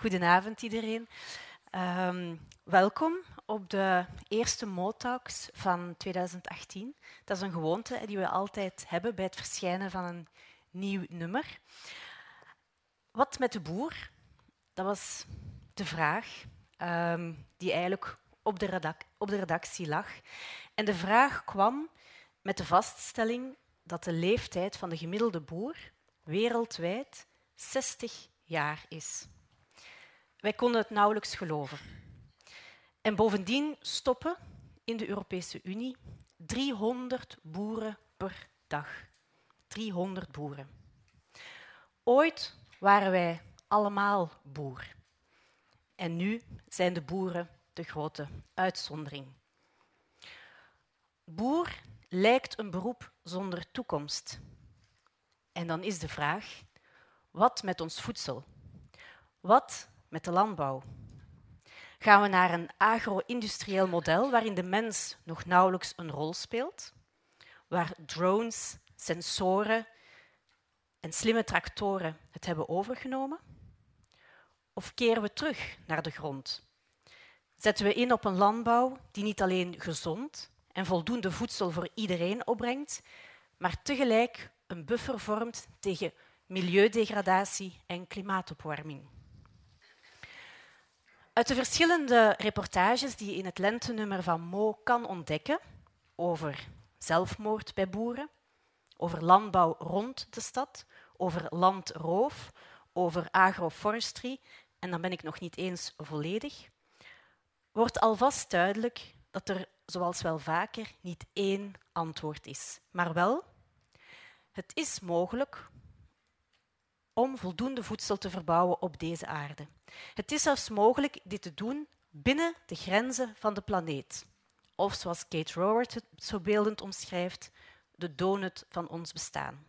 Goedenavond iedereen. Um, welkom op de eerste Motalks van 2018. Dat is een gewoonte die we altijd hebben bij het verschijnen van een nieuw nummer. Wat met de boer? Dat was de vraag um, die eigenlijk op de, op de redactie lag. En de vraag kwam met de vaststelling dat de leeftijd van de gemiddelde boer wereldwijd 60 jaar is. Wij konden het nauwelijks geloven. En bovendien stoppen in de Europese Unie 300 boeren per dag. 300 boeren. Ooit waren wij allemaal boer. En nu zijn de boeren de grote uitzondering. Boer lijkt een beroep zonder toekomst. En dan is de vraag: wat met ons voedsel? Wat met de landbouw? Gaan we naar een agro-industrieel model waarin de mens nog nauwelijks een rol speelt? Waar drones, sensoren en slimme tractoren het hebben overgenomen? Of keren we terug naar de grond? Zetten we in op een landbouw die niet alleen gezond en voldoende voedsel voor iedereen opbrengt, maar tegelijk een buffer vormt tegen milieudegradatie en klimaatopwarming? Uit de verschillende reportages die je in het lentenummer van Mo kan ontdekken over zelfmoord bij boeren, over landbouw rond de stad, over landroof, over agroforestry, en dan ben ik nog niet eens volledig, wordt alvast duidelijk dat er, zoals wel vaker, niet één antwoord is, maar wel, het is mogelijk om voldoende voedsel te verbouwen op deze aarde. Het is zelfs mogelijk dit te doen binnen de grenzen van de planeet. Of zoals Kate Raworth het zo beeldend omschrijft, de donut van ons bestaan.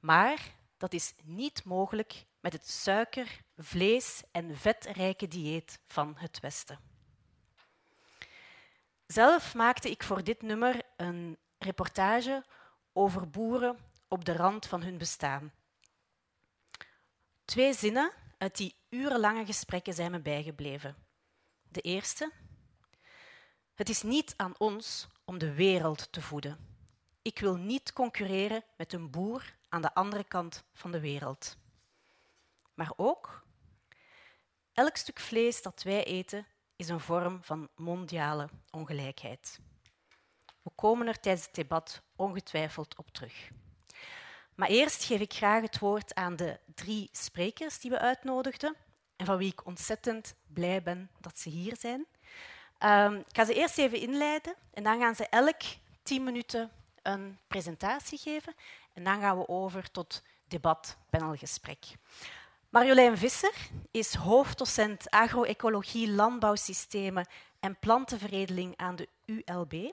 Maar dat is niet mogelijk met het suiker, vlees en vetrijke dieet van het Westen. Zelf maakte ik voor dit nummer een reportage over boeren op de rand van hun bestaan. Twee zinnen uit die urenlange gesprekken zijn me bijgebleven. De eerste. Het is niet aan ons om de wereld te voeden. Ik wil niet concurreren met een boer aan de andere kant van de wereld. Maar ook, elk stuk vlees dat wij eten is een vorm van mondiale ongelijkheid. We komen er tijdens het debat ongetwijfeld op terug. Maar eerst geef ik graag het woord aan de drie sprekers die we uitnodigden en van wie ik ontzettend blij ben dat ze hier zijn. Um, ik ga ze eerst even inleiden en dan gaan ze elk tien minuten een presentatie geven en dan gaan we over tot debat, panelgesprek. Marjolein Visser is hoofddocent agroecologie, landbouwsystemen en plantenveredeling aan de ULB.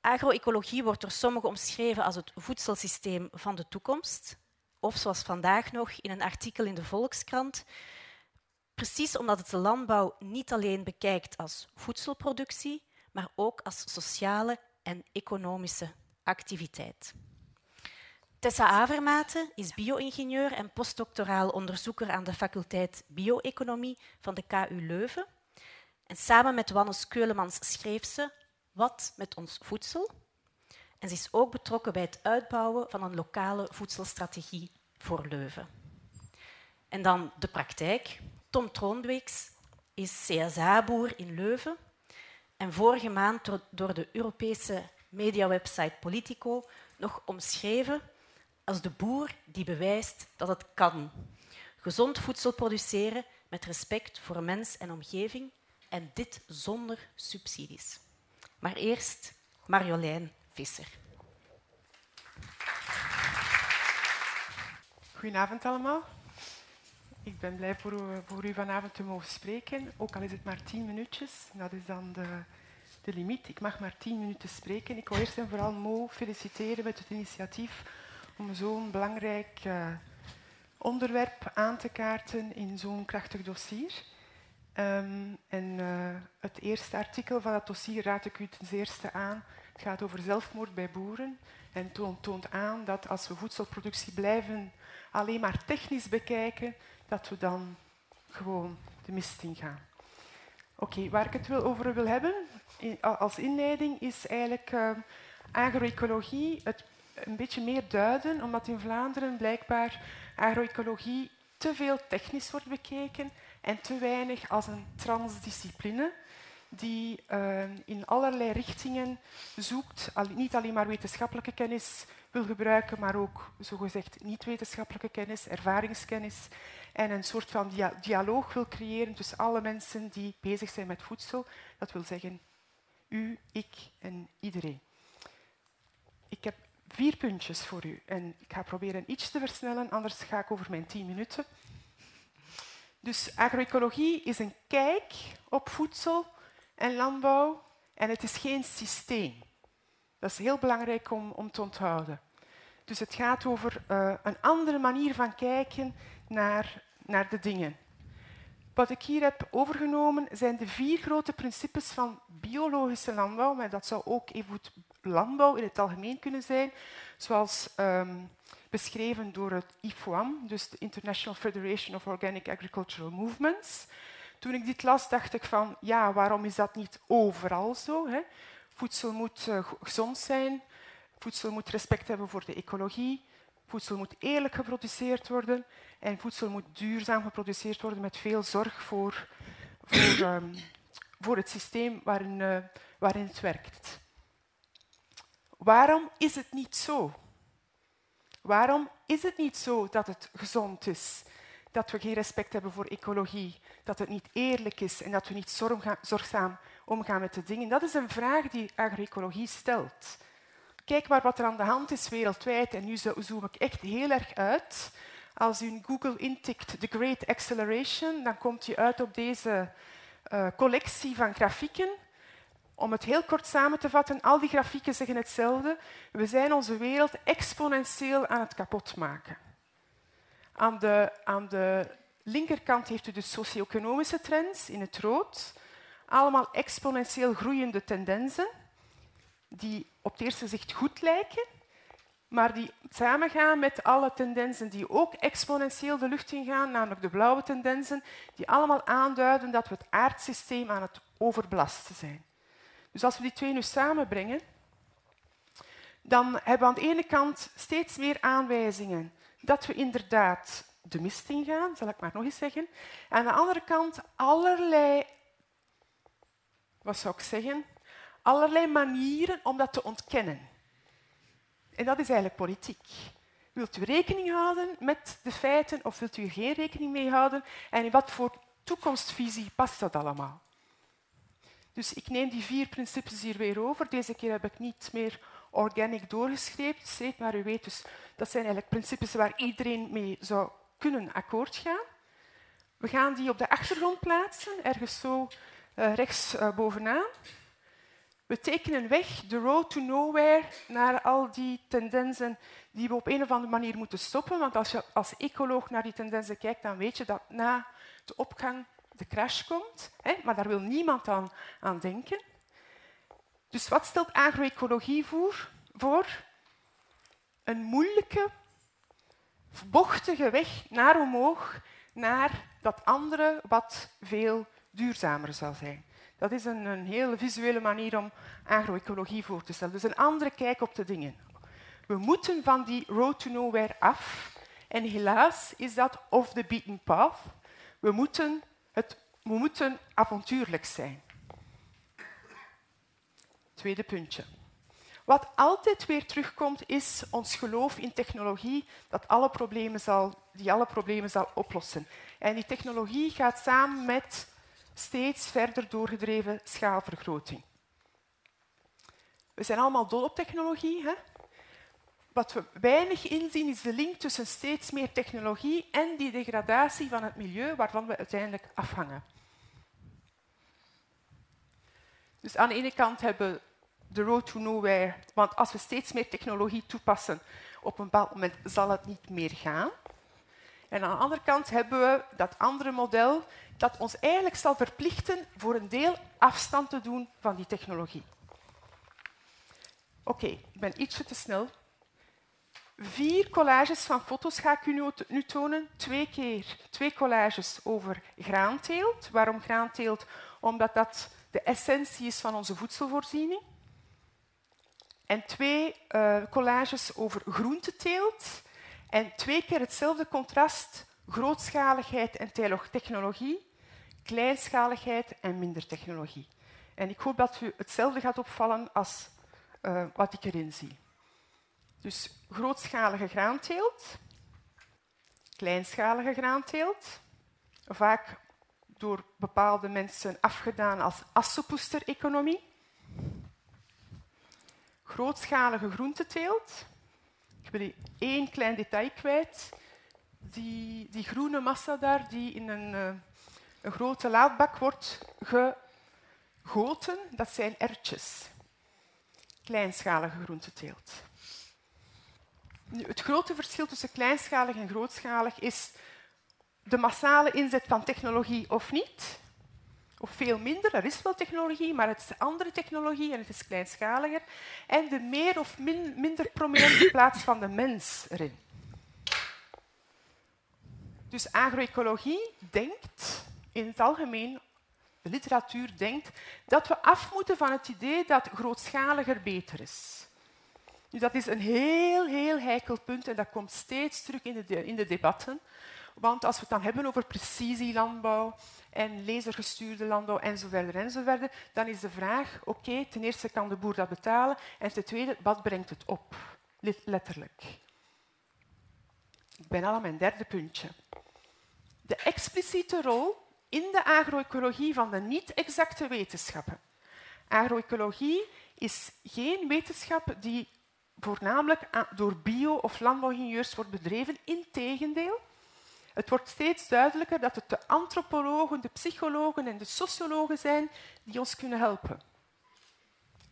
Agroecologie wordt door sommigen omschreven als het voedselsysteem van de toekomst, of zoals vandaag nog in een artikel in de Volkskrant, precies omdat het de landbouw niet alleen bekijkt als voedselproductie, maar ook als sociale en economische activiteit. Tessa Avermaten is bio-ingenieur en postdoctoraal onderzoeker aan de faculteit bio-economie van de KU Leuven. En samen met Wannes Keulemans schreef ze Wat met ons voedsel? En ze is ook betrokken bij het uitbouwen van een lokale voedselstrategie voor Leuven. En dan de praktijk. Tom Troonbeeks is CSA-boer in Leuven en vorige maand door de Europese mediawebsite Politico nog omschreven als de boer die bewijst dat het kan. Gezond voedsel produceren met respect voor mens en omgeving en dit zonder subsidies. Maar eerst Marjolein Visser. Goedenavond allemaal. Ik ben blij voor u, voor u, vanavond te mogen spreken, ook al is het maar tien minuutjes. Dat is dan de, de limiet. Ik mag maar tien minuten spreken. Ik wil eerst en vooral Mo feliciteren met het initiatief om zo'n belangrijk uh, onderwerp aan te kaarten in zo'n krachtig dossier. Um, en uh, het eerste artikel van dat dossier raad ik u ten eerste aan. Het gaat over zelfmoord bij boeren en toont, aan dat als we voedselproductie blijven alleen maar technisch bekijken, dat we dan gewoon de mist in gaan. Oké, waar ik het wil over wil hebben als inleiding is eigenlijk uh, agroecologie het een beetje meer duiden, omdat in Vlaanderen blijkbaar agroecologie te veel technisch wordt bekeken en te weinig als een transdiscipline die uh, in allerlei richtingen zoekt, niet alleen maar wetenschappelijke kennis wil gebruiken, maar ook zogezegd niet-wetenschappelijke kennis, ervaringskennis en een soort van dia dialoog wil creëren tussen alle mensen die bezig zijn met voedsel. Dat wil zeggen u, ik en iedereen. Ik heb vier puntjes voor u en ik ga proberen iets te versnellen, anders ga ik over mijn tien minuten. Dus agroecologie is een kijk op voedsel en landbouw en het is geen systeem. Dat is heel belangrijk om, om te onthouden. Dus het gaat over uh, een andere manier van kijken naar, naar de dingen. Wat ik hier heb overgenomen zijn de vier grote principes van biologische landbouw, maar dat zou ook even landbouw in het algemeen kunnen zijn, zoals um, beschreven door het IFOAM, dus de International Federation of Organic Agricultural Movements. Toen ik dit las, dacht ik van, ja, waarom is dat niet overal zo? Hè? Voedsel moet uh, gezond zijn, voedsel moet respect hebben voor de ecologie, voedsel moet eerlijk geproduceerd worden en voedsel moet duurzaam geproduceerd worden met veel zorg voor, voor, um, voor het systeem waarin, uh, waarin het werkt. Waarom is het niet zo? Waarom is het niet zo dat het gezond is? Dat we geen respect hebben voor ecologie, dat het niet eerlijk is en dat we niet zorgzaam omgaan met de dingen? Dat is een vraag die agroecologie stelt. Kijk maar wat er aan de hand is wereldwijd en nu zoom ik echt heel erg uit. Als u in Google intikt The Great Acceleration, dan komt u uit op deze uh, collectie van grafieken. Om het heel kort samen te vatten, al die grafieken zeggen hetzelfde. We zijn onze wereld exponentieel aan het kapotmaken. Aan de, aan de linkerkant heeft u de socio-economische trends in het rood. Allemaal exponentieel groeiende tendensen die op het eerste gezicht goed lijken, maar die samengaan met alle tendensen die ook exponentieel de lucht ingaan, namelijk de blauwe tendensen, die allemaal aanduiden dat we het aardsysteem aan het overbelasten zijn. Dus als we die twee nu samenbrengen, dan hebben we aan de ene kant steeds meer aanwijzingen dat we inderdaad de mist ingaan, zal ik maar nog eens zeggen. Aan de andere kant allerlei, wat zou ik zeggen, allerlei manieren om dat te ontkennen. En dat is eigenlijk politiek. Wilt u rekening houden met de feiten of wilt u geen rekening mee houden? En in wat voor toekomstvisie past dat allemaal? Dus ik neem die vier principes hier weer over. Deze keer heb ik niet meer organic doorgeschreven, maar u weet dus, dat zijn eigenlijk principes waar iedereen mee zou kunnen akkoord gaan. We gaan die op de achtergrond plaatsen, ergens zo uh, rechts uh, bovenaan. We tekenen weg de road to nowhere naar al die tendensen die we op een of andere manier moeten stoppen. Want als je als ecoloog naar die tendensen kijkt, dan weet je dat na de opgang de crash komt. Hè? Maar daar wil niemand aan, aan denken. Dus wat stelt agroecologie voor? voor? Een moeilijke, bochtige weg naar omhoog, naar dat andere wat veel duurzamer zal zijn. Dat is een, een hele visuele manier om agroecologie voor te stellen. Dus een andere kijk op de dingen. We moeten van die road to nowhere af. En helaas is dat off the beaten path. We moeten, het, we moeten avontuurlijk zijn. Tweede puntje. Wat altijd weer terugkomt, is ons geloof in technologie dat alle problemen zal, die alle problemen zal oplossen. En die technologie gaat samen met steeds verder doorgedreven schaalvergroting. We zijn allemaal dol op technologie. Hè? Wat we weinig inzien is de link tussen steeds meer technologie en die degradatie van het milieu waarvan we uiteindelijk afhangen. Dus aan de ene kant hebben we de road to nowhere, want als we steeds meer technologie toepassen, op een bepaald moment zal het niet meer gaan. En aan de andere kant hebben we dat andere model dat ons eigenlijk zal verplichten voor een deel afstand te doen van die technologie. Oké, ik ben ietsje te snel. Vier collages van foto's ga ik u nu tonen. Twee keer. Twee collages over graanteelt. Waarom graanteelt? Omdat dat de essentie is van onze voedselvoorziening. En twee uh, collages over groenteteelt. En twee keer hetzelfde contrast, grootschaligheid en technologie, kleinschaligheid en minder technologie. En ik hoop dat u hetzelfde gaat opvallen als uh, wat ik erin zie. Dus grootschalige graanteelt, kleinschalige graanteelt, vaak door bepaalde mensen afgedaan als assopoester-economie. Grootschalige groenteteelt. Ik wil één klein detail kwijt. Die, die groene massa daar, die in een, uh, een grote laadbak wordt gegoten, dat zijn ertjes. Kleinschalige groenteteelt. Het grote verschil tussen kleinschalig en grootschalig is de massale inzet van technologie of niet. Of veel minder, er is wel technologie, maar het is andere technologie en het is kleinschaliger. En de meer of minder prominente plaats van de mens erin. Dus agroecologie denkt in het algemeen, de literatuur denkt, dat we af moeten van het idee dat grootschaliger beter is. Nu, dat is een heel, heel heikel punt en dat komt steeds terug in de, in de debatten. Want als we het dan hebben over precisielandbouw en lasergestuurde landbouw enzovoort, enzovoort dan is de vraag, oké, ten eerste kan de boer dat betalen en ten tweede, wat brengt het op? Letterlijk. Ik ben al aan mijn derde puntje. De expliciete rol in de agroecologie van de niet-exacte wetenschappen. Agroecologie is geen wetenschap die voornamelijk door bio- of landbouwingenieurs wordt bedreven. Integendeel, het wordt steeds duidelijker dat het de antropologen, de psychologen en de sociologen zijn die ons kunnen helpen.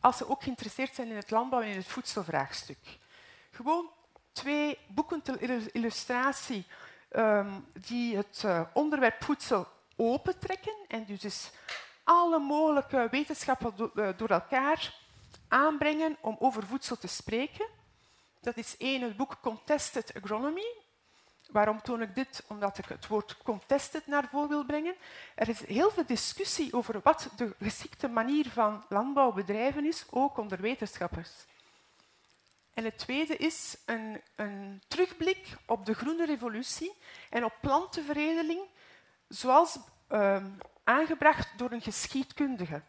Als ze ook geïnteresseerd zijn in het landbouw en het voedselvraagstuk. Gewoon twee boeken ter illustratie um, die het uh, onderwerp voedsel opentrekken en dus alle mogelijke wetenschappen uh, door elkaar aanbrengen om over voedsel te spreken. Dat is één, het boek Contested Agronomy. Waarom toon ik dit? Omdat ik het woord contested naar voren wil brengen. Er is heel veel discussie over wat de geschikte manier van landbouw bedrijven is, ook onder wetenschappers. En het tweede is een, een terugblik op de groene revolutie en op plantenveredeling, zoals uh, aangebracht door een geschiedkundige.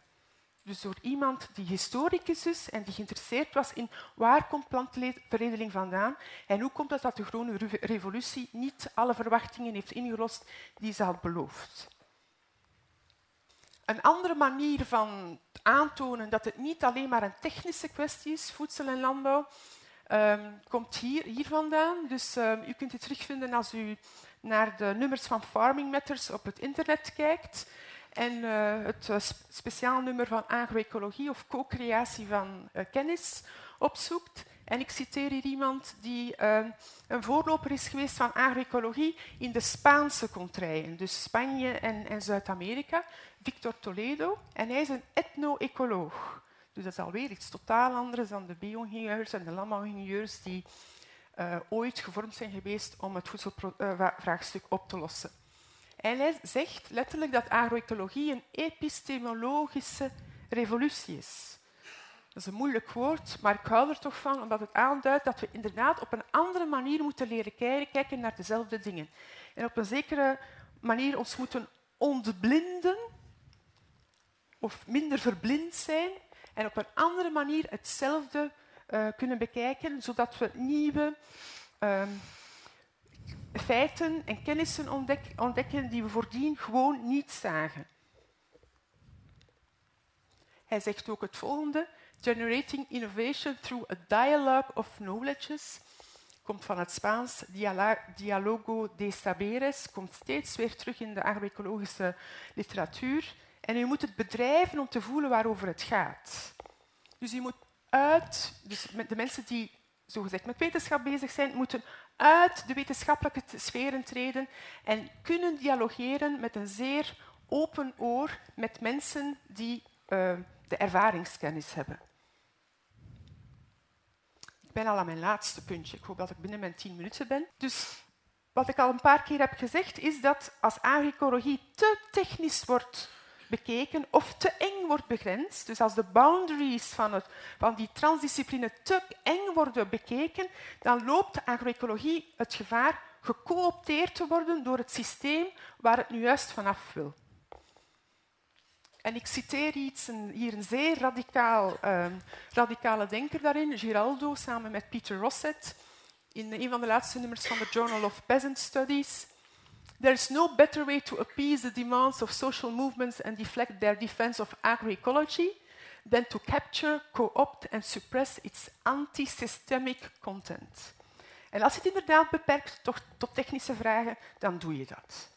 Dus door iemand die historicus is en die geïnteresseerd was in waar komt plantveredeling vandaan en hoe komt het dat de groene revolutie niet alle verwachtingen heeft ingelost die ze had beloofd. Een andere manier van aantonen dat het niet alleen maar een technische kwestie is, voedsel en landbouw, um, komt hier, hier vandaan. Dus um, u kunt het terugvinden als u naar de nummers van Farming Matters op het internet kijkt en uh, het uh, speciaal nummer van agroecologie of co-creatie van uh, kennis opzoekt. En ik citeer hier iemand die een voorloper is geweest van agroecologie in de Spaanse contraien, dus Spanje en, en Zuid-Amerika, Victor Toledo. En hij is een etno-ecoloog. Dus dat is alweer iets totaal anders dan de bio-ingenieurs en de landbouwingenieurs die ooit gevormd zijn geweest om het voedselvraagstuk op te lossen. En hij zegt letterlijk dat agroecologie een epistemologische revolutie is. Dat is een moeilijk woord, maar ik hou er toch van, omdat het aanduidt dat we inderdaad op een andere manier moeten leren kijken naar dezelfde dingen. En op een zekere manier ons moeten ontblinden of minder verblind zijn en op een andere manier hetzelfde uh, kunnen bekijken, zodat we nieuwe uh, feiten en kennissen ontdek ontdekken die we voordien gewoon niet zagen. Hij zegt ook het volgende: Generating innovation through a dialogue of knowledges komt van het Spaans dialogo de saberes, komt steeds weer terug in de agroecologische literatuur. En u moet het bedrijven om te voelen waarover het gaat. Dus u moet uit, dus de mensen die zogezegd met wetenschap bezig zijn, moeten uit de wetenschappelijke sferen treden en kunnen dialogeren met een zeer open oor met mensen die uh, de ervaringskennis hebben. Ik ben al aan mijn laatste puntje. Ik hoop dat ik binnen mijn tien minuten ben. Dus wat ik al een paar keer heb gezegd, is dat als agroecologie te technisch wordt bekeken of te eng wordt begrensd, dus als de boundaries van, het, van die transdiscipline te eng worden bekeken, dan loopt de agroecologie het gevaar gecoopteerd te worden door het systeem waar het nu juist vanaf wil. En ik citeer hier een zeer radicaal, um, radicale denker daarin, Giraldo, samen met Peter Rosset, in een van de laatste nummers van de Journal of Peasant Studies. There is no better way to appease the demands of social movements and deflect their defense of agroecology than to capture, co-opt and suppress its anti-systemic content. En als het inderdaad beperkt tot, tot technische vragen, dan doe je dat.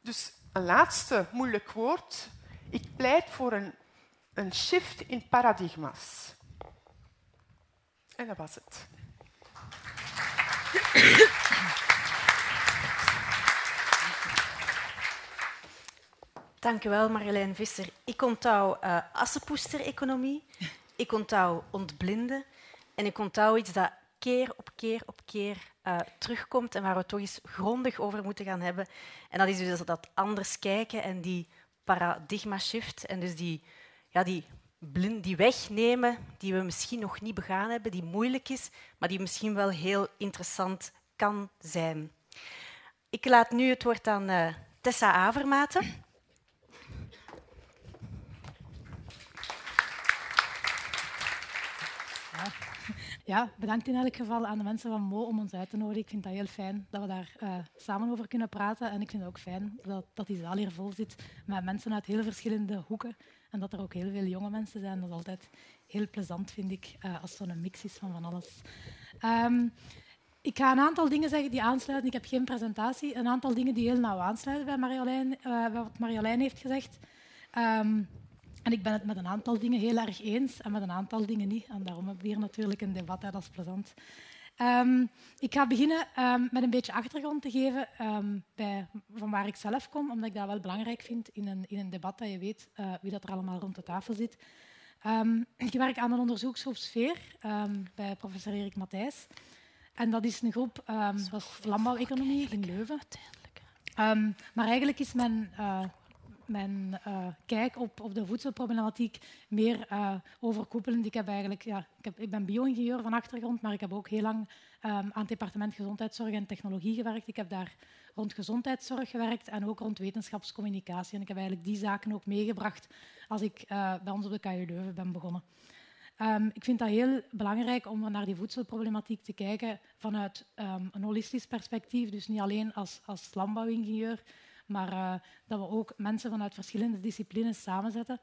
Dus een laatste moeilijk woord. Ik pleit voor een, een shift in paradigma's. En dat was het. Dank u wel, Marjolein Visser. Ik onthoud uh, assenpoester-economie, ik onthoud ontblinden en ik onthoud iets dat keer op keer op keer uh, terugkomt en waar we toch eens grondig over moeten gaan hebben. En dat is dus dat anders kijken en die paradigma-shift en dus die, ja, die, die wegnemen die we misschien nog niet begaan hebben, die moeilijk is, maar die misschien wel heel interessant kan zijn. Ik laat nu het woord aan uh, Tessa Avermaten. Ja, bedankt in elk geval aan de mensen van Mo om ons uit te nodigen. Ik vind dat heel fijn dat we daar uh, samen over kunnen praten. En ik vind het ook fijn dat, dat die zaal hier vol zit met mensen uit heel verschillende hoeken. En dat er ook heel veel jonge mensen zijn. Dat is altijd heel plezant, vind ik, uh, als zo'n mix is van van alles. Um, ik ga een aantal dingen zeggen die aansluiten. Ik heb geen presentatie. Een aantal dingen die heel nauw aansluiten bij uh, wat Marjolein heeft gezegd. Um, en ik ben het met een aantal dingen heel erg eens en met een aantal dingen niet. En daarom hebben we hier natuurlijk een debat, hè, dat is plezant. Um, ik ga beginnen um, met een beetje achtergrond te geven um, bij, van waar ik zelf kom, omdat ik dat wel belangrijk vind in een, in een debat dat je weet uh, wie dat er allemaal rond de tafel zit. ik werk aan een onderzoeksgroep Sfeer bij professor Erik Matthijs. En dat is een groep um, landbouweconomie in Leuven. maar eigenlijk is mijn uh, mijn uh, kijk op, op de voedselproblematiek meer uh, overkoepelend. Ik, heb eigenlijk, ja, ik, heb, ik ben bio-ingenieur van achtergrond, maar ik heb ook heel lang um, aan het departement gezondheidszorg en technologie gewerkt. Ik heb daar rond gezondheidszorg gewerkt en ook rond wetenschapscommunicatie. En ik heb eigenlijk die zaken ook meegebracht als ik uh, bij ons op de KU Leuven ben begonnen. Um, ik vind dat heel belangrijk om naar die voedselproblematiek te kijken vanuit um, een holistisch perspectief. Dus niet alleen als, als landbouwingenieur, maar uh, dat we ook mensen vanuit verschillende disciplines samenzetten.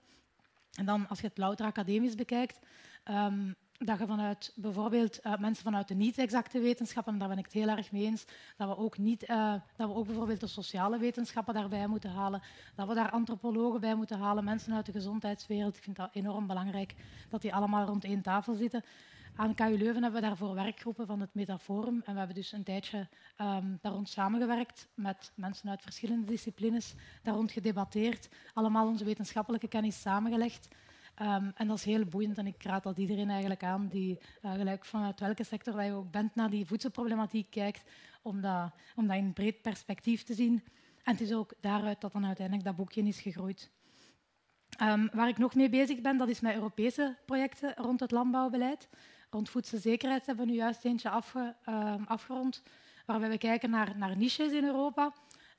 En dan, als je het louter academisch bekijkt, um, dat je vanuit bijvoorbeeld uh, mensen vanuit de niet-exacte wetenschappen, en daar ben ik het heel erg mee eens, dat we ook, niet, uh, dat we ook bijvoorbeeld de sociale wetenschappen daarbij moeten halen, dat we daar antropologen bij moeten halen, mensen uit de gezondheidswereld. Ik vind dat enorm belangrijk dat die allemaal rond één tafel zitten. Aan KU Leuven hebben we daarvoor werkgroepen van het Metaforum. En we hebben dus een tijdje um, daar rond samengewerkt met mensen uit verschillende disciplines, daar rond gedebatteerd, allemaal onze wetenschappelijke kennis samengelegd. Um, en dat is heel boeiend en ik raad dat iedereen eigenlijk aan die uh, gelijk vanuit welke sector je ook bent naar die voedselproblematiek kijkt, om dat, om dat in breed perspectief te zien. En het is ook daaruit dat dan uiteindelijk dat boekje is gegroeid. Um, waar ik nog mee bezig ben, dat is met Europese projecten rond het landbouwbeleid. Rond voedselzekerheid hebben we nu juist eentje uh, afgerond, waarbij we kijken naar, naar niches in Europa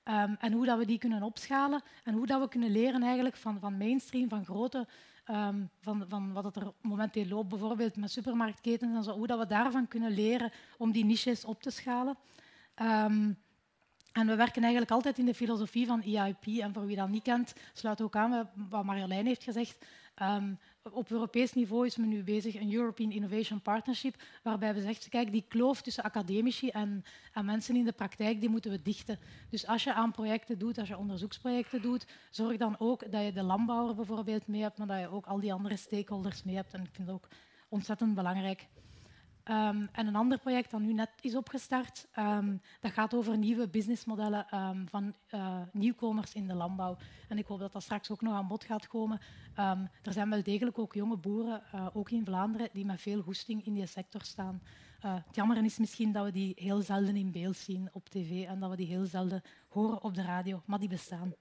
um, en hoe dat we die kunnen opschalen en hoe dat we kunnen leren eigenlijk van, van mainstream, van grote, um, van, van wat er momenteel loopt, bijvoorbeeld met supermarktketens en zo, hoe dat we daarvan kunnen leren om die niches op te schalen. En we werken eigenlijk altijd in de filosofie van EIP. En voor wie dat niet kent, sluit ook aan wat Marjolein heeft gezegd. Op Europees niveau is men nu bezig een European Innovation Partnership, waarbij we zeggen, kijk, die kloof tussen academici en, en, mensen in de praktijk, die moeten we dichten. Dus als je aan projecten doet, als je onderzoeksprojecten doet, zorg dan ook dat je de landbouwer bijvoorbeeld mee hebt, maar dat je ook al die andere stakeholders mee hebt. En ik vind dat ook ontzettend belangrijk. Ehm, en een ander project dat nu net is opgestart, ehm, dat gaat over nieuwe businessmodellen um, van uh, nieuwkomers in de landbouw. En ik hoop dat dat straks ook nog aan bod gaat komen. er zijn wel degelijk ook jonge boeren, uh, ook in Vlaanderen, die met veel goesting in die sector staan. Uh, het jammer is misschien dat we die heel zelden in beeld zien op tv en dat we die heel zelden horen op de radio, maar die bestaan.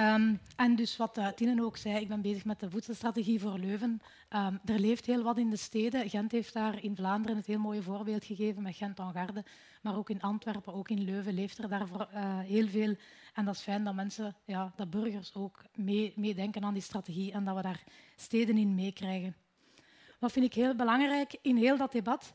Um, en dus wat uh, ook zei, ik ben bezig met de voedselstrategie voor Leuven. Um, er leeft heel wat in de steden. Gent heeft daar in Vlaanderen het heel mooie voorbeeld gegeven met Gent-Angarde. Maar ook in Antwerpen, ook in Leuven leeft er daar uh, heel veel. En dat is fijn dat mensen, ja, dat burgers ook meedenken mee aan die strategie en dat we daar steden in meekrijgen. Wat vind ik heel belangrijk in heel dat debat?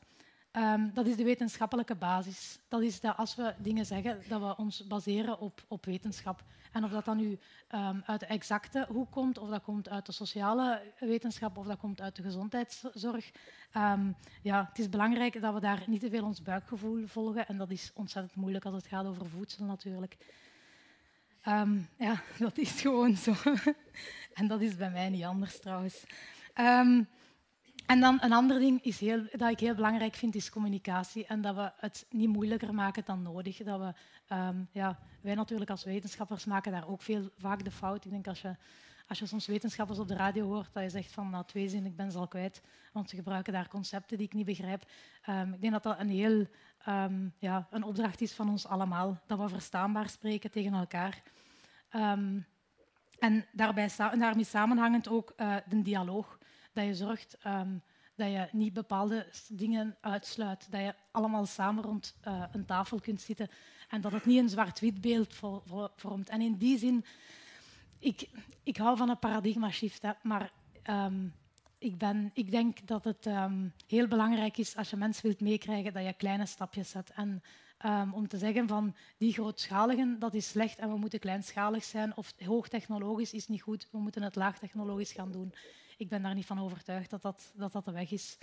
Um, dat is de wetenschappelijke basis. Dat is dat als we dingen zeggen, dat we ons baseren op, op wetenschap. En of dat dan nu um, uit de exacte hoek komt, of dat komt uit de sociale wetenschap, of dat komt uit de gezondheidszorg. Um, ja, het is belangrijk dat we daar niet te veel ons buikgevoel volgen. En dat is ontzettend moeilijk als het gaat over voedsel natuurlijk. ja, dat is gewoon zo. en dat is bij mij niet anders trouwens. En dan een ander ding is heel, dat ik heel belangrijk vind, is communicatie. En dat we het niet moeilijker maken dan nodig. Dat we, um, ja, wij natuurlijk als wetenschappers maken daar ook veel, vaak de fout. Ik denk als je, als je soms wetenschappers op de radio hoort, dat je zegt van na twee zinnen, ik ben ze al kwijt. Want ze gebruiken daar concepten die ik niet begrijp. Um, ik denk dat dat een heel um, ja, een opdracht is van ons allemaal. Dat we verstaanbaar spreken tegen elkaar. en daarbij, daarmee samenhangend ook uh, de dialoog dat je zorgt um, dat je niet bepaalde dingen uitsluit. Dat je allemaal samen rond uh, een tafel kunt zitten en dat het niet een zwart-wit beeld vormt. En in die zin, ik, ik hou van een paradigma-shift, maar um, ik, ben, ik denk dat het um, heel belangrijk is als je mensen wilt meekrijgen dat je kleine stapjes zet. En om te zeggen van die grootschaligen, dat is slecht en we moeten kleinschalig zijn of hoogtechnologisch is niet goed, we moeten het laagtechnologisch gaan doen ik ben daar niet van overtuigd dat dat, dat, dat de weg is.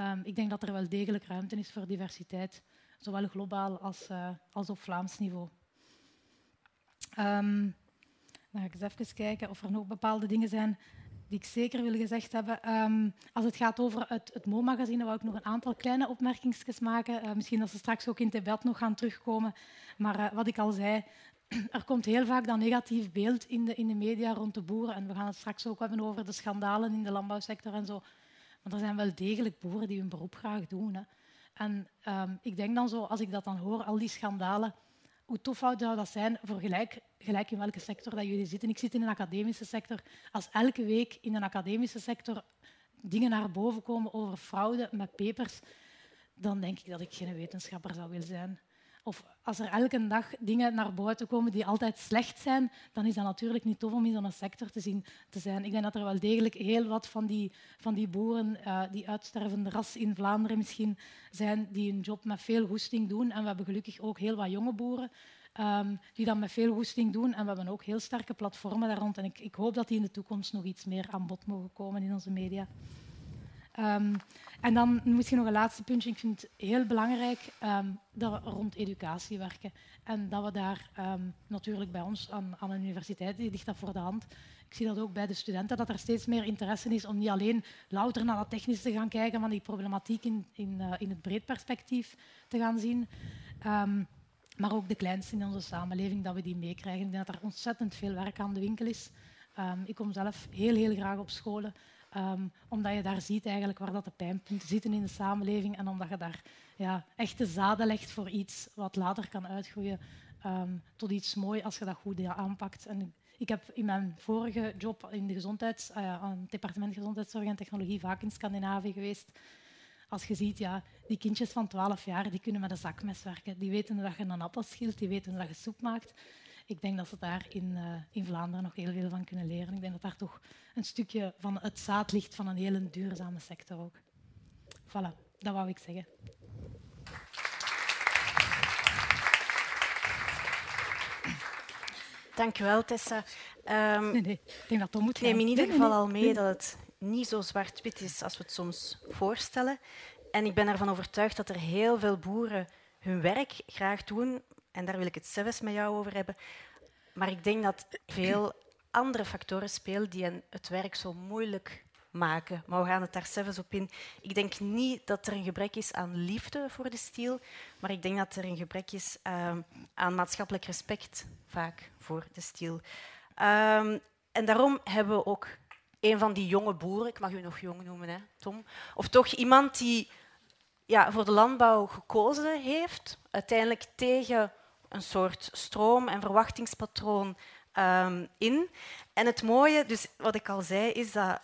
Um, ik denk dat er wel degelijk ruimte is voor diversiteit, zowel globaal als, als op Vlaams niveau. Um, dan ga ik eens even kijken of er nog bepaalde dingen zijn die ik zeker wil gezegd hebben. Um, als het gaat over het, het MO-magazine, wou ik nog een aantal kleine opmerkingen maken. Uh, misschien dat ze straks ook in het debat nog gaan terugkomen. Maar uh, wat ik al zei, er komt heel vaak dat negatief beeld in de, in de media rond de boeren. En we gaan het straks ook hebben over de schandalen in de landbouwsector en zo. Maar er zijn wel degelijk boeren die hun beroep graag doen. Hè. En um, ik denk dan zo, als ik dat dan hoor, al die schandalen, hoe tof zou dat zijn voor gelijk, gelijk in welke sector dat jullie zitten. Ik zit in een academische sector. Als elke week in een academische sector dingen naar boven komen over fraude met pepers, dan denk ik dat ik geen wetenschapper zou willen zijn. Of als er elke dag dingen naar buiten komen die altijd slecht zijn, dan is dat natuurlijk niet tof om in zo'n sector te, zien, te zijn. Ik denk dat er wel degelijk heel wat van die, van die boeren, uh, die uitstervende ras in Vlaanderen misschien, zijn die hun job met veel goesting doen. En we hebben gelukkig ook heel wat jonge boeren um, die dat met veel goesting doen. En we hebben ook heel sterke platformen daar rond. En ik, ik hoop dat die in de toekomst nog iets meer aan bod mogen komen in onze media. Um, en dan misschien nog een laatste puntje. Ik vind het heel belangrijk um, dat we rond educatie werken. En dat we daar um, natuurlijk bij ons aan, aan een universiteit, ligt dat voor de hand. Ik zie dat ook bij de studenten, dat er steeds meer interesse is om niet alleen louter naar dat technisch te gaan kijken, maar die problematiek in, in, uh, in het breed perspectief te gaan zien. maar ook de kleinste in onze samenleving, dat we die meekrijgen. Ik denk dat er ontzettend veel werk aan de winkel is. ik kom zelf heel, heel graag op scholen. Um, omdat je daar ziet eigenlijk waar dat de pijnpunten zitten in de samenleving en omdat je daar ja, echte zaden legt voor iets wat later kan uitgroeien um, tot iets moois als je dat goed aanpakt. En ik heb in mijn vorige job in de gezondheids, uh, aan het departement Gezondheidszorg en Technologie vaak in Scandinavië geweest. Als je ziet, ja, die kindjes van 12 jaar die kunnen met een zakmes werken. Die weten dat je een appel schilt, die weten dat je soep maakt ik denk dat ze daar in, uh, in Vlaanderen nog heel veel van kunnen leren. Ik denk dat daar toch een stukje van het zaad ligt van een hele duurzame sector ook. Voilà, dat wou ik zeggen. Dank u wel, Tessa. Um, nee, nee, ik denk dat dat moet Ik neem in ieder geval al mee dat het niet zo zwart-wit is als we het soms voorstellen. En ik ben ervan overtuigd dat er heel veel boeren hun werk graag doen, en daar wil ik het zelfs met jou over hebben. Maar ik denk dat veel andere factoren spelen die het werk zo moeilijk maken. Maar we gaan het daar zelfs op in. Ik denk niet dat er een gebrek is aan liefde voor de stiel, maar ik denk dat er een gebrek is ehm, aan maatschappelijk respect vaak voor de stiel. Ehm, en daarom hebben we ook een van die jonge boeren, ik mag u nog jong noemen, hè, Tom, of toch iemand die ja, voor de landbouw gekozen heeft, uiteindelijk tegen een soort stroom- en verwachtingspatroon um, in. En het mooie, dus wat ik al zei, is dat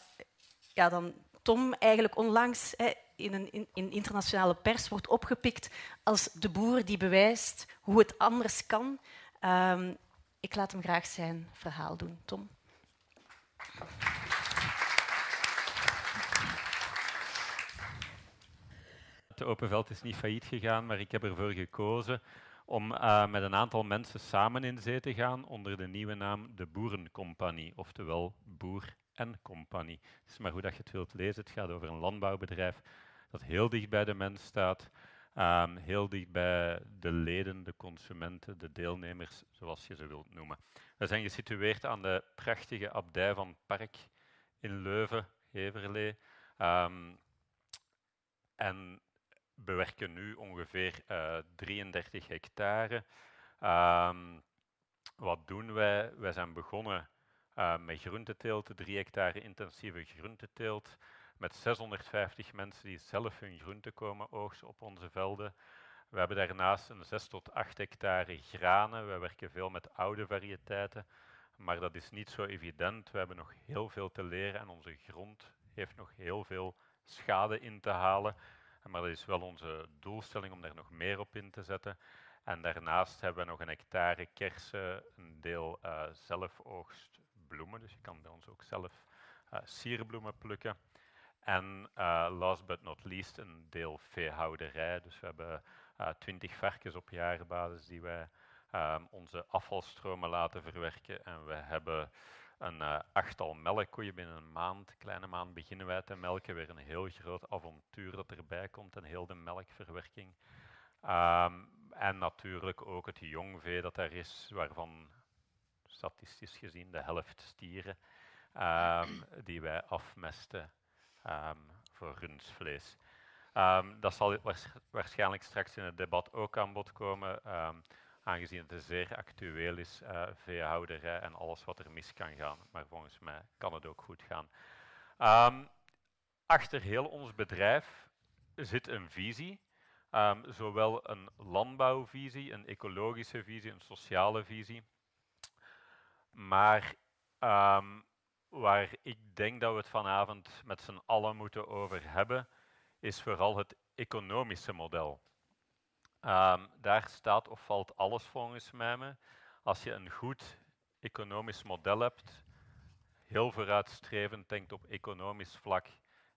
ja, dan Tom eigenlijk onlangs hè, in een in, in internationale pers wordt opgepikt als de boer die bewijst hoe het anders kan. Um, ik laat hem graag zijn verhaal doen. Tom. Het Open Veld is niet failliet gegaan, maar ik heb ervoor gekozen om uh, met een aantal mensen samen in zee te gaan onder de nieuwe naam de Boerencompagnie, oftewel Boer en Compagnie. Het is maar goed dat je het wilt lezen. Het gaat over een landbouwbedrijf dat heel dicht bij de mens staat, um, heel dicht bij de leden, de consumenten, de deelnemers, zoals je ze wilt noemen. We zijn gesitueerd aan de prachtige abdij van Park in Leuven, Heverlee. Um, en bewerken nu ongeveer uh, eh, 33 hectare. Um, wat doen wij? Wij zijn begonnen uh, met groenteteelt, 3 hectare intensieve groenteteelt, met 650 mensen die zelf hun groenten komen oogsten op onze velden. We hebben daarnaast een 6 tot 8 hectare granen. We werken veel met oude variëteiten, maar dat is niet zo evident. We hebben nog heel veel te leren en onze grond heeft nog heel veel schade in te halen. Maar dat is wel onze doelstelling om daar nog meer op in te zetten. En daarnaast hebben we nog een hectare kersen, een deel uh, zelfoogst bloemen. Dus je kan bij ons ook zelf uh, sierbloemen plukken. En uh, last but not least een deel veehouderij. Dus we hebben twintig varkens op jaarbasis die wij um, onze afvalstromen laten verwerken. En we hebben een uh, achttal melkkoeien binnen een maand, kleine maand, beginnen wij te melken. Weer een heel groot avontuur dat erbij komt en heel de melkverwerking. Um, en natuurlijk ook het jongvee dat er is, waarvan statistisch gezien de helft stieren, um, die wij afmesten um, voor rundvlees. dat zal waarschijnlijk straks in het debat ook aan bod komen aangezien het zeer actueel is, uh, veehouderij en alles wat er mis kan gaan. Maar volgens mij kan het ook goed gaan. Um, achter heel ons bedrijf zit een visie. Um, zowel een landbouwvisie, een ecologische visie, een sociale visie. Maar um, waar ik denk dat we het vanavond met z'n allen moeten over hebben, is vooral het economische model. Um, daar staat of valt alles volgens mij mee. Als je een goed economisch model hebt, heel vooruitstrevend denkt op economisch vlak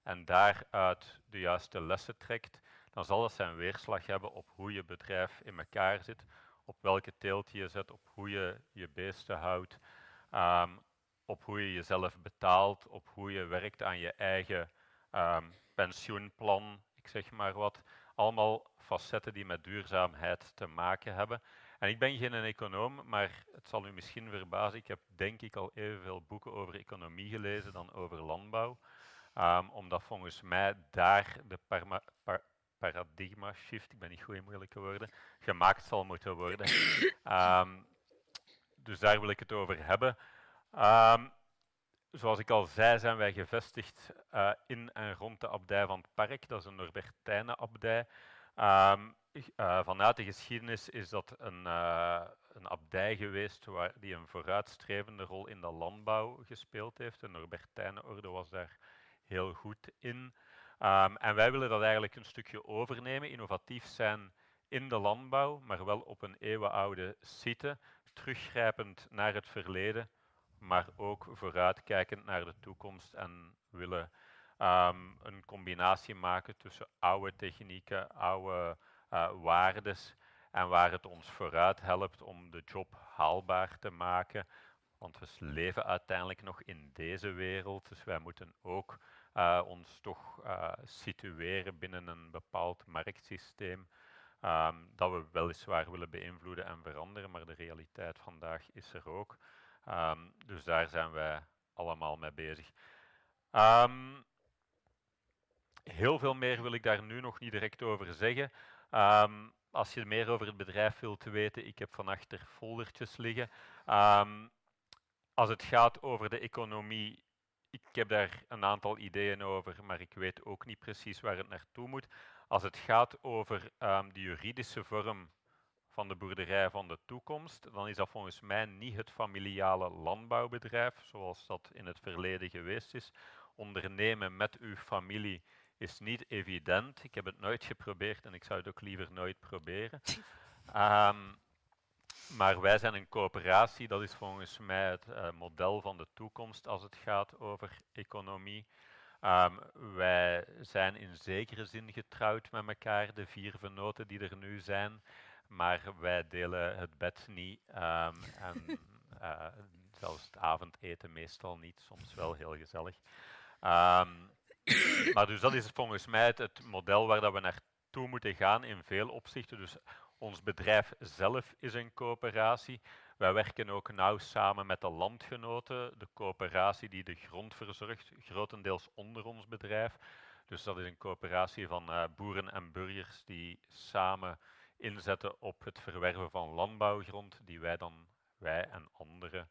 en daaruit de juiste lessen trekt, dan zal dat zijn weerslag hebben op hoe je bedrijf in elkaar zit, op welke teelt je zet, op hoe je je beesten houdt, um, op hoe je jezelf betaalt, op hoe je werkt aan je eigen um, pensioenplan, ik zeg maar wat. Allemaal facetten die met duurzaamheid te maken hebben. En ik ben geen econoom, maar het zal u misschien verbazen. Ik heb denk ik al evenveel boeken over economie gelezen dan over landbouw. Um, omdat volgens mij daar de par paradigma shift, ik ben niet goed in moeilijke woorden, gemaakt zal moeten worden. Um, dus daar wil ik het over hebben. Um, zoals ik al zei, zijn wij gevestigd uh, in en rond de abdij van het park. Dat is een Norbertijnenabdij. Um, uh, vanuit de geschiedenis is dat een, uh, een abdij geweest waar, die een vooruitstrevende rol in de landbouw gespeeld heeft. De Norbertijnenorde was daar heel goed in. Um, en wij willen dat eigenlijk een stukje overnemen, innovatief zijn in de landbouw, maar wel op een eeuwenoude site, teruggrijpend naar het verleden, maar ook vooruitkijkend naar de toekomst en willen um, een combinatie maken tussen oude technieken, oude uh, waardes en waar het ons vooruit helpt om de job haalbaar te maken. Want we leven uiteindelijk nog in deze wereld, dus wij moeten ook uh, ons toch uh, situeren binnen een bepaald marktsysteem. Um, dat we weliswaar willen beïnvloeden en veranderen, maar de realiteit vandaag is er ook. Um, dus daar zijn wij allemaal mee bezig. Ehm, heel veel meer wil ik daar nu nog niet direct over zeggen. Ehm, als je meer over het bedrijf wilt weten, ik heb van achter foldertjes liggen. Als het gaat over de economie, ik heb daar een aantal ideeën over, maar ik weet ook niet precies waar het naartoe moet. Als het gaat over de juridische vorm van de boerderij van de toekomst, dan is dat volgens mij niet het familiale landbouwbedrijf, zoals dat in het verleden geweest is. Ondernemen met uw familie is niet evident. Ik heb het nooit geprobeerd en ik zou het ook liever nooit proberen. Um, maar wij zijn een coöperatie, dat is volgens mij het uh, model van de toekomst als het gaat over economie. Um, wij zijn in zekere zin getrouwd met elkaar, de vier venoten die er nu zijn, maar wij delen het bed niet um, en uh, zelfs het avondeten meestal niet, soms wel heel gezellig. Um, maar dus dat is volgens mij het, het model waar dat we naartoe moeten gaan in veel opzichten. Dus ons bedrijf zelf is een coöperatie. Wij werken ook nauw samen met de landgenoten, de coöperatie die de grond verzorgt, grotendeels onder ons bedrijf. Dus dat is een coöperatie van uh, boeren en burgers die samen inzetten op het verwerven van landbouwgrond, die wij dan, wij en andere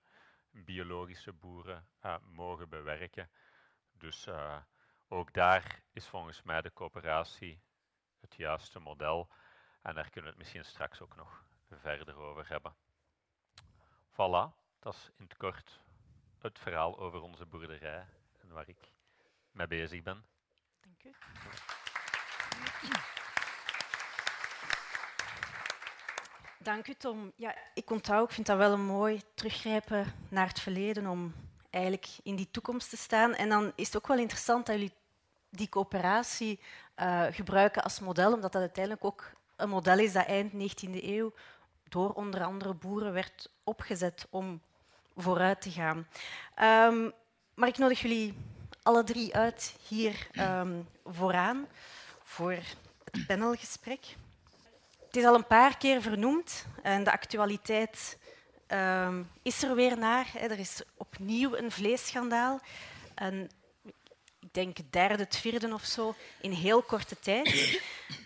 biologische boeren, uh, mogen bewerken. Dus uh, ook daar is volgens mij de coöperatie het juiste model. En daar kunnen we het misschien straks ook nog verder over hebben. Voilà, dat is in het kort het verhaal over onze boerderij en waar ik mee bezig ben. Dank u. Dank u, Tom. Ja, ik onthoud, ik vind dat wel een mooi teruggrijpen naar het verleden om eigenlijk in die toekomst te staan. En dan is het ook wel interessant dat jullie die coöperatie uh, gebruiken als model, omdat dat uiteindelijk ook een model is dat eind 19e eeuw door onder andere boeren werd opgezet om vooruit te gaan. Um, maar ik nodig jullie alle drie uit hier um, vooraan voor het panelgesprek. Het is al een paar keer vernoemd en de actualiteit um, is er weer naar. Er is opnieuw een vleesschandaal. En ik denk het derde, het vierde of zo, in heel korte tijd.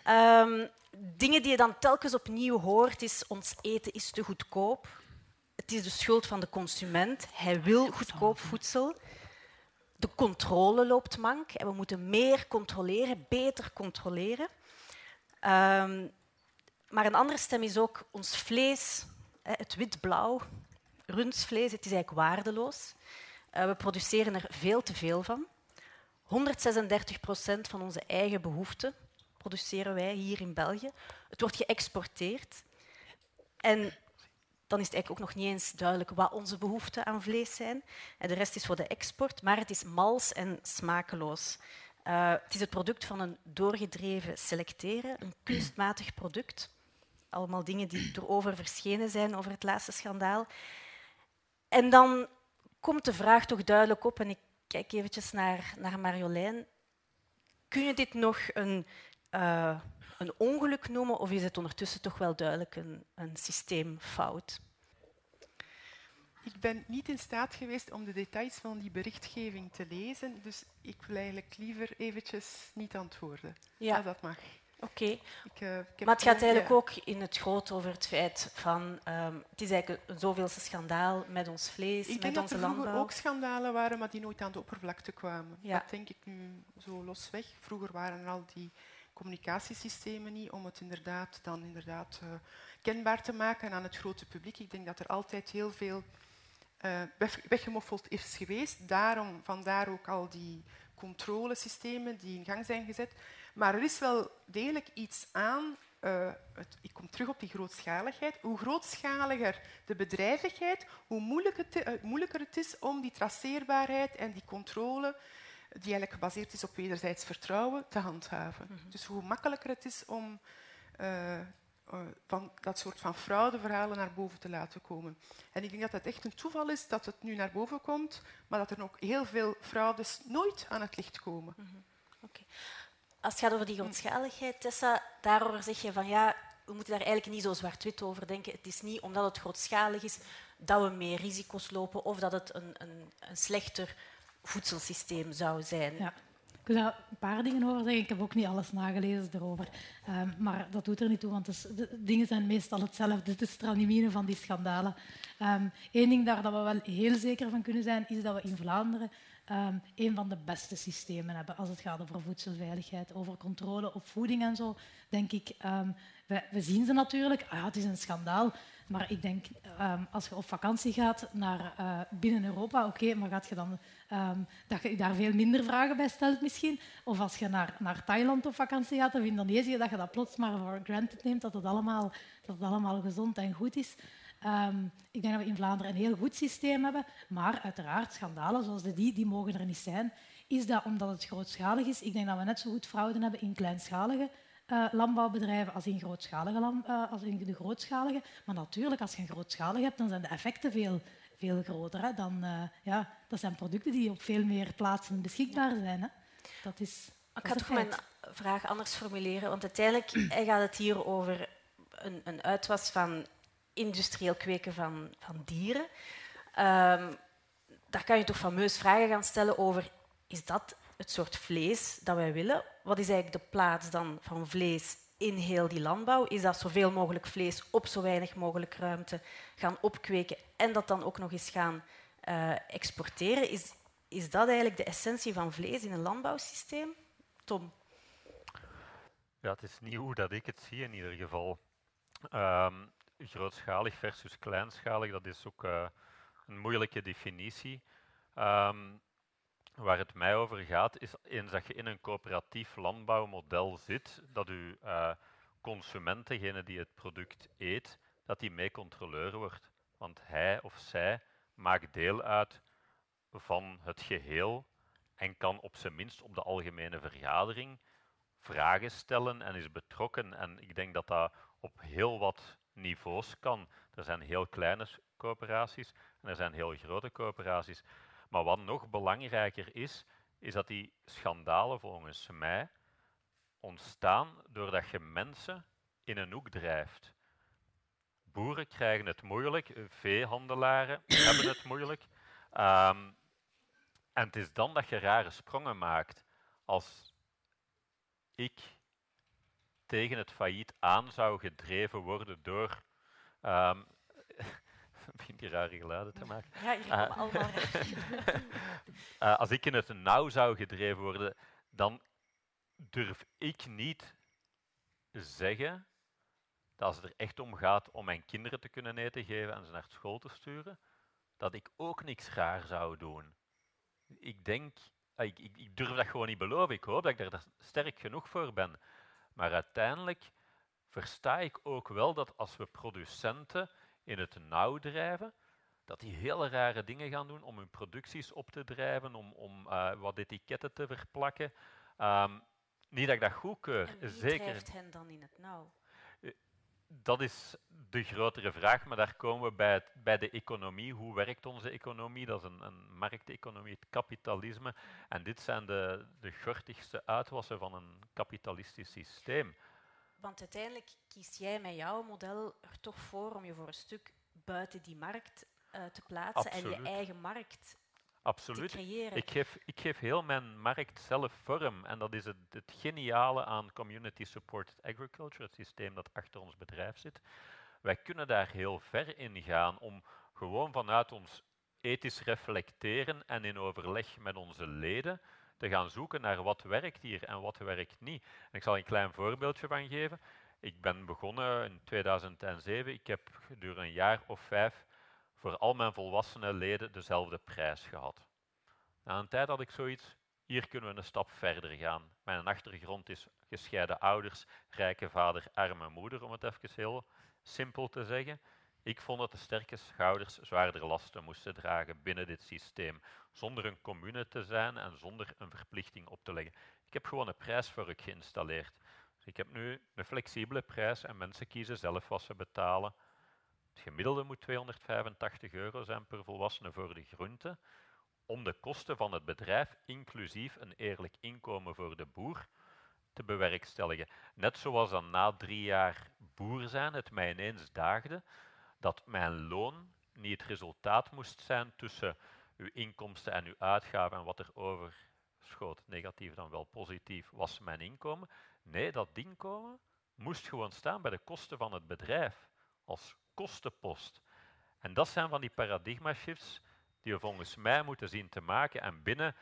Um, dingen die je dan telkens opnieuw hoort, is ons eten is te goedkoop. Het is de schuld van de consument. Hij wil goedkoop voedsel. De controle loopt mank en we moeten meer controleren, beter controleren. Um, maar een andere stem is ook ons vlees, het wit-blauw, rundsvlees, het is eigenlijk waardeloos. Uh, we produceren er veel te veel van. 136 procent van onze eigen behoeften produceren wij hier in België. Het wordt geëxporteerd. En dan is het eigenlijk ook nog niet eens duidelijk wat onze behoeften aan vlees zijn. De rest is voor de export, maar het is mals en smakeloos. Uh, het is het product van een doorgedreven selecteren, een kunstmatig product. Allemaal dingen die erover verschenen zijn over het laatste schandaal. En dan komt de vraag toch duidelijk op, en ik kijk eventjes naar, naar Marjolein. Kun je dit nog een uh, een ongeluk noemen of is het ondertussen toch wel duidelijk een, een systeemfout? Ik ben niet in staat geweest om de details van die berichtgeving te lezen, dus ik wil eigenlijk liever eventjes niet antwoorden, ja. als dat mag. Oké. Okay. Uh, maar het gaat eigenlijk ook in het groot over het feit van um, het is eigenlijk een zoveelste schandaal met ons vlees, ik met onze landbouw. Ik denk dat er vroeger ook schandalen waren, maar die nooit aan de oppervlakte kwamen. Ja. Dat denk ik nu zo losweg. Vroeger waren er al die communicatiesystemen niet om het inderdaad dan inderdaad uh, kenbaar te maken aan het grote publiek. Ik denk dat er altijd heel veel uh, weggemoffeld is geweest. Daarom, vandaar ook al die controlesystemen die in gang zijn gezet. Maar er is wel degelijk iets aan. Uh, het, ik kom terug op die grootschaligheid. Hoe grootschaliger de bedrijvigheid, hoe moeilijker het, moeilijker het is om die traceerbaarheid en die controle die eigenlijk gebaseerd is op wederzijds vertrouwen, te handhaven. Mm -hmm. Dus hoe makkelijker het is om uh, uh, van dat soort van fraudeverhalen naar boven te laten komen. En ik denk dat het echt een toeval is dat het nu naar boven komt, maar dat er ook heel veel fraudes nooit aan het licht komen. Mm -hmm. okay. Als het gaat over die grootschaligheid, Tessa, daarover zeg je van ja, we moeten daar eigenlijk niet zo zwart-wit over denken. Het is niet omdat het grootschalig is dat we meer risico's lopen of dat het een, een, een slechter voedselsysteem zou zijn. Ja. Ik wil daar een paar dingen over zeggen. Ik heb ook niet alles nagelezen erover. Ehm, maar dat doet er niet toe, want de dingen zijn meestal hetzelfde. Het is van die schandalen. Eén ehm, ding daar dat we wel heel zeker van kunnen zijn, is dat we in Vlaanderen um, een van de beste systemen hebben als het gaat over voedselveiligheid, over controle op voeding en zo. Denk ik, we, we, zien ze natuurlijk. Ah, het is een schandaal. Maar ik denk, um, als je op vakantie gaat naar uh, binnen Europa, oké, maar gaat je dan dat je daar veel minder vragen bij stelt misschien? Of als je naar, naar Thailand op vakantie gaat of Indonesië, dat je dat plots maar voor granted neemt dat het allemaal, dat het allemaal gezond en goed is. Um, ik denk dat we in Vlaanderen een heel goed systeem hebben, maar uiteraard schandalen zoals de die, die mogen er niet zijn. Is dat omdat het grootschalig is? Ik denk dat we net zo goed fraude hebben in kleinschalige uh, landbouwbedrijven als in, grootschalige uh, als in de grootschalige. Maar natuurlijk, als je een grootschalige hebt, dan zijn de effecten veel, veel groter. Hè. Dan, uh, ja, dat zijn producten die op veel meer plaatsen beschikbaar zijn. Hè. Dat is, Ik ga toch mijn vraag anders formuleren, want uiteindelijk gaat het hier over een, een uitwas van industrieel kweken van, van dieren. Um, daar kan je toch fameus vragen gaan stellen over is dat het soort vlees dat wij willen. Wat is eigenlijk de plaats dan van vlees in heel die landbouw? Is dat zoveel mogelijk vlees op zo weinig mogelijk ruimte gaan opkweken en dat dan ook nog eens gaan uh, exporteren? Is, is dat eigenlijk de essentie van vlees in een landbouwsysteem? Tom? Ja, het is niet hoe dat ik het zie in ieder geval. Um, grootschalig versus kleinschalig, dat is ook uh, een moeilijke definitie. Um, Waar het mij over gaat, is eens dat je in een coöperatief landbouwmodel zit, dat uw uh, consument, degene die het product eet, dat die mee controleur wordt. Want hij of zij maakt deel uit van het geheel en kan op zijn minst op de algemene vergadering vragen stellen en is betrokken. En ik denk dat dat op heel wat niveaus kan. Er zijn heel kleine coöperaties en er zijn heel grote coöperaties. Maar wat nog belangrijker is, is dat die schandalen volgens mij ontstaan doordat je mensen in een hoek drijft. Boeren krijgen het moeilijk, veehandelaren hebben het moeilijk. Um, en het is dan dat je rare sprongen maakt. Als ik tegen het failliet aan zou gedreven worden door um, begint je rare geluiden te maken. Ja, hier komen uh, allemaal uh, Als ik in het nauw zou gedreven worden, dan durf ik niet zeggen dat als het er echt om gaat om mijn kinderen te kunnen eten geven en ze naar school te sturen, dat ik ook niks raar zou doen. Ik denk, ik, ik, ik durf dat gewoon niet beloven. Ik hoop dat ik daar sterk genoeg voor ben. Maar uiteindelijk versta ik ook wel dat als we producenten in het nauw drijven, dat die hele rare dingen gaan doen om hun producties op te drijven, om, om uh, wat etiketten te verplakken. Um, niet dat ik dat goedkeur. En wie Zeker. drijft hen dan in het nauw? Eh, dat is de grotere vraag, maar daar komen we bij, het, bij de economie. Hoe werkt onze economie? Dat is een, een markteconomie, het kapitalisme. En dit zijn de, de gortigste uitwassen van een kapitalistisch systeem. Want uiteindelijk kies jij met jouw model er toch voor om je voor een stuk buiten die markt uh, te plaatsen Absoluut. en je eigen markt Absoluut. Ik geef, ik geef heel mijn markt zelf vorm. En dat is het, het geniale aan Community Supported Agriculture, het systeem dat achter ons bedrijf zit. Wij kunnen daar heel ver in gaan om gewoon vanuit ons ethisch reflecteren en in overleg met onze leden te gaan zoeken naar wat werkt hier en wat werkt niet. En ik zal een klein voorbeeldje van geven. Ik ben begonnen in 2007. Ik heb gedurende een jaar of vijf voor al mijn volwassene leden dezelfde prijs gehad. Na een tijd had ik zoiets, hier kunnen we een stap verder gaan. Mijn achtergrond is gescheiden ouders, rijke vader, arme moeder, om het even heel simpel te zeggen. Ik vond dat de sterke schouders zwaardere lasten moesten dragen binnen dit systeem, zonder een commune te zijn en zonder een verplichting op te leggen. Ik heb gewoon een prijs voor ik geïnstalleerd. Dus ik heb nu een flexibele prijs en mensen kiezen zelf wat ze betalen. Gemiddelde moet 285 euro zijn per volwassene voor de groente, om de kosten van het bedrijf, inclusief een eerlijk inkomen voor de boer, te bewerkstelligen. Net zoals dan na drie jaar boer zijn het mij ineens daagde dat mijn loon niet het resultaat moest zijn tussen uw inkomsten en uw uitgaven en wat er overschoot, negatief dan wel positief, was mijn inkomen. Nee, dat inkomen moest gewoon staan bij de kosten van het bedrijf, als kostenpost. En dat zijn van die paradigma shifts die we volgens mij moeten zien te maken. En binnen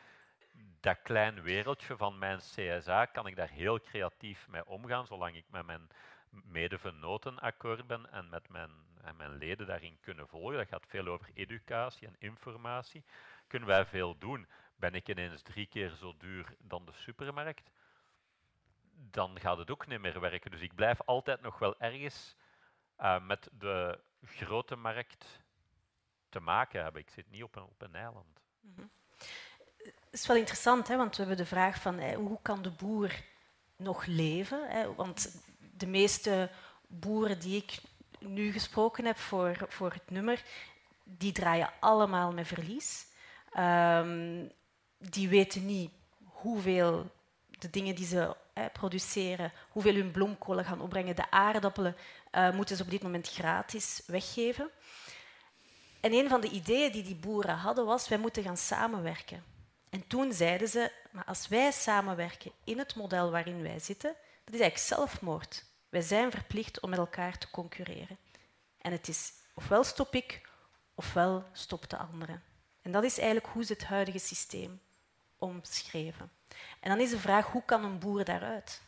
dat klein wereldje van mijn CSA kan ik daar heel creatief mee omgaan, zolang ik met mijn medevenoten akkoord ben en met mijn, en mijn leden daarin kunnen volgen. Dat gaat veel over educatie en informatie. Kunnen wij veel doen? Ben ik ineens drie keer zo duur dan de supermarkt? Dan gaat het ook niet meer werken. Dus ik blijf altijd nog wel ergens uh, met de grote markt te maken hebben. Ik zit niet op een, op een eiland. -hmm. Het is wel interessant, hè, want we hebben de vraag van hoe kan de boer nog leven? Hè? Want de meeste boeren die ik nu gesproken heb voor, voor het nummer, die draaien allemaal met verlies. Um, die weten niet hoeveel de dingen die ze produceren, hoeveel hun bloemkolen gaan opbrengen. De aardappelen uh, moeten ze op dit moment gratis weggeven. En een van de ideeën die die boeren hadden was, wij moeten gaan samenwerken. En toen zeiden ze, maar als wij samenwerken in het model waarin wij zitten, dat is eigenlijk zelfmoord. Wij zijn verplicht om met elkaar te concurreren. En het is ofwel stop ik, ofwel stopt de andere. En dat is eigenlijk hoe ze het huidige systeem omschreven. En dan is de vraag, hoe kan een boer daaruit?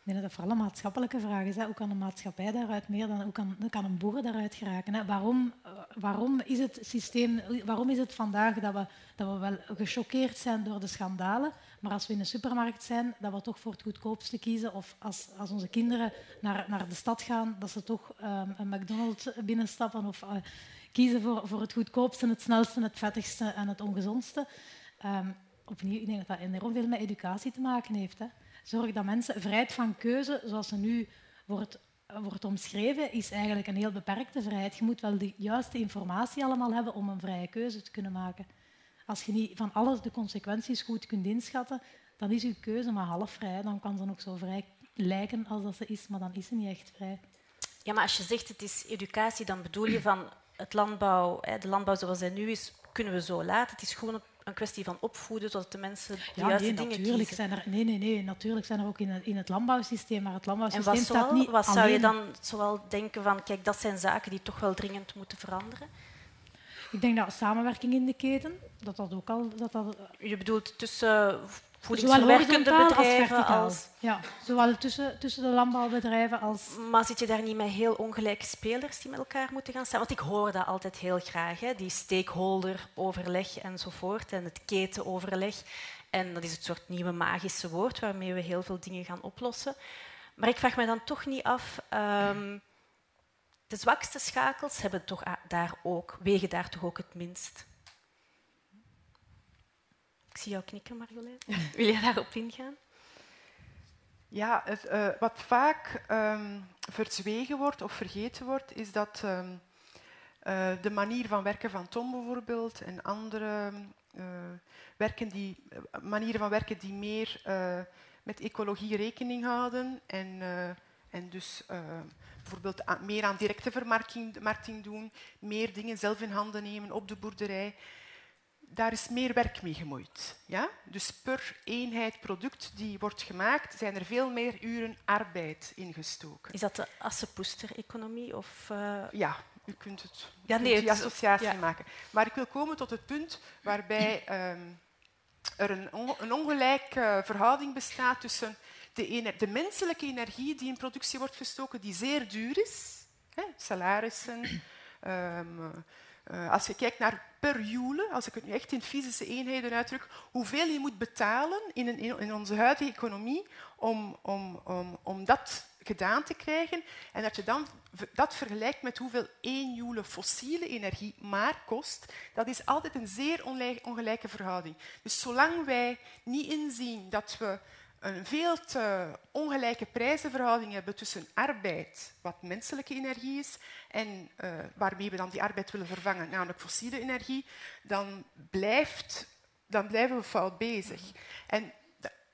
Ik denk dat dat vooral een maatschappelijke vraag is. Hè. Hoe kan een maatschappij daaruit meer dan hoe kan, kan een boer daaruit geraken? Hè? Waarom, eh, waarom, is het systeem, waarom is het vandaag dat we, dat we wel gechoqueerd zijn door de schandalen, maar als we in de supermarkt zijn, dat we toch voor het goedkoopste kiezen? Of als, als onze kinderen naar, naar de stad gaan, dat ze toch um, een McDonald's binnenstappen of uh, kiezen voor, voor het goedkoopste, het snelste, het vettigste en het ongezondste? Um, opnieuw, ik denk dat dat enorm veel met educatie te maken heeft. Hè? Zorg dat mensen vrijheid van keuze, zoals ze nu wordt, wordt omschreven, is eigenlijk een heel beperkte vrijheid. Je moet wel de juiste informatie allemaal hebben om een vrije keuze te kunnen maken. Als je niet van alles de consequenties goed kunt inschatten, dan is je keuze maar half vrij. Dan kan ze nog zo vrij lijken als dat ze is, maar dan is ze niet echt vrij. Ja, maar als je zegt het is educatie, dan bedoel je van het landbouw, de landbouw zoals hij nu is, kunnen we zo laten. Het is gewoon een kwestie van opvoeden, zodat de mensen de ja, juiste nee, dingen natuurlijk kiezen. Zijn er, nee, nee, nee, natuurlijk zijn er ook in het, in het landbouwsysteem, maar het landbouwsysteem en staat niet Wat zou je dan zoal denken van, kijk, dat zijn zaken die toch wel dringend moeten veranderen? Ik denk dat samenwerking in de keten, dat dat ook al... Dat dat, je bedoelt tussen voedingsverwerkende bedrijven als, Ja, zowel tussen, tussen de landbouwbedrijven als... Maar zit je daar niet met heel ongelijke spelers die met elkaar moeten gaan staan? Want ik hoor dat altijd heel graag, hè? die stakeholder-overleg enzovoort en het ketenoverleg. En dat is het soort nieuwe magische woord waarmee we heel veel dingen gaan oplossen. Maar ik vraag me dan toch niet af... Um, de zwakste schakels hebben toch daar ook, wegen daar toch ook het minst. Ik zie jou knikken, Marjolein. Wil je daarop ingaan? Ja, het, uh, wat vaak um, verzwegen wordt of vergeten wordt, is dat um, uh, de manier van werken van Tom bijvoorbeeld en andere uh, werken die, manieren van werken die meer met ecologie rekening houden en, en dus bijvoorbeeld meer aan directe vermarkting doen, meer dingen zelf in handen nemen op de boerderij daar is meer werk mee gemoeid. Ja? Dus per eenheid product die wordt gemaakt, zijn er veel meer uren arbeid ingestoken. Is dat de Assepoester-economie? Of, uh... Ja, u kunt, het, ja, nee, kunt die associatie ja. maken. Maar ik wil komen tot het punt waarbij um, er een, on een ongelijke verhouding bestaat tussen de, de, menselijke energie die in productie wordt gestoken, die zeer duur is, hè, salarissen, um, uh, als je kijkt naar per joule, als ik het nu echt in fysische eenheden uitdruk, hoeveel je moet betalen in, een, in onze huidige economie om, om, om, dat gedaan te krijgen. En dat je dan dat vergelijkt met hoeveel één joule fossiele energie maar kost, dat is altijd een zeer ongelijke verhouding. Dus zolang wij niet inzien dat we een veel te ongelijke prijzenverhouding hebben tussen arbeid, wat menselijke energie is, en uh, waarmee we dan die arbeid willen vervangen, namelijk fossiele energie, dan, blijft, dan blijven we fout bezig. En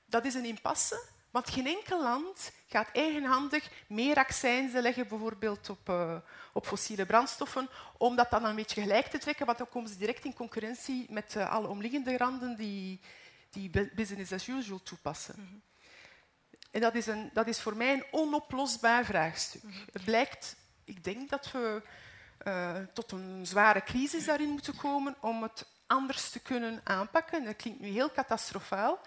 dat is een impasse Want geen enkel land gaat eigenhandig meer accijnzen leggen, bijvoorbeeld op, uh, op fossiele brandstoffen, om dat dan een beetje gelijk te trekken, want dan komen ze direct in concurrentie met uh, alle omliggende landen die, die business as usual toepassen. En dat is, een, dat is voor mij een onoplosbaar vraagstuk. Het blijkt, ik denk dat we uh, tot een zware crisis daarin moeten komen om het anders te kunnen aanpakken. Dat klinkt nu heel catastrofaal,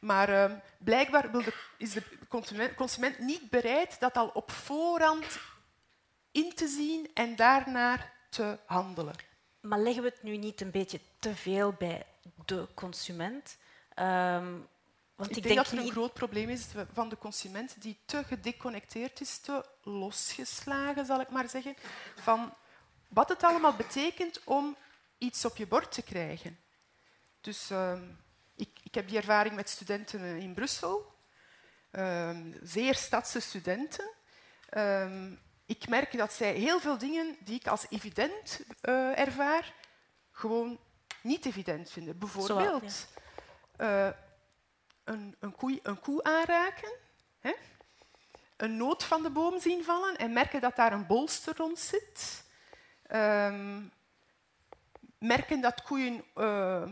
maar uh, blijkbaar de, is de consument, consument, niet bereid dat al op voorhand in te zien en daarnaar te handelen. Maar leggen we het nu niet een beetje te veel bij de consument? Um, want ik, ik denk, denk dat er een groot probleem is van de consument die te gedeconnecteerd is, te losgeslagen, zal ik maar zeggen, van wat het allemaal betekent om iets op je bord te krijgen. Dus uh, ik, ik, heb die ervaring met studenten in Brussel, uh, zeer stadse studenten. Uh, ik merk dat zij heel veel dingen die ik als evident uh, ervaar, gewoon niet evident vinden. Bijvoorbeeld. Uh, een, een, koe, een, koe, aanraken, hè? een noot van de boom zien vallen en merken dat daar een bolster rond zit. Um, merken dat koeien uh,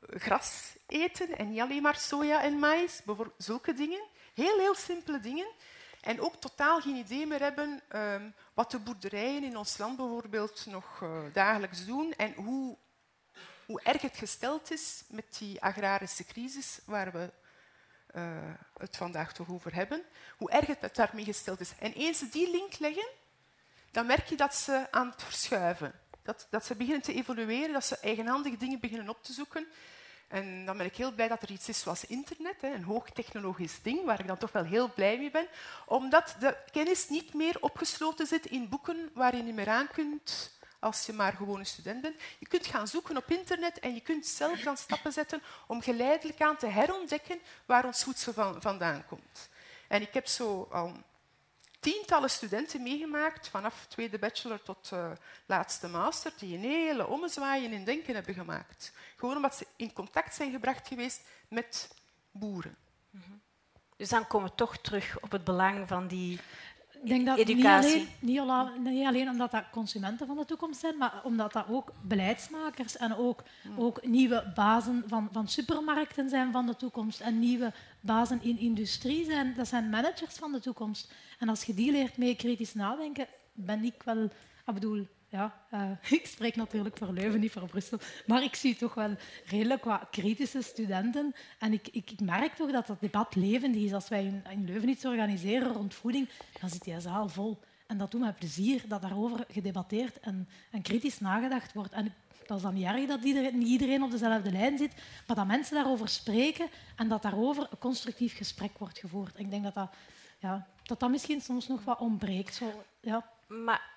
gras eten en niet alleen maar soja en maïs, bijvoorbeeld zulke dingen. Heel, heel simpele dingen. En ook totaal geen idee meer hebben um, wat de boerderijen in ons land bijvoorbeeld nog uh, dagelijks doen en hoe, hoe erg het gesteld is met die agrarische crisis waar we uh, het vandaag toch over hebben. Hoe erg het daarmee gesteld is. En eens ze die link leggen, dan merk je dat ze aan het verschuiven. Dat, dat ze beginnen te evolueren, dat ze eigenhandige dingen beginnen op te zoeken. En dan ben ik heel blij dat er iets is zoals internet, een hoogtechnologisch ding, waar ik dan toch wel heel blij mee ben. Omdat de kennis niet meer opgesloten zit in boeken waar je niet meer aan kunt als je maar gewoon een student bent. Je kunt gaan zoeken op internet en je kunt zelf dan stappen zetten om geleidelijk aan te herontdekken waar ons voedsel van, vandaan komt. En ik heb zo al tientallen studenten meegemaakt, vanaf tweede bachelor tot uh, laatste master, die een hele ommezwaaien in denken hebben gemaakt. Gewoon omdat ze in contact zijn gebracht geweest met boeren. -hmm. Dus dan komen we toch terug op het belang van die ik denk dat educatie. Niet alleen, niet, alleen, omdat dat consumenten van de toekomst zijn, maar omdat dat ook beleidsmakers en ook, ook nieuwe bazen van, van supermarkten zijn van de toekomst en nieuwe bazen in industrie zijn. Dat zijn managers van de toekomst. En als je die leert mee kritisch nadenken, ben ik wel... Ik bedoel, ja, uh, ik spreek natuurlijk voor Leuven, niet voor Brussel, maar ik zie toch wel redelijk wat kritische studenten. En ik, ik, ik merk toch dat dat debat levendig is. Als wij in, in, Leuven iets organiseren rond voeding, dan zit die zaal vol. En dat doet mij plezier, dat daarover gedebatteerd en, en kritisch nagedacht wordt. En dat is dan niet erg dat iedereen, niet iedereen op dezelfde lijn zit, maar dat mensen daarover spreken en dat daarover een constructief gesprek wordt gevoerd. ik denk dat dat, ja, dat, dat misschien soms nog wat ontbreekt. Zo, ja. Maar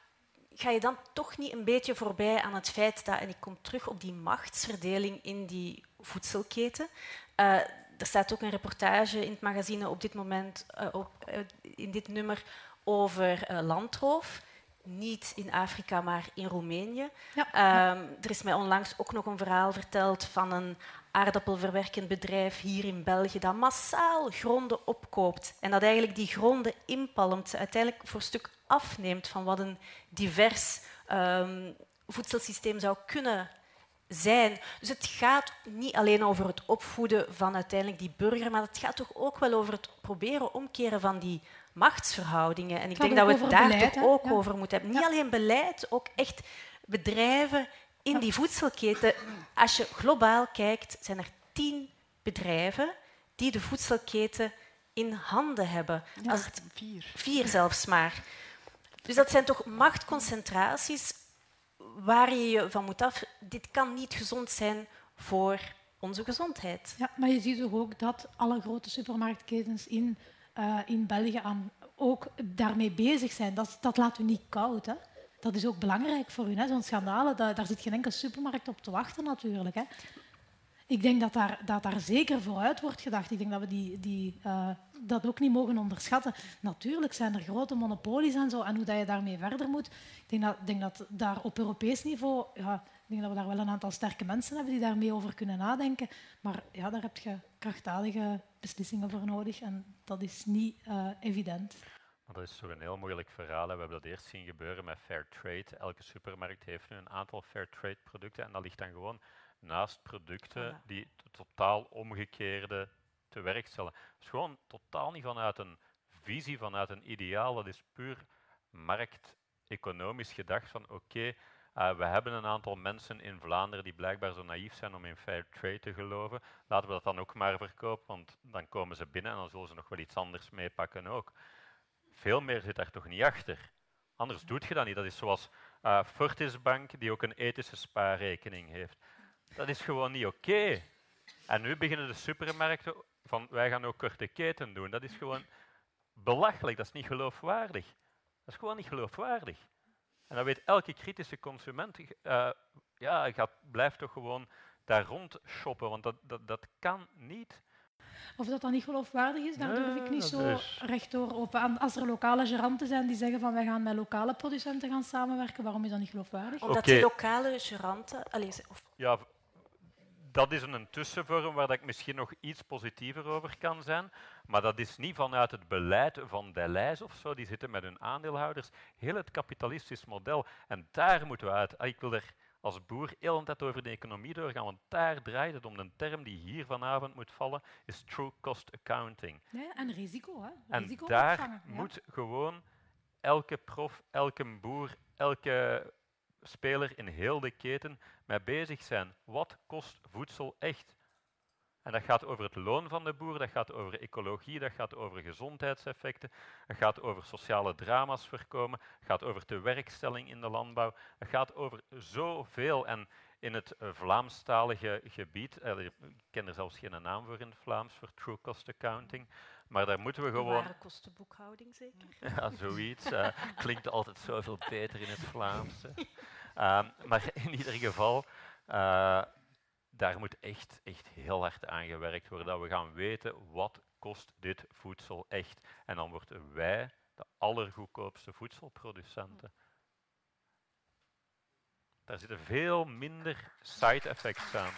ga je dan toch niet een beetje voorbij aan het feit dat, en ik kom terug op die machtsverdeling in die voedselketen. Uh, er staat ook een reportage in het magazine op dit moment, uh, op, uh, in dit nummer, over landroof. Niet in Afrika, maar in Roemenië. Ja. Um, er is mij onlangs ook nog een verhaal verteld van een aardappelverwerkend bedrijf hier in België dat massaal gronden opkoopt en dat eigenlijk die gronden inpalmt, uiteindelijk voor een stuk afneemt van wat een divers um, voedselsysteem zou kunnen zijn. Dus het gaat niet alleen over het opvoeden van uiteindelijk die burger, maar het gaat toch ook wel over het proberen omkeren van die machtsverhoudingen. En ik denk dat we het daar beleid, toch ook ja. over moeten hebben. Niet ja. alleen beleid, ook echt bedrijven in die voedselketen. Als je globaal kijkt, zijn er tien bedrijven die de voedselketen in handen hebben. Als het, vier. Vier zelfs maar. Dus dat zijn toch machtconcentraties waar je je van moet af. Dit kan niet gezond zijn voor onze gezondheid. Ja, maar je ziet ook dat alle grote supermarktketens in, uh, in België ook daarmee bezig zijn. Dat, dat laat u niet koud. Hè? Dat is ook belangrijk voor u. Zo'n schandalen, daar, daar zit geen enkele supermarkt op te wachten natuurlijk. Hè? Ik denk dat daar, dat daar zeker vooruit wordt gedacht. Ik denk dat we die, die, uh, dat ook niet mogen onderschatten. Natuurlijk zijn er grote monopolies en zo, en hoe dat je daarmee verder moet. Ik denk dat, denk dat daar op Europees niveau, ja, ik denk dat we daar wel een aantal sterke mensen hebben die daarmee over kunnen nadenken. Maar ja, daar heb je krachtdadige beslissingen voor nodig en dat is niet uh, evident. Dat is toch een heel moeilijk verhaal. We hebben dat eerst zien gebeuren met fair trade. Elke supermarkt heeft nu een aantal fair trade producten en dat ligt dan gewoon naast producten die totaal omgekeerde te werk stellen. Het is gewoon totaal niet vanuit een visie, vanuit een ideaal. Dat is puur markteconomisch gedacht van oké, uh, we hebben een aantal mensen in Vlaanderen die blijkbaar zo naïef zijn om in fair trade te geloven. Laten we dat dan ook maar verkopen, want dan komen ze binnen en dan zullen ze nog wel iets anders meepakken ook. Veel meer zit daar toch niet achter. Anders doet je dat niet. Dat is zoals uh, Fortis Bank, die ook een ethische spaarrekening heeft. Dat is gewoon niet oké. En nu beginnen de supermarkten van wij gaan ook korte keten doen. Dat is gewoon belachelijk, dat is niet geloofwaardig. Dat is gewoon niet geloofwaardig. En dan weet elke kritische consument, uh, ja, gaat, blijft toch gewoon daar rond shoppen, want dat, dat, dat kan niet. Of dat dan niet geloofwaardig is, daar durf ik niet zo is... rechtdoor open. Als er lokale geranten zijn die zeggen van wij gaan met lokale producenten gaan samenwerken, waarom is dat niet geloofwaardig? Omdat okay. die lokale geranten... Allez, of... Ja, dat is een tussenvorm waar ik misschien nog iets positiever over kan zijn. Maar dat is niet vanuit het beleid van Deleuze of zo. Die zitten met hun aandeelhouders. Heel het kapitalistisch model. En daar moeten we uit. Ah, ik wil er als boer heel een tijd over de economie doorgaan, want daar draait het om. De term die hier vanavond moet vallen is true cost accounting. Ja, en risico. Hè? Risico en daar moet gewoon elke prof, elke boer, elke speler in heel de keten mee bezig zijn. Wat kost voedsel echt? En dat gaat over het loon van de boer, dat gaat over ecologie, dat gaat over gezondheidseffecten, dat gaat over sociale drama's voorkomen, dat gaat over de werkstelling in de landbouw, het gaat over zoveel. En in het Vlaamstalige gebied, eh, ik ken er zelfs geen naam voor in het Vlaams, voor true cost accounting, maar daar moeten we gewoon... Ware kostenboekhouding zeker? Ja, zoiets. Uh, klinkt altijd zoveel beter in het Vlaams. Um, maar in ieder geval, uh, daar moet echt, echt heel hard aan gewerkt worden. Dat we gaan weten wat kost dit voedsel echt. En dan worden wij de allergoedkoopste voedselproducenten. Daar zitten veel minder side effects aan.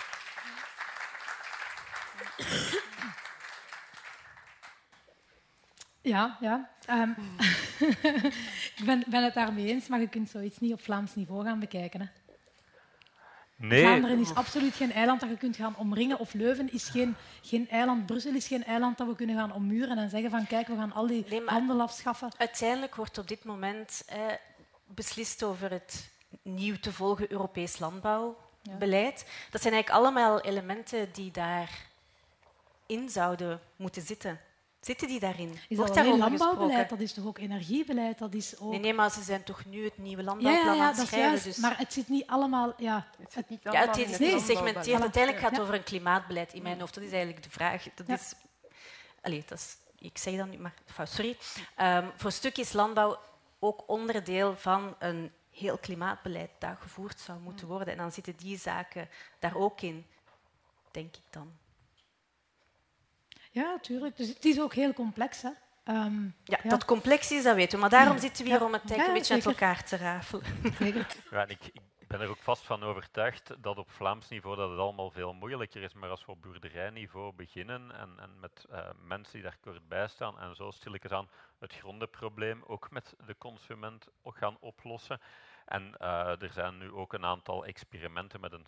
Ja, ja. Um, ik ben, ben het daarmee eens, maar je kunt zoiets niet op Vlaams niveau gaan bekijken. Hè. Nee. Vlaanderen is absoluut geen eiland dat je kunt gaan omringen. Of Leuven is geen, geen eiland. Brussel is geen eiland dat we kunnen gaan ommuren en zeggen van kijk, we gaan al die nee, handel afschaffen. Uiteindelijk wordt op dit moment eh, beslist over het nieuw te volgen Europees landbouwbeleid. Ja. Dat zijn eigenlijk allemaal elementen die daarin zouden moeten zitten. Zitten die daarin? Is dat alleen landbouwbeleid? Dat is toch ook energiebeleid? Dat is ook... Nee, nee, maar ze zijn toch nu het nieuwe landbouwplan ja, ja, ja, aan het schrijven. Dus... Maar het zit niet allemaal... Ja, het, zit niet allemaal ja, het is niet gesegmenteerd. Uiteindelijk gaat het over een klimaatbeleid in mijn hoofd. Dat is eigenlijk de vraag. Dat is... Allee, dat is... Ik zeg dat niet, maar... Sorry. Um, voor een stuk is landbouw ook onderdeel van een heel klimaatbeleid dat gevoerd zou moeten worden. En dan zitten die zaken daar ook in, denk ik dan. Ja, natuurlijk. Dus het is ook heel complex. Hè? Um, ja, dat complex is, dat weten we. Maar daarom zitten we hier om het een beetje met elkaar te rafelen. Ja, ik, ik, ben er ook vast van overtuigd dat op Vlaams niveau dat het allemaal veel moeilijker is. Maar als we op boerderijniveau beginnen en, en met uh, mensen die daar kort bij staan en zo stilletjes aan het grondenprobleem ook met de consument gaan oplossen. En uh, er zijn nu ook een aantal experimenten met een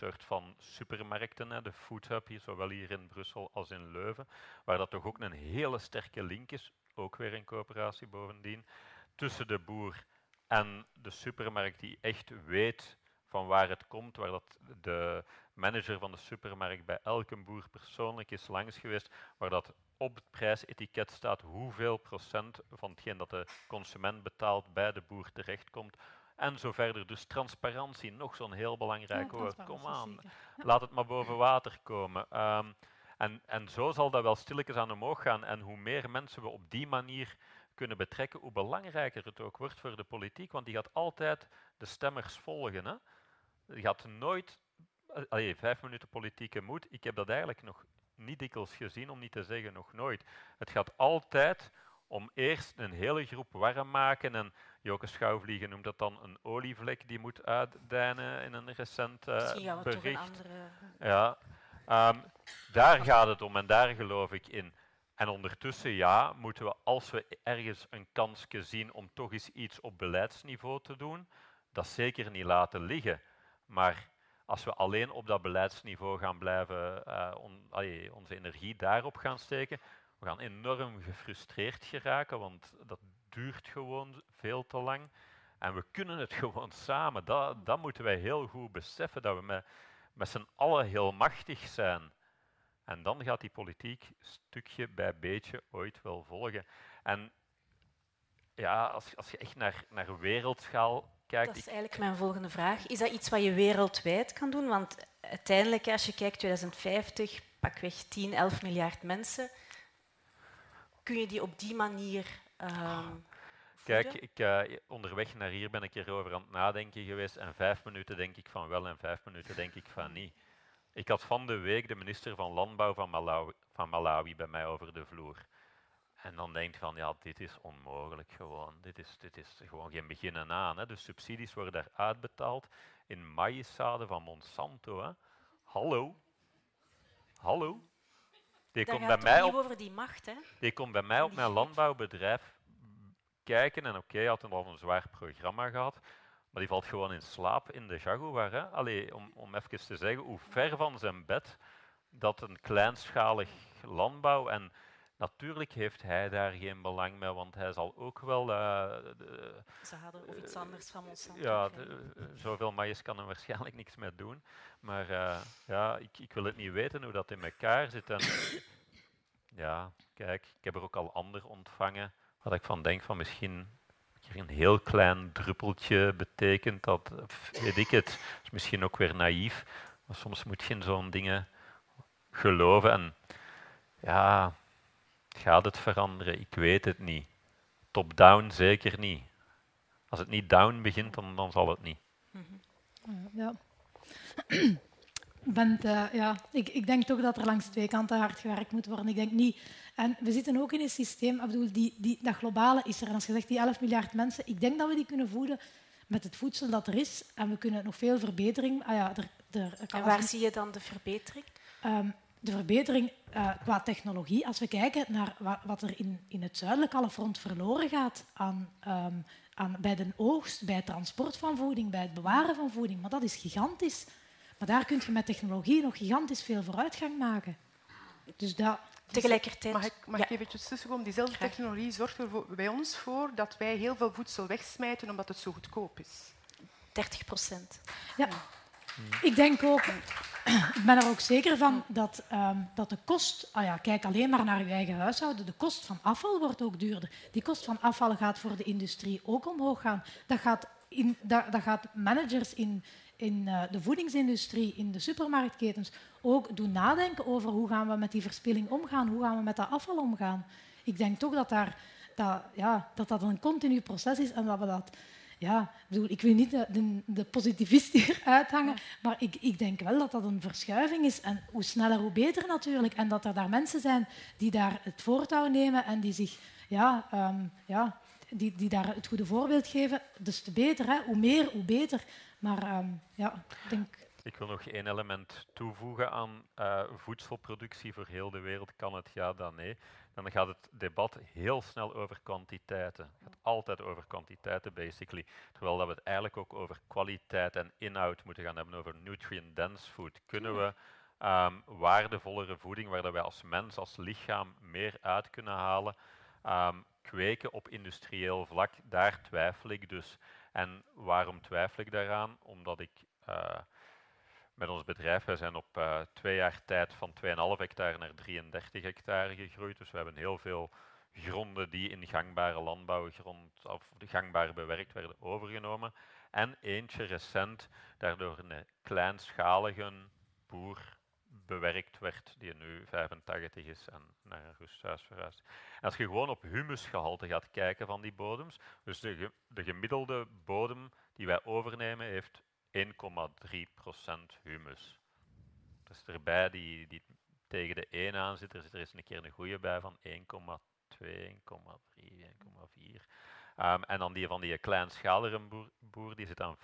soort van supermarkten, hè, de Food Hub, hier, zowel hier in Brussel als in Leuven, waar dat toch ook een hele sterke link is, ook weer in coöperatie bovendien, tussen de boer en de supermarkt die echt weet van waar het komt, waar dat de manager van de supermarkt bij elke boer persoonlijk is langs geweest, waar dat op het prijsetiket staat hoeveel procent van hetgeen dat de consument betaalt bij de boer terechtkomt, en zo verder. Dus transparantie, nog zo'n heel belangrijk woord. Kom aan, laat het maar boven water komen. Um, en, en zo zal dat wel stilletjes aan omhoog gaan. En hoe meer mensen we op die manier kunnen betrekken, hoe belangrijker het ook wordt voor de politiek. Want die gaat altijd de stemmers volgen. Hè? Die gaat nooit allee, vijf minuten politieke moed, ik heb dat eigenlijk nog niet dikwijls gezien, om niet te zeggen nog nooit. Het gaat altijd om eerst een hele groep warm maken en Joke Schouwvliegen noemt dat dan een olievlek die moet uitdijnen in een recent uh, bericht. Andere... Ja, ehm, daar gaat het om en daar geloof ik in. En ondertussen, ja, moeten we, als we ergens een kansje zien om toch eens iets op beleidsniveau te doen, dat zeker niet laten liggen. Maar als we alleen op dat beleidsniveau gaan blijven, uh, onze energie daarop gaan steken, we gaan enorm gefrustreerd geraken, want dat duurt gewoon veel te lang. En we kunnen het gewoon samen. Dat, dat moeten wij heel goed beseffen, dat we met, met z'n allen heel machtig zijn. En dan gaat die politiek stukje bij beetje ooit wel volgen. En ja, als, als je echt naar, naar wereldschaal kijkt... Dat is eigenlijk mijn volgende vraag. Is dat iets wat je wereldwijd kan doen? Want uiteindelijk, als je kijkt 2050, pakweg 10, 11 miljard mensen, kun je die op die manier um, Kijk, ik, uh, onderweg naar hier ben ik erover aan het nadenken geweest en vijf minuten denk ik van wel en vijf minuten denk ik van niet. Ik had van de week de minister van Landbouw van Malawi, van Malawi bij mij over de vloer. En dan denk je van, ja, dit is onmogelijk gewoon. Dit is, dit is gewoon geen beginnen aan. Hè. De subsidies worden daar uitbetaald in maïszaden van Monsanto. Hè. Hallo? Hallo? Die komt bij mij op, over die macht, hè? Die komt bij mij op mijn landbouwbedrijf kijken. En oké, hij had al een zwaar programma gehad. Maar die valt gewoon in slaap in de Jaguar. Hè? Allee, om, om even te zeggen hoe ver van zijn bed dat een kleinschalig landbouw. En natuurlijk heeft hij daar geen belang mee, want hij zal ook wel. Uh, de, Ze hadden of iets anders van ons. Ja, de, zoveel maïs kan er waarschijnlijk niks mee doen. Maar uh, ja, ik, ik, wil het niet weten hoe dat in elkaar zit. En, ja, kijk, ik heb er ook al ander ontvangen. Wat ik van denk van misschien een heel klein druppeltje betekent, dat weet ik het, is misschien ook weer naïef. Maar soms moet je in zo'n dingen geloven. En ja, gaat het veranderen? Ik weet het niet. Top-down zeker niet. Als het niet down begint, dan, dan zal het niet. Ja. bent, uh, ja, ik, ik, denk toch dat er langs twee kanten hard gewerkt moet worden. Ik denk niet. En we zitten ook in een systeem, ik bedoel, die, die, dat globale is er. En als je zegt die 11 miljard mensen, ik denk dat we die kunnen voeden met het voedsel dat er is. En we kunnen nog veel verbetering. Ah ja, er, er, en waar zie je dan de verbetering? Um, de verbetering uh, qua technologie, als we kijken naar wat er in, in het zuidelijke front verloren gaat aan, um, aan, bij de oogst, bij het transport van voeding, bij het bewaren van voeding, maar dat is gigantisch. Maar daar kun je met technologie nog gigantisch veel vooruitgang maken. Dus dat, Tegelijkertijd... Mag ik, mag ik eventjes tussenkomen? Diezelfde technologie zorgt er bij ons voor dat wij heel veel voedsel wegsmijten omdat het zo goedkoop is. 30 procent. Ja. Ik denk ook, ik ben er ook zeker van dat, um, dat de kost, ah ja, kijk alleen maar naar uw eigen huishouden, de kost van afval wordt ook duurder. Die kost van afval gaat voor de industrie ook omhoog gaan. Dat gaat, in, dat, dat gaat managers in, in uh, de voedingsindustrie, in de supermarktketens, ook doen nadenken over hoe gaan we met die verspilling omgaan, hoe gaan we met dat afval omgaan. Ik denk toch dat daar, dat, ja, dat, dat een continu proces is en dat we dat... Ja, ik, bedoel, ik wil niet de, de, de positivist hier uithangen, maar ik, ik, denk wel dat dat een verschuiving is. En hoe sneller, hoe beter natuurlijk. En dat er daar mensen zijn die daar het voortouw nemen en die zich ja, um, ja, die, die daar het goede voorbeeld geven, dus te beter. Hè? Hoe meer, hoe beter. Maar um, ja, ik denk... Ik wil nog één element toevoegen aan uh, voedselproductie voor heel de wereld. Kan het ja, dan nee. Dan gaat het debat heel snel over kwantiteiten. Het gaat altijd over kwantiteiten, basically. Terwijl dat we het eigenlijk ook over kwaliteit en inhoud moeten gaan hebben, over nutrient-dense food. Kunnen we um, waardevollere voeding, waar dat wij als mens, als lichaam meer uit kunnen halen, um, kweken op industrieel vlak, daar twijfel ik dus. En waarom twijfel ik daaraan? Omdat ik uh, met ons bedrijf, wij zijn op uh, twee jaar tijd van 2,5 hectare naar 33 hectare gegroeid. Dus we hebben heel veel gronden die in gangbare landbouwgrond of gangbaar bewerkt werden overgenomen. En eentje recent daardoor een kleinschalige boer bewerkt werd, die nu 85 is en naar een rusthuis verhuisd. als je gewoon op humusgehalte gaat kijken van die bodems, dus de gemiddelde bodem die wij overnemen heeft 1,3% humus. Dus erbij die, die tegen de 1 aan zit, er zit er eens een keer een goede bij van 1,2, 1,3, 1,4. Um, en dan die van die kleinschaligere boer, die zit aan 5,9.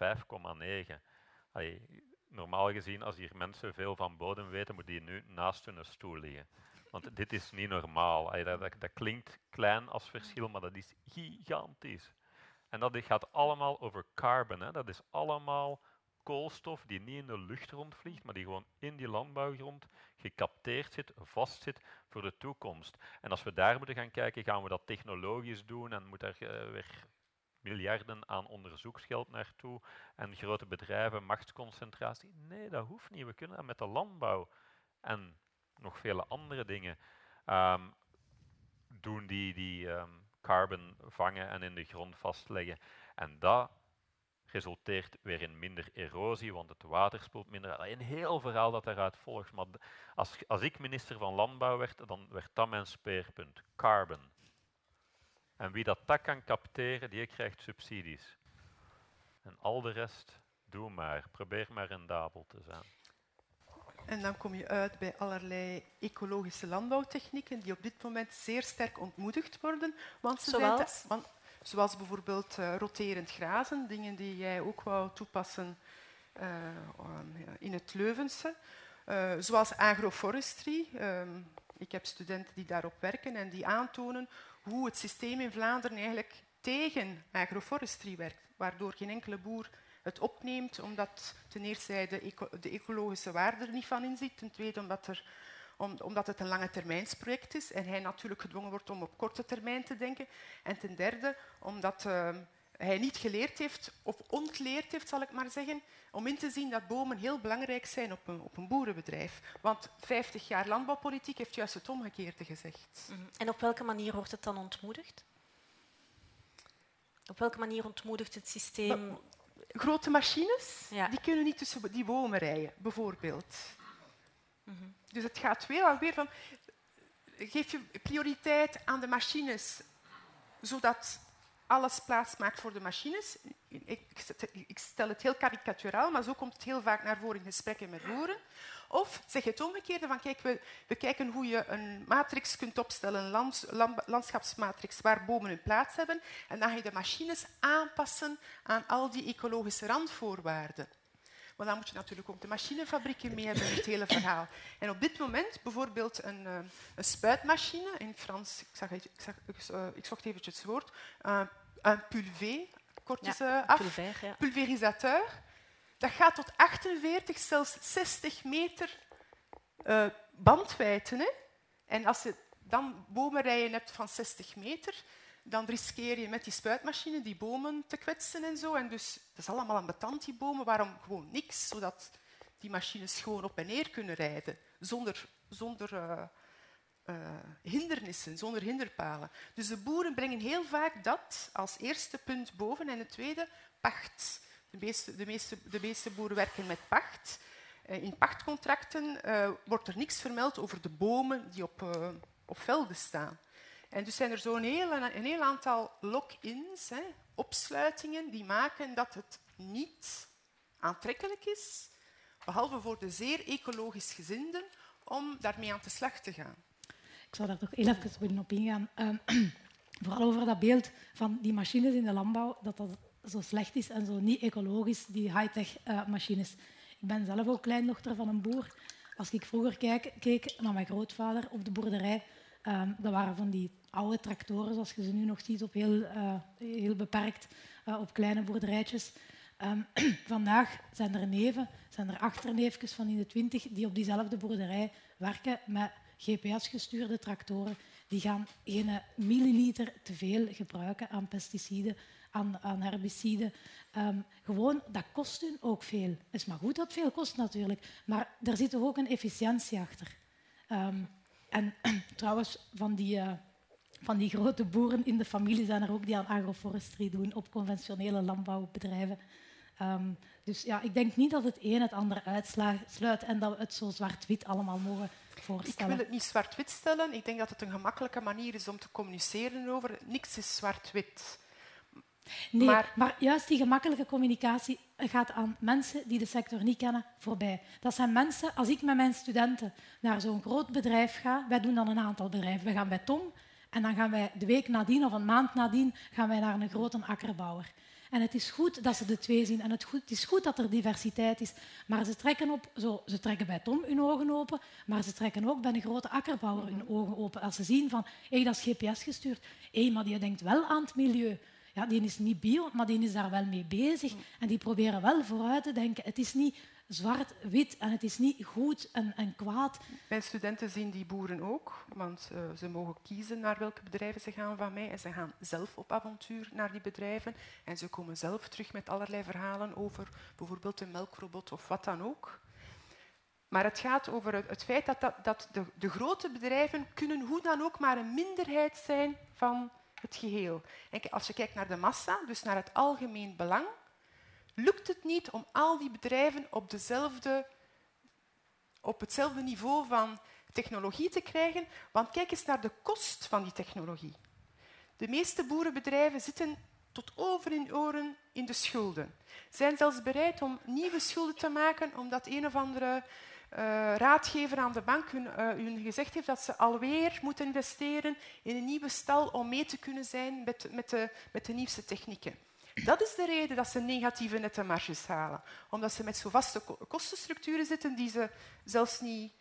Normaal gezien, als hier mensen veel van bodem weten, moet die nu naast hun stoel liggen. Want dit is niet normaal. dat, dat, dat, klinkt klein als verschil, maar dat is gigantisch. En dat gaat allemaal over carbon. Hè. Dat is allemaal koolstof die niet in de lucht rondvliegt, maar die gewoon in die landbouwgrond gecapteerd zit, vastzit voor de toekomst. En als we daar moeten gaan kijken, gaan we dat technologisch doen en moet er uh, weer miljarden aan onderzoeksgeld naartoe en grote bedrijven, machtsconcentratie. Nee, dat hoeft niet. We kunnen dat met de landbouw en nog vele andere dingen um, doen die, die um, carbon vangen en in de grond vastleggen. En dat resulteert weer in minder erosie, want het water spoelt minder. Een heel verhaal dat daaruit volgt. Maar als, als ik minister van Landbouw werd, dan werd dat mijn speerpunt. Carbon. En wie dat, dat kan capteren, die krijgt subsidies. En al de rest, doe maar. Probeer maar rendabel te zijn. En dan kom je uit bij allerlei ecologische landbouwtechnieken die op dit moment zeer sterk ontmoedigd worden. Want ze Zoals? Zijn want, zoals bijvoorbeeld uh, roterend grazen, dingen die jij ook wou toepassen uh, in het Leuvense. Uh, zoals agroforestry. Um, ik heb studenten die daarop werken en die aantonen hoe het systeem in Vlaanderen eigenlijk tegen agroforestry werkt, waardoor geen enkele boer het opneemt, omdat ten eerste hij de ecologische waarde er niet van inziet, ten tweede omdat, er, om, omdat het een lange termijnsproject is en hij natuurlijk gedwongen wordt om op korte termijn te denken, en ten derde omdat uh, hij niet geleerd heeft, of ontleerd heeft, zal ik maar zeggen, om in te zien dat bomen heel belangrijk zijn op een, op een boerenbedrijf. Want 50 jaar landbouwpolitiek heeft juist het omgekeerde gezegd. Mm -hmm. En op welke manier wordt het dan ontmoedigd? Op welke manier ontmoedigt het systeem... Grote machines, ja. die kunnen niet tussen die bomen rijden, bijvoorbeeld. -hmm. Dus het gaat weer alweer van... Geef je prioriteit aan de machines, zodat alles plaats maakt voor de machines. Ik, ik stel het heel karikaturaal, maar zo komt het heel vaak naar voren in gesprekken met boeren. Of zeg je het omgekeerde van kijk, we, we kijken hoe je een matrix kunt opstellen, een land, landschapsmatrix waar bomen hun plaats hebben. En dan ga je de machines aanpassen aan al die ecologische randvoorwaarden. Maar dan moet je natuurlijk ook de machinefabrieken mee hebben in het hele verhaal. En op dit moment bijvoorbeeld een, een spuitmachine, in Frans, ik, zag, ik, zag, ik, uh, ik zocht eventjes het woord, uh, een pulvé, kortjes ja, af, pulver, ja. pulverisateur. Dat gaat tot 48, zelfs 60 meter uh, bandwijdte. Hè? En als je dan bomenrijen hebt van 60 meter, dan riskeer je met die spuitmachine die bomen te kwetsen en zo. En dus, dat is allemaal aan betand, die bomen. Waarom gewoon niks? Zodat die machines gewoon op en neer kunnen rijden, zonder, zonder uh, uh, hindernissen, zonder hinderpalen. Dus de boeren brengen heel vaak dat als eerste punt boven. En het tweede, pacht. De meeste, de meeste, de boeren werken met pacht. Uh, in pachtcontracten wordt er niks vermeld over de bomen die op, op velden staan. En dus zijn er zo'n heel, een heel aantal lock-ins, opsluitingen, die maken dat het niet aantrekkelijk is, behalve voor de zeer ecologisch gezinden, om daarmee aan de slag te gaan. Ik zou daar toch heel even op ingaan. Um, vooral over dat beeld van die machines in de landbouw, dat dat zo slecht is en zo niet ecologisch, die high-tech uh, machines. Ik ben zelf ook kleindochter van een boer. Als ik vroeger keek naar mijn grootvader op de boerderij, Um, dat waren van die oude tractoren, zoals je ze nu nog ziet, op heel, uh, heel beperkt uh, op kleine boerderijtjes. Um, vandaag zijn er neven, zijn er achterneefjes van in de twintig die op diezelfde boerderij werken met GPS-gestuurde tractoren. Die gaan geen milliliter te veel gebruiken aan pesticiden, aan, aan herbiciden. Um, gewoon, dat kost hun ook veel. Het is maar goed dat het veel kost natuurlijk, maar er zit ook een efficiëntie achter. Um, en trouwens, van die, uh, van die grote boeren in de familie zijn er ook die aan agroforestry doen op conventionele landbouwbedrijven. Um, dus ja, ik denk niet dat het een het andere uitsluit en dat we het zo zwart-wit allemaal mogen voorstellen. Ik wil het niet zwart-wit stellen. Ik denk dat het een gemakkelijke manier is om te communiceren over. Niks is zwart-wit. Nee, maar, maar, juist die gemakkelijke communicatie gaat aan mensen die de sector niet kennen voorbij. Dat zijn mensen, als ik met mijn studenten naar zo'n groot bedrijf ga, wij doen dan een aantal bedrijven. We gaan bij Tom en dan gaan wij de week nadien of een maand nadien gaan wij naar een grote akkerbouwer. En het is goed dat ze de twee zien en het, goed, het is goed dat er diversiteit is. Maar ze trekken, op, zo, ze trekken bij Tom hun ogen open, maar ze trekken ook bij een grote akkerbouwer hun ogen open. Als ze zien van, hé, dat is GPS gestuurd. Hé, maar die denkt wel aan het milieu ja, die is niet bio, maar die is daar wel mee bezig. En die proberen wel vooruit te denken. Het is niet zwart-wit en het is niet goed en, en, kwaad. Mijn studenten zien die boeren ook, want uh, ze mogen kiezen naar welke bedrijven ze gaan van mij. En ze gaan zelf op avontuur naar die bedrijven. En ze komen zelf terug met allerlei verhalen over bijvoorbeeld een melkrobot of wat dan ook. Maar het gaat over het feit dat, dat, dat de, de, grote bedrijven kunnen hoe dan ook maar een minderheid zijn van het geheel. als je kijkt naar de massa, dus naar het algemeen belang, lukt het niet om al die bedrijven op, dezelfde, op hetzelfde niveau van technologie te krijgen. Want kijk eens naar de kost van die technologie. De meeste boerenbedrijven zitten tot over in oren in de schulden. Zijn zelfs bereid om nieuwe schulden te maken omdat een of andere raadgever aan de bank hun, uh, gezegd heeft dat ze alweer moeten investeren in een nieuwe stal om mee te kunnen zijn met, met, de, met de nieuwste technieken. Dat is de reden dat ze negatieve nette marges halen. Omdat ze met zo vaste kostenstructuren zitten die ze zelfs niet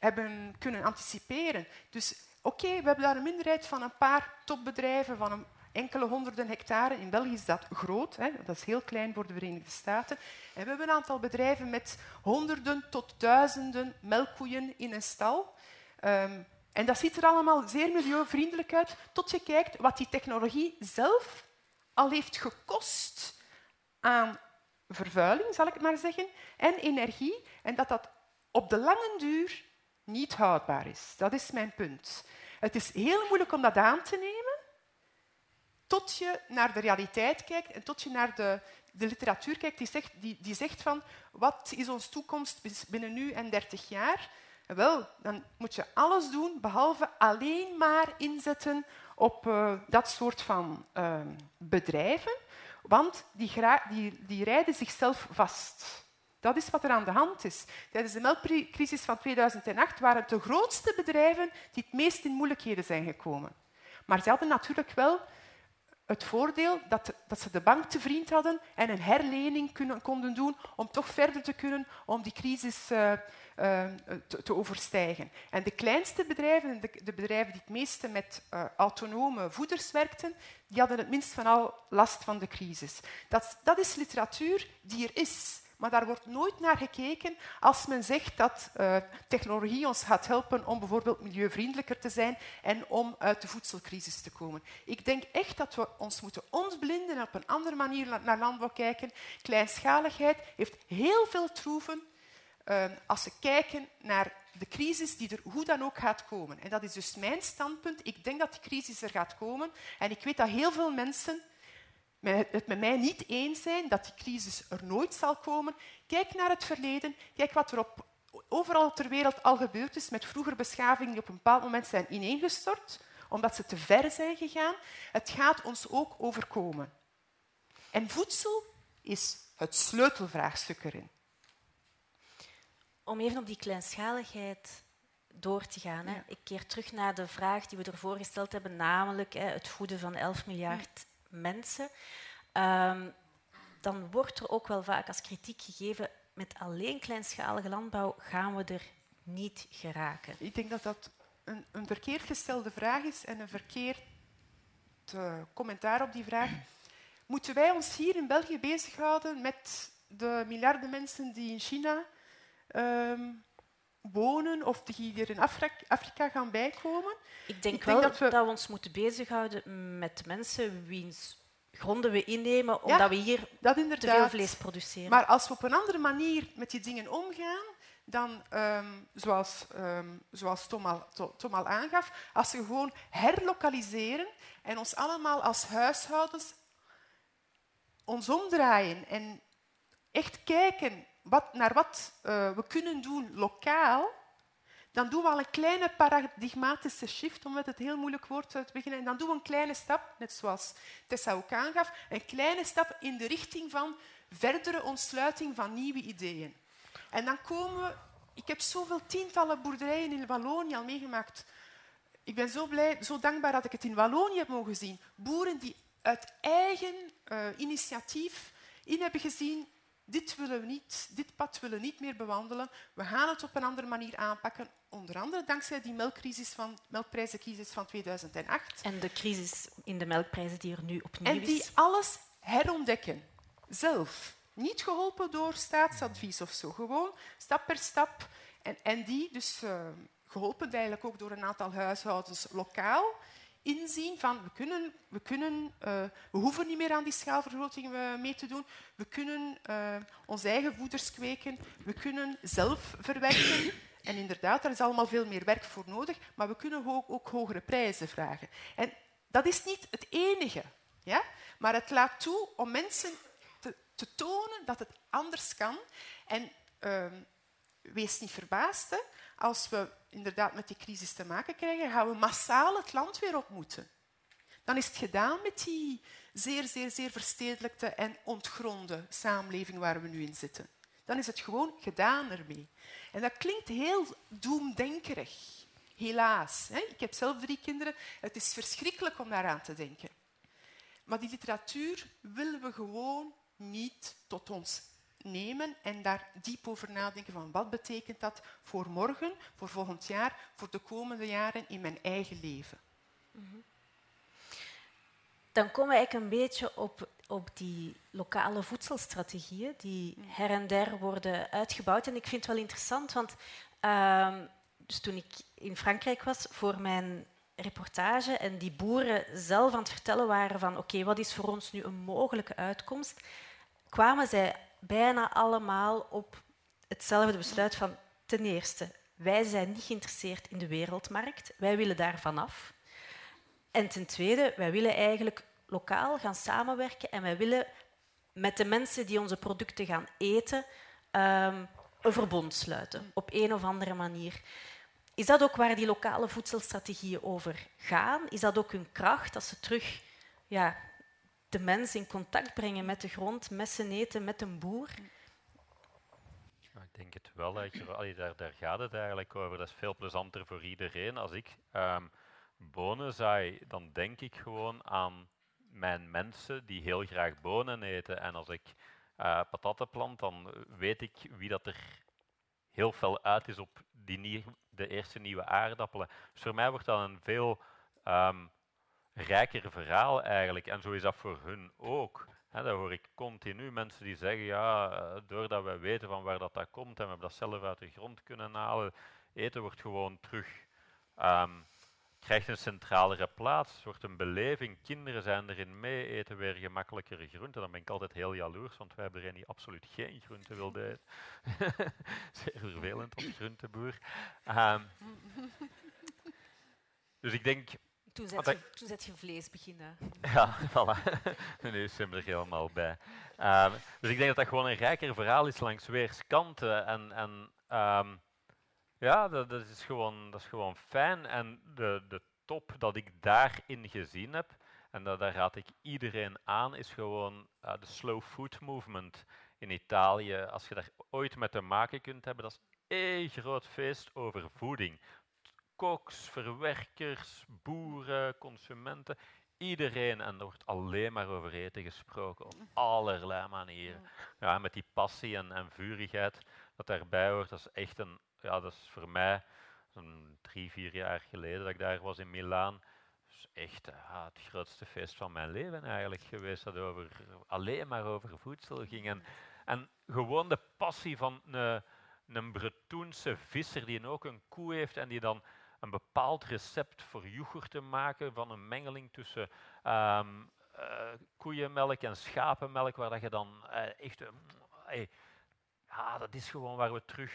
hebben kunnen anticiperen. Dus oké, we hebben daar een minderheid van een paar topbedrijven, van een enkele honderden hectare. In België is dat groot, hè? dat is heel klein voor de Verenigde Staten. En we hebben een aantal bedrijven met honderden tot duizenden melkkoeien in een stal. Um, en dat ziet er allemaal zeer milieuvriendelijk uit, tot je kijkt wat die technologie zelf al heeft gekost aan vervuiling, zal ik maar zeggen, en energie, en dat dat op de lange duur niet houdbaar is. Dat is mijn punt. Het is heel moeilijk om dat aan te nemen, tot je naar de realiteit kijkt en tot je naar de, de literatuur kijkt die zegt, die, die zegt van wat is onze toekomst binnen nu en 30 jaar? Wel, dan moet je alles doen behalve alleen maar inzetten op uh, dat soort van uh, bedrijven, want die, die, die rijden zichzelf vast. Dat is wat er aan de hand is. Tijdens de melkcrisis van 2008 waren het de grootste bedrijven die het meest in moeilijkheden zijn gekomen. Maar ze hadden natuurlijk wel het voordeel dat, dat, ze de bank te vriend hadden en een herlening kunnen, konden doen om toch verder te kunnen om die crisis uh, uh, te, overstijgen. En de kleinste bedrijven, de, bedrijven die het meeste met uh, autonome voeders werkten, die hadden het minst van al last van de crisis. Dat, dat is literatuur die er is. Maar daar wordt nooit naar gekeken als men zegt dat uh, technologie ons gaat helpen om bijvoorbeeld milieuvriendelijker te zijn en om uit de voedselcrisis te komen. Ik denk echt dat we ons moeten ontblinden en op een andere manier naar landbouw kijken. Kleinschaligheid heeft heel veel troeven uh, als we kijken naar de crisis die er hoe dan ook gaat komen. En dat is dus mijn standpunt. Ik denk dat die crisis er gaat komen. En ik weet dat heel veel mensen het met mij niet eens zijn dat die crisis er nooit zal komen. Kijk naar het verleden. Kijk wat er op, overal ter wereld al gebeurd is met vroeger beschavingen die op een bepaald moment zijn ineengestort, omdat ze te ver zijn gegaan. Het gaat ons ook overkomen. En voedsel is het sleutelvraagstuk erin. Om even op die kleinschaligheid door te gaan. Hè. Ik keer terug naar de vraag die we ervoor gesteld hebben, namelijk hè, het voeden van 11 miljard mensen, um, dan wordt er ook wel vaak als kritiek gegeven met alleen kleinschalige landbouw gaan we er niet geraken. Ik denk dat dat een, een verkeerd gestelde vraag is en een verkeerd uh, commentaar op die vraag. Moeten wij ons hier in België bezighouden met de miljarden mensen die in China um, wonen of die hier in Afrika, gaan bijkomen? Ik denk, Ik denk wel dat we... dat we ons moeten bezighouden met mensen wiens gronden we innemen omdat we hier dat te veel vlees produceren. Maar als we op een andere manier met die dingen omgaan, dan, um, zoals, um, zoals Tom, al, Tom al aangaf, als we gewoon herlokaliseren en ons allemaal als huishoudens ons omdraaien en echt kijken wat, naar wat uh, we kunnen doen lokaal, dan doen we al een kleine paradigmatische shift, om met het heel moeilijk woord te beginnen. En dan doen we een kleine stap, net zoals Tessa ook aangaf, een kleine stap in de richting van verdere ontsluiting van nieuwe ideeën. En dan komen we... Ik heb zoveel tientallen boerderijen in Wallonië al meegemaakt. Ik ben zo blij, zo dankbaar dat ik het in Wallonië heb mogen zien. Boeren die uit eigen uh, initiatief in hebben gezien dit willen we niet, dit pad willen we niet meer bewandelen. We gaan het op een andere manier aanpakken. Onder andere dankzij die melkcrisis van, melkprijzencrisis van 2008. En de crisis in de melkprijzen die er nu opnieuw is. En die alles herontdekken. Zelf. Niet geholpen door staatsadvies of zo. Gewoon stap per stap. En, en die dus uh, geholpen eigenlijk ook door een aantal huishoudens lokaal inzien van we, kunnen, we, kunnen, uh, we hoeven niet meer aan die schaalvergroting uh, mee te doen. We kunnen uh, onze eigen voeders kweken. We kunnen zelf verwerken. En inderdaad, daar is allemaal veel meer werk voor nodig. Maar we kunnen ook, ook hogere prijzen vragen. En dat is niet het enige. Ja? Maar het laat toe om mensen te, te tonen dat het anders kan. En ehm, wees niet verbaasd. Hè? Als we inderdaad met die crisis te maken krijgen, gaan we massaal het land weer op moeten. Dan is het gedaan met die zeer, zeer, zeer verstedelijkte en ontgronde samenleving waar we nu in zitten. Dan is het gewoon gedaan ermee. En dat klinkt heel doemdenkerig. Helaas. Ik heb zelf drie kinderen. Het is verschrikkelijk om daaraan te denken. Maar die literatuur willen we gewoon niet tot ons nemen en daar diep over nadenken van wat betekent dat voor morgen, voor volgend jaar, voor de komende jaren in mijn eigen leven. Dan komen we eigenlijk een beetje op, op die lokale voedselstrategieën die her en der worden uitgebouwd. En ik vind het wel interessant, want uh, dus toen ik in Frankrijk was voor mijn reportage en die boeren zelf aan het vertellen waren van oké, wat is voor ons nu een mogelijke uitkomst, kwamen zij bijna allemaal op hetzelfde besluit van ten eerste, wij zijn niet geïnteresseerd in de wereldmarkt, wij willen daar vanaf. En ten tweede, wij willen eigenlijk lokaal gaan samenwerken en wij willen met de mensen die onze producten gaan eten um, een verbond sluiten, op een of andere manier. Is dat ook waar die lokale voedselstrategieën over gaan? Is dat ook hun kracht, dat ze terug ja, de mens in contact brengen met de grond, messen eten met een boer? ik denk het wel. Allee, daar, daar, gaat het eigenlijk over. Dat is veel plezanter voor iedereen. Als ik um, bonen zaai, dan denk ik gewoon aan mijn mensen die heel graag bonen eten. En als ik uh, patatten plant, dan weet ik wie dat er heel fel uit is op die de eerste nieuwe aardappelen. Dus voor mij wordt dat een veel um, rijker verhaal eigenlijk. En zo is dat voor hun ook. He, dat hoor ik continu mensen die zeggen, ja, eh, doordat we weten van waar dat, dat komt en we dat zelf uit de grond kunnen halen, eten wordt gewoon terug, um, krijgt een centralere plaats, wordt een beleving, kinderen zijn erin mee, eten weer gemakkelijkere groenten. Dan ben ik altijd heel jaloers, want wij hebben er die absoluut geen groente wilde eten. Zeer vervelend als groenteboer. Um, dus ik denk, toen zet, je, toen zet je vlees beginnen. Ja, voilà. nu zijn we er helemaal bij. Um, dus ik denk dat dat gewoon een rijker verhaal is langs weerskanten. En, en um, ja, dat, dat, is gewoon, dat is gewoon fijn. En de, de top dat ik daarin gezien heb, en dat, daar raad ik iedereen aan, is gewoon uh, de slow food movement in Italië. Als je daar ooit mee te maken kunt hebben, dat is één groot feest over voeding koks, verwerkers, boeren, consumenten. Iedereen, en er wordt alleen maar over eten gesproken, op allerlei manieren. Ja, met die passie en, en vurigheid dat daarbij hoort, dat is echt een, ja, dat is voor mij zo'n drie, vier jaar geleden dat ik daar was in Milaan. is echt ja, het grootste feest van mijn leven eigenlijk geweest, dat over, alleen maar over voedsel ging. En, en gewoon de passie van een, een Bretoense visser die ook een koe heeft en die dan een bepaald recept voor yoghurt te maken van een mengeling tussen um, uh, koeienmelk en schapenmelk, waar dat je dan uh, echt... Uh, dat is gewoon waar we terug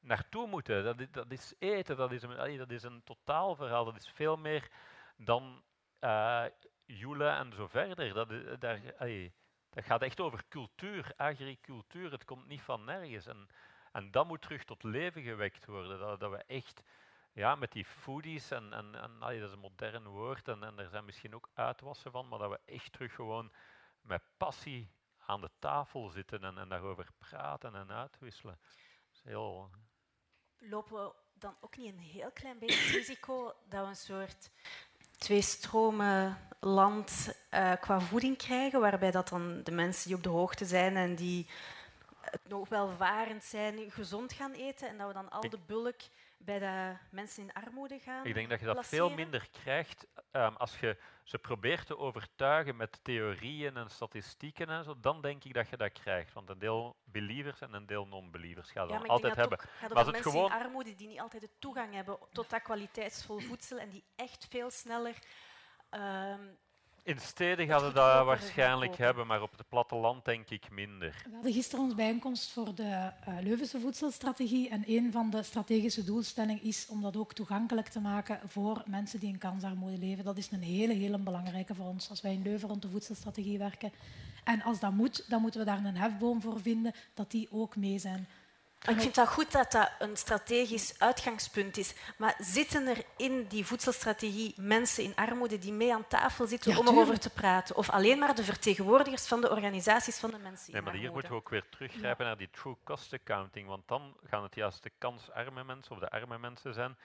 naartoe moeten. Dat is, dat is eten, dat is, een, dat is een totaalverhaal. Dat is veel meer dan uh, joelen en zo verder. Dat, daar, dat gaat echt over cultuur, agricultuur. Het komt niet van nergens. En, En dat moet terug tot leven gewekt worden. Dat, dat we echt ja, met die foodies, en, en, en dat is een modern woord, en, en er zijn misschien ook uitwassen van, maar dat we echt terug gewoon met passie aan de tafel zitten en, en daarover praten en uitwisselen. Dat is heel... Lopen we dan ook niet een heel klein beetje het risico dat we een soort twee stromen land uh, qua voeding krijgen, waarbij dat dan de mensen die op de hoogte zijn en die nog welvarend zijn, gezond gaan eten en dat we dan al de bulk bij de mensen in armoede gaan Ik denk dat je dat veel minder krijgt um, als je ze probeert te overtuigen met theorieën en statistieken en zo. Dan denk ik dat je dat krijgt. Want een deel believers en een deel non-believers gaat ja, dat altijd hebben. Het gaat over mensen gewoon... in armoede die niet altijd de toegang hebben tot dat kwaliteitsvol voedsel en die echt veel sneller um, in steden gaan we dat waarschijnlijk hebben, maar op het platteland denk ik minder. We hadden gisteren onze bijeenkomst voor de uh, Leuvense voedselstrategie. En een van de strategische doelstellingen is om dat ook toegankelijk te maken voor mensen die in kansarmoede leven. Dat is een hele, hele belangrijke voor ons als wij in Leuven rond de voedselstrategie werken. En als dat moet, dan moeten we daar een hefboom voor vinden dat die ook mee zijn. Ik vind dat goed dat dat een strategisch uitgangspunt is. Maar zitten er in die voedselstrategie mensen in armoede die mee aan tafel zitten om erover te praten? Of alleen maar de vertegenwoordigers van de organisaties van de mensen nee, maar hier moeten we ook weer teruggrijpen naar die true cost accounting. Want dan gaan het juist de kansarme mensen of de arme mensen zijn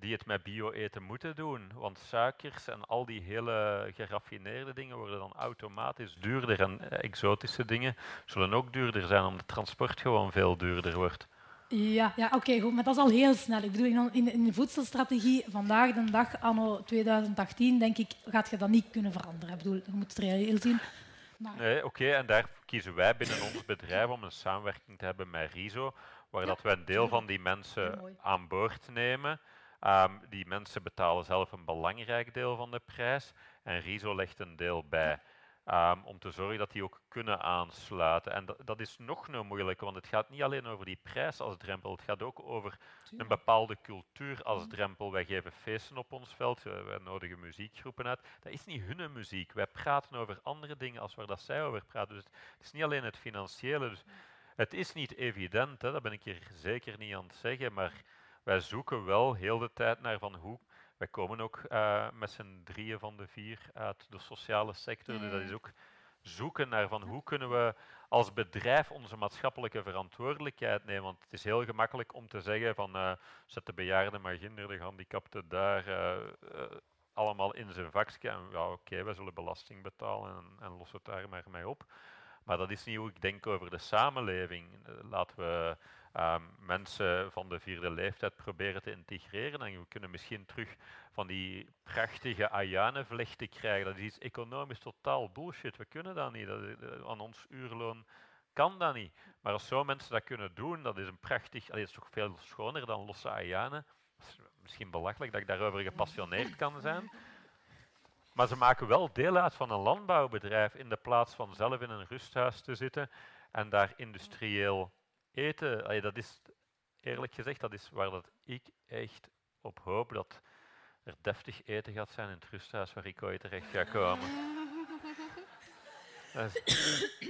die het met bio-eten moeten doen. Want suikers en al die hele geraffineerde dingen worden dan automatisch duurder. En exotische dingen zullen ook duurder zijn, omdat het transport gewoon veel duurder wordt. Ja, ja oké, goed, maar dat is al heel snel. Ik bedoel, in, in de voedselstrategie vandaag de dag, anno 2018, denk ik, gaat je dat niet kunnen veranderen. Ik bedoel, je moet het reëel zien. Maar... Nee, oké, en daar kiezen wij binnen ons bedrijf om een samenwerking te hebben met RISO, waar dat we een deel van die mensen aan boord nemen. Um, die mensen betalen zelf een belangrijk deel van de prijs en RISO legt een deel bij. Um, om te zorgen dat die ook kunnen aansluiten. En dat, dat is nog nou moeilijker, want het gaat niet alleen over die prijs als drempel, het gaat ook over een bepaalde cultuur als mhm. drempel. Wij geven feesten op ons veld, wij nodigen muziekgroepen uit. Dat is niet hun muziek. Wij praten over andere dingen als waar dat zij over praten. Dus het is niet alleen het financiële. Dus het is niet evident, hè, dat ben ik hier zeker niet aan het zeggen, maar wij zoeken wel heel de tijd naar van hoe. Wij komen ook uh, met z'n drieën van de vier uit de sociale sector. Dus dat is ook zoeken naar van hoe kunnen we als bedrijf onze maatschappelijke verantwoordelijkheid nemen. Want het is heel gemakkelijk om te zeggen van uh, zet de bejaarden, maar ginder, de gehandicapten daar uh, allemaal in zijn vakje. En ja, oké, okay, wij zullen belasting betalen en, en lossen het daar maar mee op. Maar dat is niet hoe ik denk over de samenleving. Laten we um, mensen van de vierde leeftijd proberen te integreren. En we kunnen misschien terug van die prachtige Ayanevlechten krijgen. Dat is economisch totaal bullshit. We kunnen dat niet. Dat, eh, aan ons uurloon kan dat niet. Maar als zo mensen dat kunnen doen, dat is een prachtig... Dat is toch veel schoner dan losse Ayanen. Misschien belachelijk dat ik daarover gepassioneerd kan zijn. Maar ze maken wel deel uit van een landbouwbedrijf in de plaats van zelf in een rusthuis te zitten en daar industrieel eten, dat is eerlijk gezegd, dat is waar dat ik echt op hoop dat er deftig eten gaat zijn in het rusthuis waar ik ooit terecht ga komen.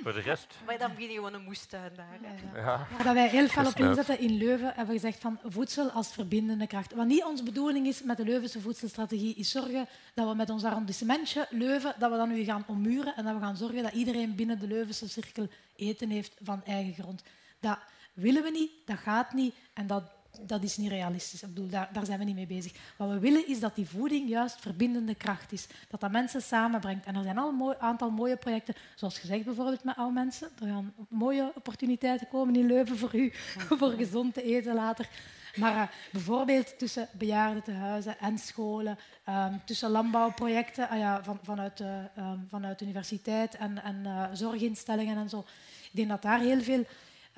voor de rest... Maar dan begin je gewoon een moestuin daar. Ja. Ja. dat wij heel veel op inzetten in Leuven, hebben we gezegd van voedsel als verbindende kracht. Wat niet onze bedoeling is met de Leuvense voedselstrategie, is zorgen dat we met ons arrondissementje Leuven, dat we dan nu gaan ommuren en dat we gaan zorgen dat iedereen binnen de Leuvense cirkel eten heeft van eigen grond. Dat willen we niet, dat gaat niet en dat, dat is niet realistisch. Ik bedoel, daar, daar zijn we niet mee bezig. Wat we willen is dat die voeding juist verbindende kracht is. Dat dat mensen samenbrengt. En er zijn al een aantal mooie projecten, zoals gezegd bijvoorbeeld met oude mensen. Er gaan mooie opportuniteiten komen in Leuven voor u, voor gezond te eten later. Maar uh, bijvoorbeeld tussen bejaardentehuizen en scholen, um, tussen landbouwprojecten uh, ja, van, vanuit, de, um, vanuit universiteit en, en uh, zorginstellingen en zo. Ik denk dat daar heel veel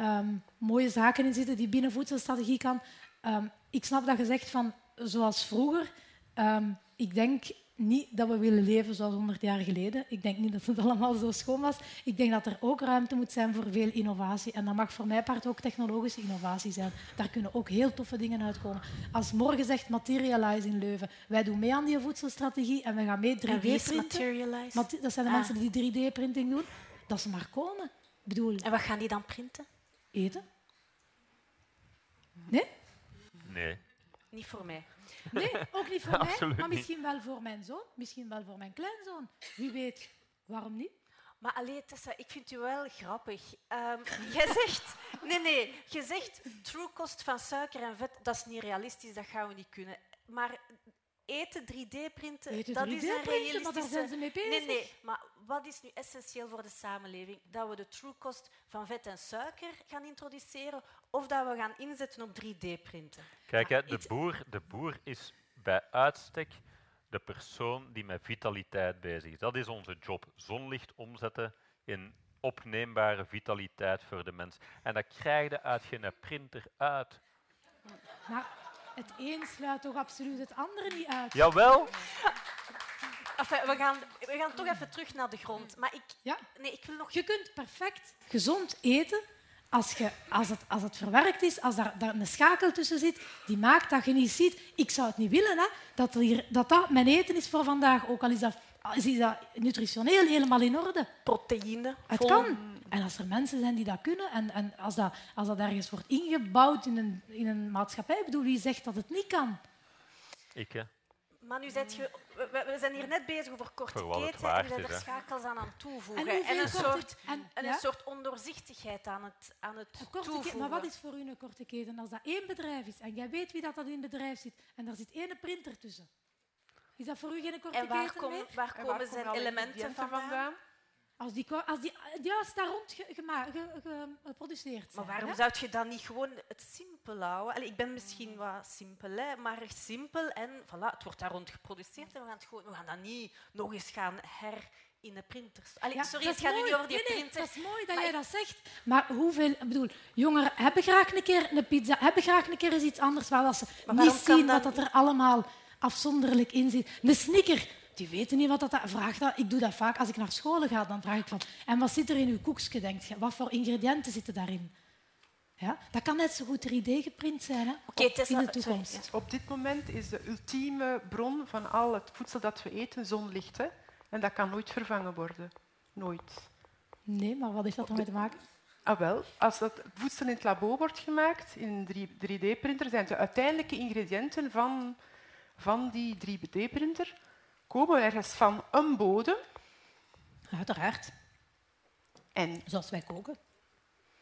um, mooie zaken in zitten die binnen voedselstrategie kan. Um, ik snap dat je zegt van zoals vroeger. Um, ik denk niet dat we willen leven zoals 100 jaar geleden. Ik denk niet dat het allemaal zo schoon was. Ik denk dat er ook ruimte moet zijn voor veel innovatie. En dat mag voor mij part ook technologische innovatie zijn. Daar kunnen ook heel toffe dingen uitkomen. Als morgen zegt Materialize in Leuven, wij doen mee aan die voedselstrategie en we gaan mee 3D-printen. Materialize? Dat zijn de ah. mensen die 3D-printing doen. Dat ze maar komen. Ik bedoel, en wat gaan die dan printen? Eten. Nee? Nee. Niet voor mij. Nee, ook niet voor mij, maar misschien wel voor mijn zoon, misschien wel voor mijn kleinzoon. Wie weet, waarom niet? Maar allee, Tessa, ik vind u wel grappig. Ehm, jij zegt... Nee, nee. Je zegt true cost van suiker en vet, dat is niet realistisch, dat gaan we niet kunnen. Maar eten 3D-printen, Eten dat is een 3D-printen, realistische... maar daar zijn ze mee bezig. Nee, nee. Maar wat is nu essentieel voor de samenleving? Dat we de true cost van vet en suiker gaan introduceren of dat we gaan inzetten op 3D-printen? Kijk, hè, de, boer, de boer is bij uitstek de persoon die met vitaliteit bezig is. Dat is onze job. Zonlicht omzetten in opneembare vitaliteit voor de mens. En dat krijg je uit geen printer uit. Maar het een sluit toch absoluut het andere niet uit. Jawel, Enfin, we, gaan, we gaan toch even terug naar de grond. Maar ik, Ja. nee, ik wil nog... Je kunt perfect gezond eten als, je, als, het, als het verwerkt is, als daar, daar een schakel tussen zit die maakt dat je niet ziet. Ik zou het niet willen hè, dat, er hier, dat dat mijn eten is voor vandaag, ook al is dat, is dat nutritioneel helemaal in orde. Proteïne. Het kan. En als er mensen zijn die dat kunnen en, en als, dat, als dat ergens wordt ingebouwd in een, in een maatschappij, ik bedoel, wie zegt dat het niet kan? ik hè. Maar nu zet je, we, zijn hier net bezig over korte keten en je bent er schakels aan aan het toevoegen. En een, soort, en- en ja? een soort ondoorzichtigheid aan het, aan het Een korte keten, toevoegen. maar wat is voor u een korte keten? Als dat één bedrijf is en jij weet wie dat, dat in het bedrijf zit en daar zit één printer tussen, is dat voor u geen korte en waar, keten komen, meer? waar En komen waar zijn elementen ingrediënten vandaan? Als die, als die juist daar rond ge- gema- ge- ge- geproduceerd Maar zijn. waarom hè? zou je dan niet gewoon het simpel houden? Allee, ik ben misschien wat simpel, hè, maar simpel en voilà, het wordt daar rond geproduceerd en we gaan, het gewoon, we gaan dat niet nog eens gaan her in de printers. Allee, Ja, sorry, dat het gaat nu niet over die nee, nee, printer. dat is mooi dat Maar jij dat zegt. Maar hoeveel... Ik bedoel, jongeren hebben graag een keer een pizza, hebben graag een keer eens iets anders, waar dat ze Maar niet zien dat dat er allemaal afzonderlijk in zit. Een snicker, die weten niet wat dat... Vraag dat. Ik doe dat vaak als ik naar school ga, dan vraag ik van... En wat zit er in uw koekje, denkt je? Wat voor ingrediënten zitten daarin? Ja, dat kan net zo goed 3D geprint zijn hè, Oké, op- in de sorry, toekomst. Op dit moment is de ultieme bron van al het voedsel dat we eten zonlicht. Hè? En dat kan nooit vervangen worden. Nooit. Nee, maar wat heeft dat ermee te maken? Ah, wel, als dat voedsel in het labo wordt gemaakt, in een 3D-printer, zijn de uiteindelijke ingrediënten van, van die 3D-printer komen ergens van een bodem. Uiteraard, En zoals wij koken.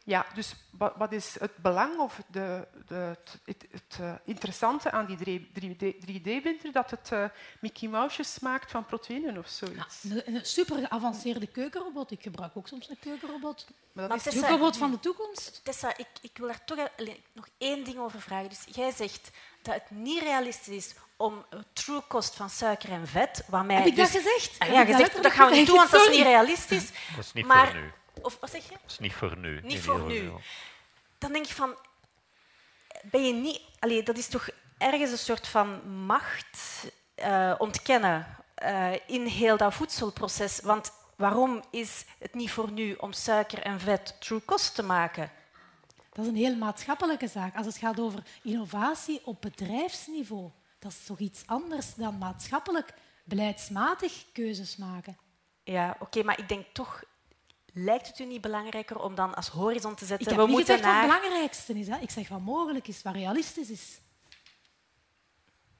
Ja, dus wat, wat is het belang of de, de, het, het, het, eh, interessante aan die 3D-printer? Dat het eh, Mickey Mousejes maakt van proteïnen of zoiets. Een, een super geavanceerde keukenrobot. Ik gebruik ook soms een keukenrobot. Maar Maar dat is De keukenrobot van de toekomst. Tessa, ik, ik wil daar toch alleen nog één ding over vragen. Dus jij zegt dat het niet realistisch is om true cost van suiker en vet, waarmee Heb ik dus... dat gezegd? Ah, Heb ja, ik je dat dat gaan we niet doen, want dat is niet realistisch. Dat is niet Maar- voor nu. Of wat zeg je? Dat is niet voor nu. Niet voor nu. Dan denk je van, ben je niet... Allee, dat is toch ergens een soort van macht eh, ontkennen eh, in heel dat voedselproces. Want waarom is het niet voor nu om suiker en vet true cost te maken? Dat is een heel maatschappelijke zaak. Als het gaat over innovatie op bedrijfsniveau, dat is toch iets anders dan maatschappelijk beleidsmatig keuzes maken. Ja, oké, maar ik denk toch... Lijkt het u niet belangrijker om dan als horizon te Ik zetten... heb we niet moeten gezegd wat het belangrijkste is. Hè. Ik zeg wat mogelijk is, wat realistisch is.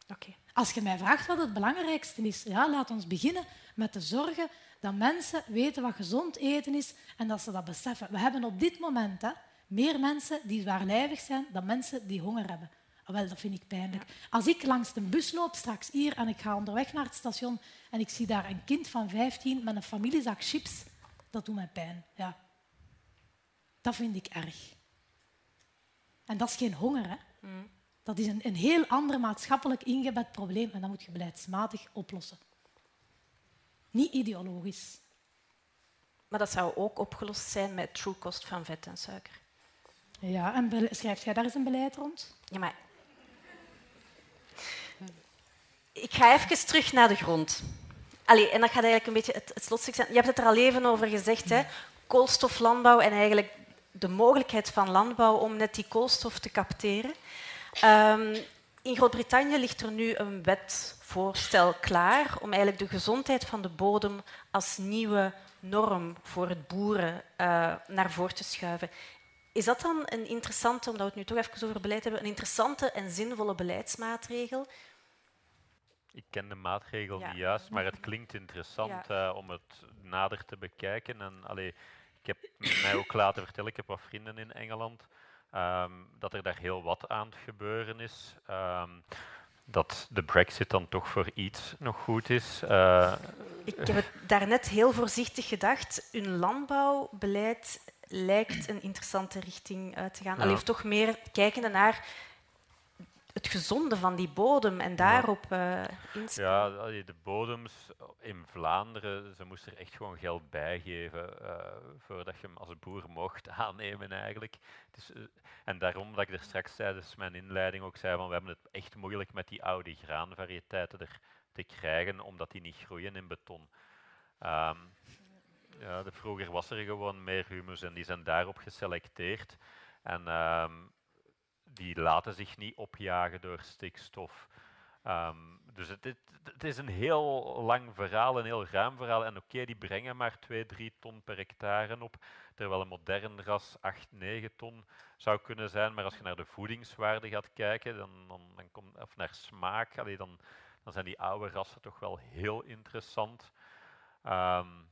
Oké. Als je mij vraagt wat het belangrijkste is, ja, laat ons beginnen met te zorgen dat mensen weten wat gezond eten is en dat ze dat beseffen. We hebben op dit moment hè, meer mensen die zwaarlijvig zijn dan mensen die honger hebben. Wel, dat vind ik pijnlijk. Als ik langs de bus loop straks hier en ik ga onderweg naar het station en ik zie daar een kind van 15 met een familiezak chips, dat doet mij pijn. Ja. Dat vind ik erg. En dat is geen honger, hè. Dat is een, een heel ander maatschappelijk ingebed probleem en dat moet je beleidsmatig oplossen. Niet ideologisch. Maar dat zou ook opgelost zijn met true cost van vet en suiker. Ja, en schrijf jij daar eens een beleid rond? Ja, maar... Ik ga even terug naar de grond. Allee, en dat gaat eigenlijk een beetje het, het slotstuk zijn. Je hebt het er al even over gezegd, hè? koolstoflandbouw en eigenlijk de mogelijkheid van landbouw om net die koolstof te capteren. Ehm, in Groot-Brittannië ligt er nu een wetvoorstel klaar om eigenlijk de gezondheid van de bodem als nieuwe norm voor het boeren eh, naar voren te schuiven. Is dat dan een interessante, omdat we het nu toch even over beleid hebben, een interessante en zinvolle beleidsmaatregel? Ik ken de maatregel niet juist, maar het klinkt interessant uh, om het nader te bekijken. En, allee, ik heb mij ook laten vertellen, ik heb wat vrienden in Engeland, um, dat er daar heel wat aan het gebeuren is. Um, dat de brexit dan toch voor iets nog goed is. Uh, ik heb het daarnet heel voorzichtig gedacht. Hun landbouwbeleid lijkt een interessante richting uit te gaan. Ja. Alleen toch meer kijkende naar het gezonde van die bodem en daarop uh, Ja, de bodems in Vlaanderen, ze moesten er echt gewoon geld bij geven uh, voordat je hem als boer mocht aannemen eigenlijk. Dus, uh, en daarom dat ik er straks tijdens mijn inleiding ook zei van we hebben het echt moeilijk met die oude graanvariëteiten er te krijgen, omdat die niet groeien in beton. Um, ja, de, vroeger was er gewoon meer humus en die zijn daarop geselecteerd. En um, die laten zich niet opjagen door stikstof. Um, dus het, het, is een heel lang verhaal, een heel ruim verhaal. En oké, die brengen maar 2, 3 ton per hectare op, terwijl een modern ras 8, 9 ton zou kunnen zijn. Maar als je naar de voedingswaarde gaat kijken, dan, dan, dan komt, of naar smaak, allee, dan, dan zijn die oude rassen toch wel heel interessant. Um,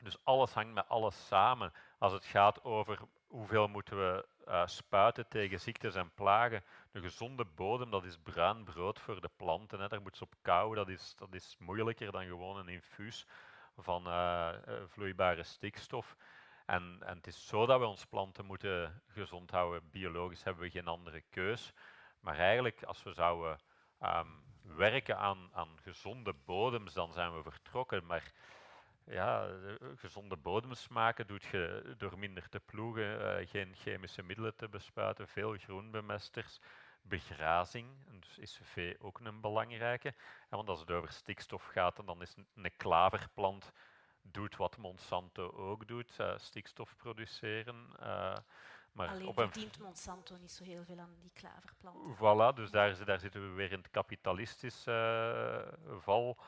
dus alles hangt met alles samen. Als het gaat over hoeveel moeten we uh, spuiten tegen ziektes en plagen. Een gezonde bodem, dat is bruin brood voor de planten. Hè. Daar moet ze op kou. Dat is, dat is moeilijker dan gewoon een infuus van uh, vloeibare stikstof. En, en het is zo dat we ons planten moeten gezond houden. Biologisch hebben we geen andere keus. Maar eigenlijk, als we zouden um, werken aan, aan gezonde bodems, dan zijn we vertrokken. Maar ja, gezonde bodems maken doet je door minder te ploegen, uh, geen chemische middelen te bespuiten, veel groenbemesters, begrazing, en dus is vee ook een belangrijke. En want als het over stikstof gaat, dan is een klaverplant doet wat Monsanto ook doet, uh, stikstof produceren. Uh, maar Alleen op verdient Monsanto niet zo heel veel aan die klaverplanten. Voilà, dus daar, daar zitten we weer in het kapitalistische val.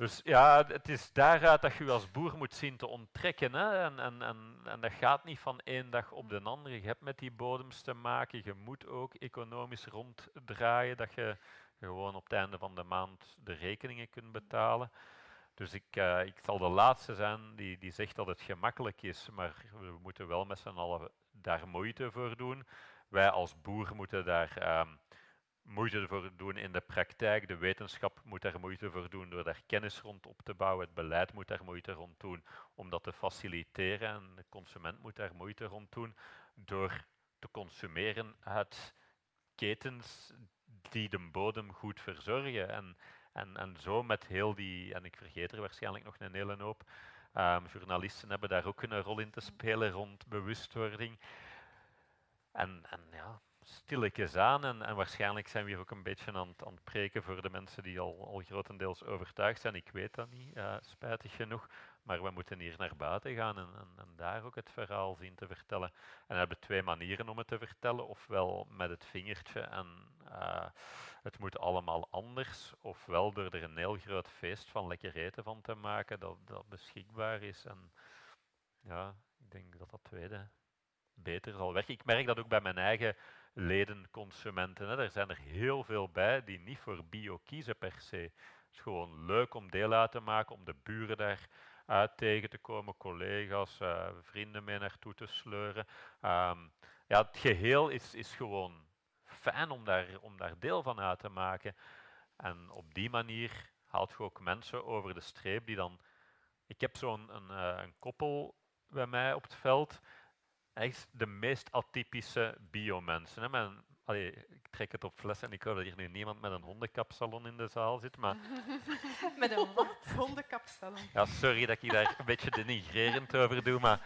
Dus ja, het is daaruit dat je als boer moet zien te onttrekken. Hè? En, en, en, en dat gaat niet van één dag op de andere. Je hebt met die bodems te maken. Je moet ook economisch ronddraaien, dat je gewoon op het einde van de maand de rekeningen kunt betalen. Dus ik, uh, ik zal de laatste zijn die, die zegt dat het gemakkelijk is, maar we moeten wel met z'n allen daar moeite voor doen. Wij als boer moeten daar... Um, moeite voor doen in de praktijk. De wetenschap moet daar moeite voor doen door daar kennis rond op te bouwen. Het beleid moet daar moeite rond doen om dat te faciliteren. En de consument moet daar moeite rond doen door te consumeren uit ketens die de bodem goed verzorgen. En, en, en zo met heel die, en ik vergeet er waarschijnlijk nog een hele hoop, um, journalisten hebben daar ook een rol in te spelen rond bewustwording. En, en ja, stilletjes aan. En, en, waarschijnlijk zijn we hier ook een beetje aan, aan het preken voor de mensen die al, al grotendeels overtuigd zijn. Ik weet dat niet, uh, spijtig genoeg. Maar we moeten hier naar buiten gaan en, en, en, daar ook het verhaal zien te vertellen. En we hebben twee manieren om het te vertellen. Ofwel met het vingertje en uh, het moet allemaal anders. Ofwel door er een heel groot feest van lekker eten van te maken dat, dat beschikbaar is. En ja, ik denk dat dat tweede beter zal werken. Ik merk dat ook bij mijn eigen ledenconsumenten. Hè. Er zijn er heel veel bij die niet voor bio kiezen per se. Het is gewoon leuk om deel uit te maken, om de buren daar uit tegen te komen, collega's, uh, vrienden mee naartoe te sleuren. Um, ja, het geheel is, is gewoon fijn om daar, om daar deel van uit te maken. En op die manier haalt je ook mensen over de streep die dan... Ik heb zo'n een, uh, een koppel bij mij op het veld echt de meest atypische biomensen. Allee, ik trek het op fles en ik hoop dat hier nu niemand met een hondenkapsalon in de zaal zit. Maar... met een wat? Hondenkapsalon. Ja, sorry dat ik daar een beetje denigrerend over doe, maar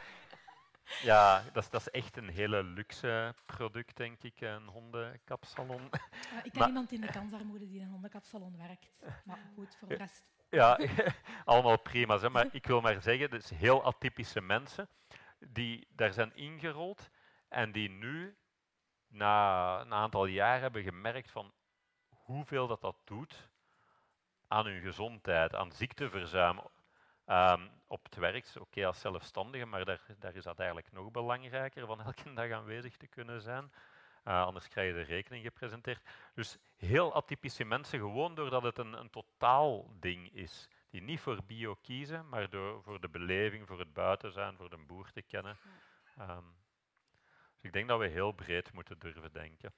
ja, dat is, dat is echt een hele luxe product, denk ik, een hondenkapsalon. ik ken iemand in de kansarmoede die in een hondenkapsalon werkt. Maar goed, voor de rest... Ja, allemaal prima. Maar ik wil maar zeggen, dus heel atypische mensen die daar zijn ingerold en die nu na een aantal jaar hebben gemerkt van hoeveel dat dat doet aan hun gezondheid, aan ziekteverzuim. Ehm, op het werk, oké als zelfstandige, maar daar, daar, is dat eigenlijk nog belangrijker, van elke dag aanwezig te kunnen zijn. Uh, anders krijg je de rekening gepresenteerd. Dus heel atypische mensen, gewoon doordat het een, een totaal ding is. Die niet voor bio kiezen, maar door, voor de beleving, voor het buiten zijn, voor de boer te kennen. Um, dus ik denk dat we heel breed moeten durven denken.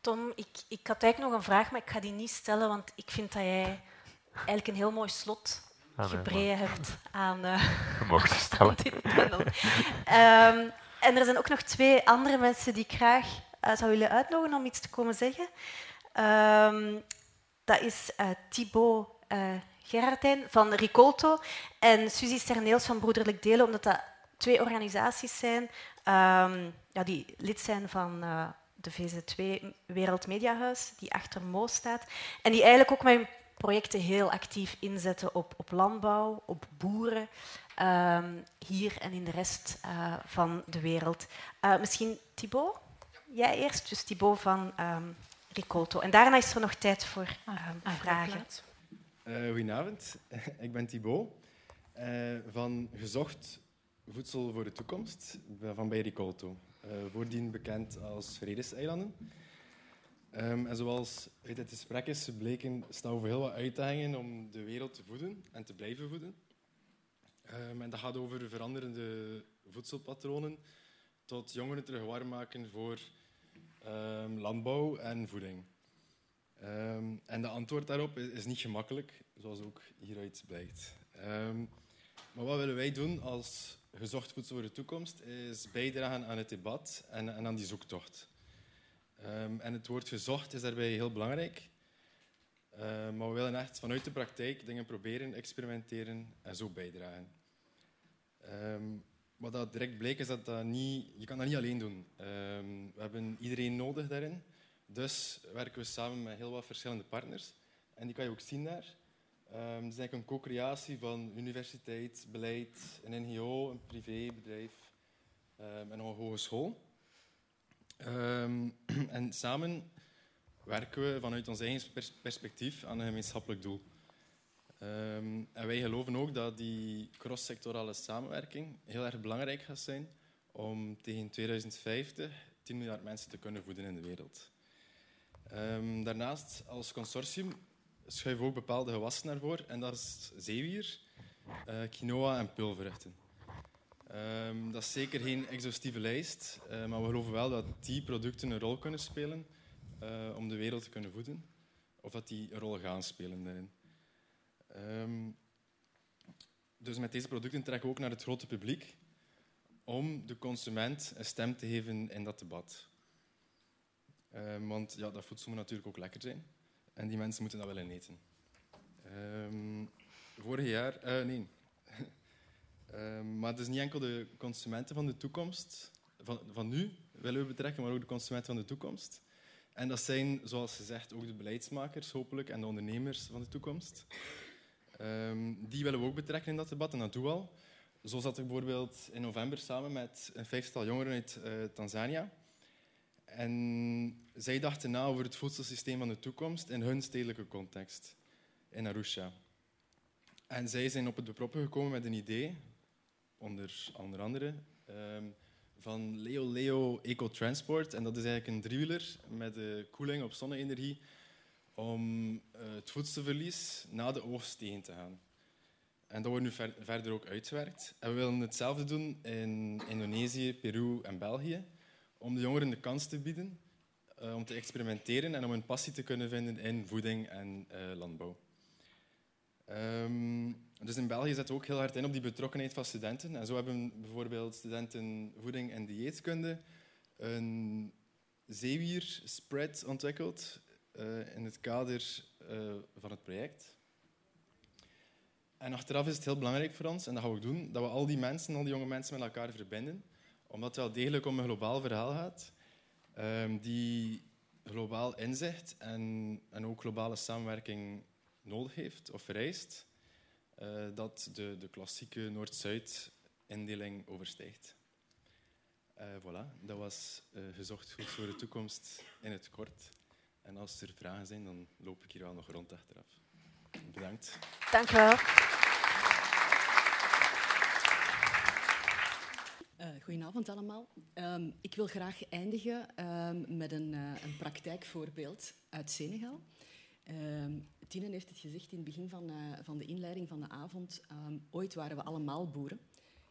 Tom, ik, ik had eigenlijk nog een vraag, maar ik ga die niet stellen, want ik vind dat jij eigenlijk een heel mooi slot ah, gebreid hebt aan, uh, stellen. dit panel. um, en er zijn ook nog twee andere mensen die ik graag uh, zou willen uitnodigen om iets te komen zeggen. Um, dat is uh, Thibaut Gerardijn van Ricolto en Suzy Sterneels van Broederlijk Delen, omdat dat twee organisaties zijn um, ja, die lid zijn van uh, de VZ2 Wereldmediahuis, die achter Mo staat. En die eigenlijk ook hun projecten heel actief inzetten op, op landbouw, op boeren, um, hier en in de rest uh, van de wereld. Uh, misschien Thibaut? Jij eerst, dus Thibaut van um, Ricolto. En daarna is er nog tijd voor ah, vragen. Uh, goedenavond, ik ben Thibaut van Gezocht Voedsel voor de Toekomst van bij Ricolto. voordien bekend als Vredeseilanden. Um, en zoals uit het gesprek is gebleken, staan we voor heel wat uitdagingen om de wereld te voeden en te blijven voeden. Um, en dat gaat over veranderende voedselpatronen tot jongeren terug warm maken voor um, landbouw en voeding. En de antwoord daarop is, is, niet gemakkelijk, zoals ook hieruit blijkt. maar wat willen wij doen als gezocht voedsel voor de toekomst, is bijdragen aan het debat en, en aan die zoektocht. Um, en het woord gezocht is daarbij heel belangrijk. Maar we willen echt vanuit de praktijk dingen proberen, experimenteren en zo bijdragen. Wat dat direct bleek is dat, dat niet, je kan dat niet alleen doen. we hebben iedereen nodig daarin. Dus werken we samen met heel wat verschillende partners. En die kan je ook zien daar. Um, het is eigenlijk een co-creatie van universiteit, beleid, een NGO, een privébedrijf um, en nog een hogeschool. Um, en samen werken we vanuit ons eigen perspectief aan een gemeenschappelijk doel. En wij geloven ook dat die cross-sectorale samenwerking heel erg belangrijk gaat zijn om tegen 2050 10 miljard mensen te kunnen voeden in de wereld. Um, daarnaast, als consortium, schuiven we ook bepaalde gewassen naar voren. En dat is zeewier, uh, quinoa en pulvruchten. Um, dat is zeker geen exhaustieve lijst, uh, maar we geloven wel dat die producten een rol kunnen spelen uh, om de wereld te kunnen voeden. Of dat die een rol gaan spelen daarin. Um, dus met deze producten trekken we ook naar het grote publiek om de consument een stem te geven in dat debat. Um, want ja, dat voedsel moet natuurlijk ook lekker zijn. En die mensen moeten dat willen eten. vorig jaar... Uh, nee, Ehm, maar het is niet enkel de consumenten van de toekomst, van, van nu willen we betrekken, maar ook de consumenten van de toekomst. En dat zijn, zoals gezegd, ook de beleidsmakers, hopelijk, en de ondernemers van de toekomst. Die willen we ook betrekken in dat debat, en dat doen we al. Zo zat ik bijvoorbeeld in november samen met een vijftal jongeren uit uh, Tanzania. En zij dachten na over het voedselsysteem van de toekomst in hun stedelijke context, in Arusha. En zij zijn op het beproppen gekomen met een idee onder, andere. Um, van Leo Leo Eco Transport. En dat is eigenlijk een driewieler met de koeling op zonne-energie om uh, het voedselverlies na de oogst tegen te gaan. En dat wordt nu ver verder ook uitgewerkt. En we willen hetzelfde doen in Indonesië, Peru en België, om de jongeren de kans te bieden uh, om te experimenteren en om hun passie te kunnen vinden in voeding en uh, landbouw. Um, dus in België zetten we ook heel hard in op die betrokkenheid van studenten. En zo hebben bijvoorbeeld studenten voeding en dieetkunde een zeewierspread ontwikkeld uh, in het kader van het project. En achteraf is het heel belangrijk voor ons, en dat gaan we ook doen, dat we al die mensen, al die jonge mensen met elkaar verbinden. Omdat het wel degelijk om een globaal verhaal gaat, um, die globaal inzicht en, en ook globale samenwerking nodig heeft of vereist, uh, dat de, de klassieke Noord-Zuid-indeling overstijgt. Uh, voilà, dat was uh, gezocht goed voor de toekomst in het kort. En als er vragen zijn, dan loop ik hier wel nog rond achteraf. Bedankt. Dank u wel. Uh, goedenavond allemaal. Um, ik wil graag eindigen um, met een, uh, een, praktijkvoorbeeld uit Senegal. Um, heeft het gezegd in het begin van, uh, van de inleiding van de avond. ooit waren we allemaal boeren.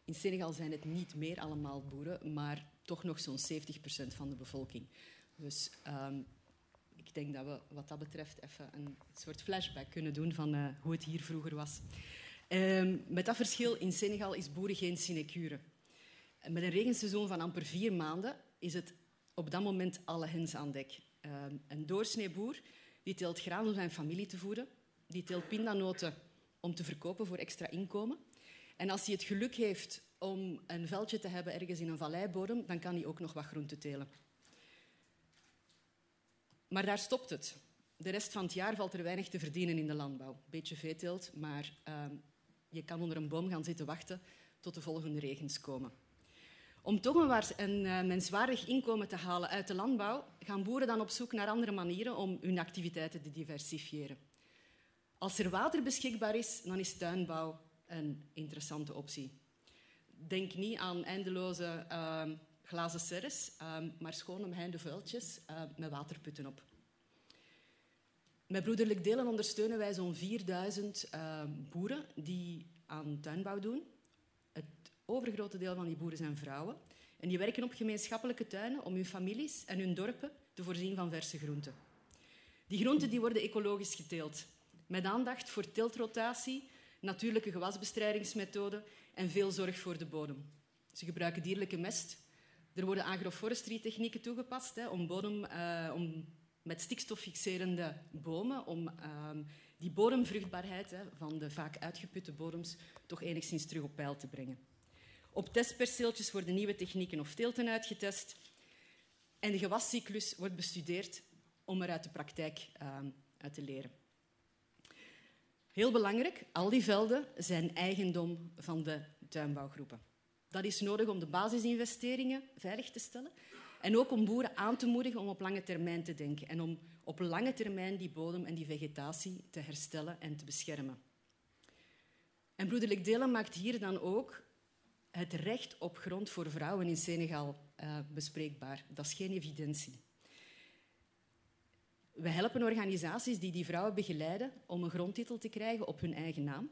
In Senegal zijn het niet meer allemaal boeren, maar toch nog zo'n 70% van de bevolking. Dus ik denk dat we wat dat betreft even een soort flashback kunnen doen van hoe het hier vroeger was. met dat verschil, in Senegal is boeren geen sinecure. Met een regenseizoen van amper vier maanden is het op dat moment alle hens aan dek. Ehm, een doorsneeboer die teelt graan om zijn familie te voeden, die teelt pindanoten om te verkopen voor extra inkomen. En als hij het geluk heeft om een veldje te hebben ergens in een valleibodem, dan kan hij ook nog wat groente telen. Maar daar stopt het. De rest van het jaar valt er weinig te verdienen in de landbouw. Beetje veeteelt, maar uh, je kan onder een boom gaan zitten wachten tot de volgende regens komen. Om toch een, een uh, menswaardig inkomen te halen uit de landbouw, gaan boeren dan op zoek naar andere manieren om hun activiteiten te diversifiëren. Als er water beschikbaar is, dan is tuinbouw een interessante optie. Denk niet aan eindeloze uh, glazen serres, uh, maar schoon omheinde vuiltjes uh, met waterputten op. Met Broederlijk Delen ondersteunen wij zo'n 4000 boeren die aan tuinbouw doen overgrote deel van die boeren zijn vrouwen. En die werken op gemeenschappelijke tuinen om hun families en hun dorpen te voorzien van verse groenten. Die groenten die worden ecologisch geteeld, met aandacht voor teeltrotatie, natuurlijke gewasbestrijdingsmethoden en veel zorg voor de bodem. Ze gebruiken dierlijke mest. Er worden agroforestry-technieken toegepast hè, om, bodem, uh, om met stikstof fixerende bomen, om uh, die bodemvruchtbaarheid hè, van de vaak uitgeputte bodems toch enigszins terug op peil te brengen. Op testperceeltjes worden nieuwe technieken of teelten uitgetest. En de gewascyclus wordt bestudeerd om er uit de praktijk uh, uit te leren. Heel belangrijk, al die velden zijn eigendom van de tuinbouwgroepen. Dat is nodig om de basisinvesteringen veilig te stellen en ook om boeren aan te moedigen om op lange termijn te denken en om op lange termijn die bodem en die vegetatie te herstellen en te beschermen. En Broederlijk Delen maakt hier dan ook het recht op grond voor vrouwen in Senegal uh, bespreekbaar. Dat is geen evidentie. We helpen organisaties die die vrouwen begeleiden om een grondtitel te krijgen op hun eigen naam.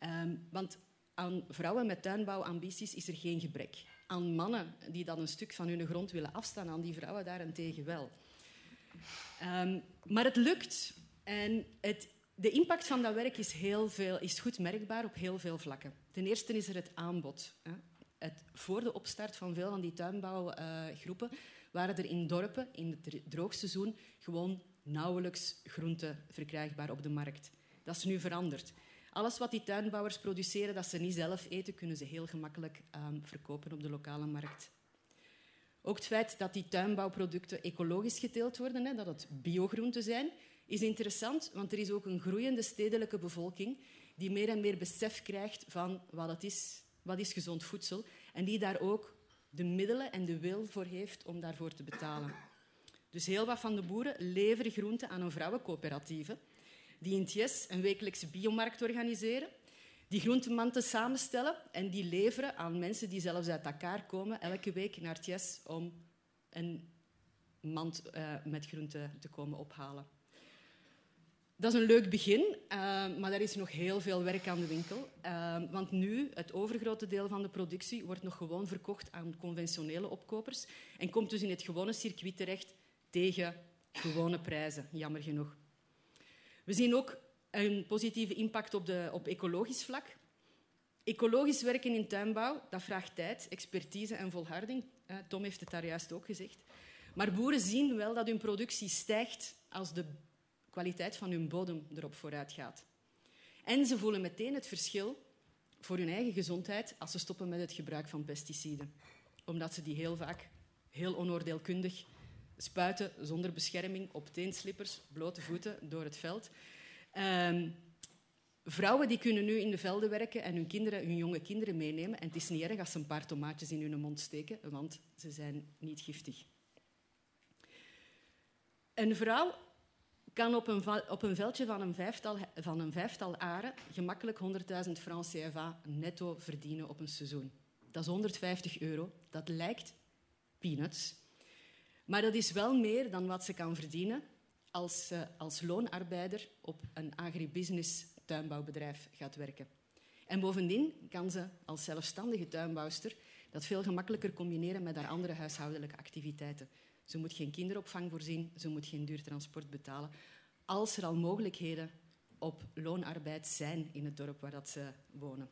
Um, want aan vrouwen met tuinbouwambities is er geen gebrek. Aan mannen die dan een stuk van hun grond willen afstaan, aan die vrouwen daarentegen wel. Um, maar het lukt. En het, de impact van dat werk is, heel veel, is goed merkbaar op heel veel vlakken. Ten eerste is er het aanbod. Het, voor de opstart van veel van die tuinbouwgroepen waren er in dorpen in het droogseizoen gewoon nauwelijks groenten verkrijgbaar op de markt. Dat is nu veranderd. Alles wat die tuinbouwers produceren dat ze niet zelf eten, kunnen ze heel gemakkelijk um, verkopen op de lokale markt. Ook het feit dat die tuinbouwproducten ecologisch geteeld worden, hè, dat het biogroenten zijn, is interessant, want er is ook een groeiende stedelijke bevolking die meer en meer besef krijgt van wat, het is, wat is gezond voedsel en die daar ook de middelen en de wil voor heeft om daarvoor te betalen. Dus heel wat van de boeren leveren groenten aan een vrouwencoöperatieve die in Ties een wekelijkse biomarkt organiseren, die groentemanten samenstellen en die leveren aan mensen die zelfs uit Dakar komen elke week naar Ties om een mand uh, met groenten te komen ophalen. Dat is een leuk begin, uh, maar er is nog heel veel werk aan de winkel. Uh, want nu, het overgrote deel van de productie wordt nog gewoon verkocht aan conventionele opkopers en komt dus in het gewone circuit terecht tegen gewone prijzen, jammer genoeg. We zien ook een positieve impact op, de, op ecologisch vlak. Ecologisch werken in tuinbouw, dat vraagt tijd, expertise en volharding. Uh, Tom heeft het daar juist ook gezegd. Maar boeren zien wel dat hun productie stijgt als de kwaliteit van hun bodem erop vooruit gaat. En ze voelen meteen het verschil voor hun eigen gezondheid als ze stoppen met het gebruik van pesticiden. Omdat ze die heel vaak heel onoordeelkundig spuiten zonder bescherming op teenslippers, blote voeten door het veld. Um, vrouwen die kunnen nu in de velden werken en hun, kinderen, hun jonge kinderen meenemen. En het is niet erg als ze een paar tomaatjes in hun mond steken, want ze zijn niet giftig. Een vrouw kan op een, op een veldje van een vijftal, van een vijftal aren gemakkelijk 100.000 francs CFA netto verdienen op een seizoen. Dat is 150 euro. Dat lijkt peanuts. Maar dat is wel meer dan wat ze kan verdienen als ze als loonarbeider op een agribusiness tuinbouwbedrijf gaat werken. En bovendien kan ze als zelfstandige tuinbouwster dat veel gemakkelijker combineren met haar andere huishoudelijke activiteiten. Ze moet geen kinderopvang voorzien, ze moet geen duur transport betalen. Als er al mogelijkheden op loonarbeid zijn in het dorp waar dat ze wonen.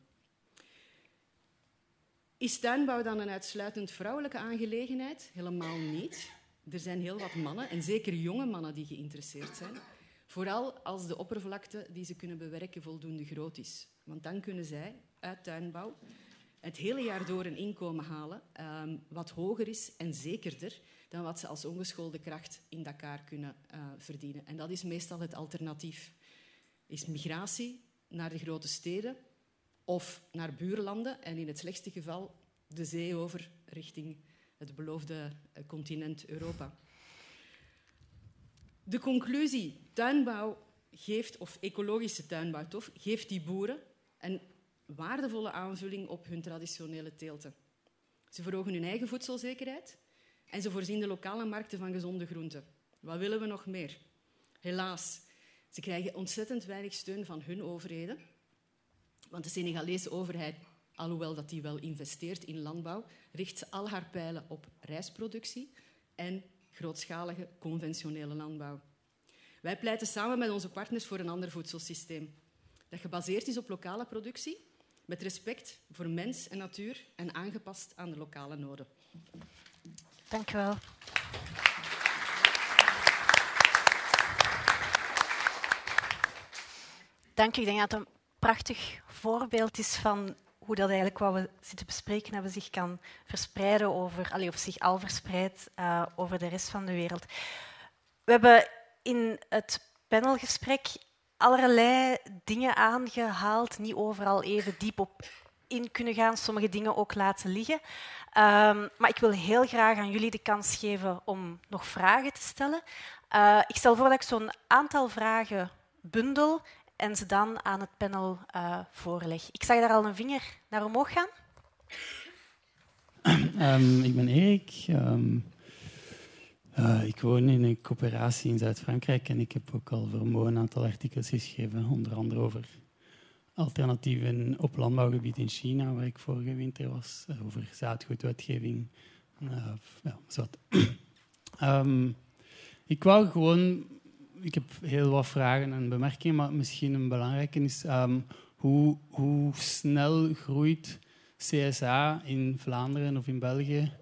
Is tuinbouw dan een uitsluitend vrouwelijke aangelegenheid? Helemaal niet. Er zijn heel wat mannen, en zeker jonge mannen, die geïnteresseerd zijn. Vooral als de oppervlakte die ze kunnen bewerken voldoende groot is. Want dan kunnen zij uit tuinbouw het hele jaar door een inkomen halen um, wat hoger is en zekerder dan wat ze als ongeschoolde kracht in Dakar kunnen uh, verdienen. En dat is meestal het alternatief. Is migratie naar de grote steden of naar buurlanden en in het slechtste geval de zee over richting het beloofde uh, continent Europa. De conclusie, tuinbouw geeft, of ecologische tuinbouw geeft die boeren een waardevolle aanvulling op hun traditionele teelten. Ze verhogen hun eigen voedselzekerheid en ze voorzien de lokale markten van gezonde groenten. Wat willen we nog meer? Helaas, ze krijgen ontzettend weinig steun van hun overheden. Want de Senegalese overheid, alhoewel dat die wel investeert in landbouw, richt al haar pijlen op rijstproductie en grootschalige conventionele landbouw. Wij pleiten samen met onze partners voor een ander voedselsysteem dat gebaseerd is op lokale productie, met respect voor mens en natuur en aangepast aan de lokale noden. Dank u wel. Dank u. Ik denk dat het een prachtig voorbeeld is van hoe dat eigenlijk wat we zitten bespreken hebben zich kan verspreiden over, of zich al verspreidt uh, over de rest van de wereld. We hebben in het panelgesprek allerlei dingen aangehaald, niet overal even diep op in kunnen gaan, sommige dingen ook laten liggen. Um, maar ik wil heel graag aan jullie de kans geven om nog vragen te stellen. Uh, ik stel voor dat ik zo'n aantal vragen bundel en ze dan aan het panel uh, voorleg. Ik zag daar al een vinger naar omhoog gaan. Um, ik ben Erik. Um, uh, ik woon in een coöperatie in Zuid-Frankrijk en ik heb ook al voor een aantal artikels geschreven, onder andere over alternatieven op landbouwgebied in China, waar ik vorige winter was, uh, over zaadgoedwetgeving. Uh, ja, um, ik wou gewoon, ik heb heel wat vragen en bemerkingen, maar misschien een belangrijke is um, hoe, hoe snel groeit CSA in Vlaanderen of in België?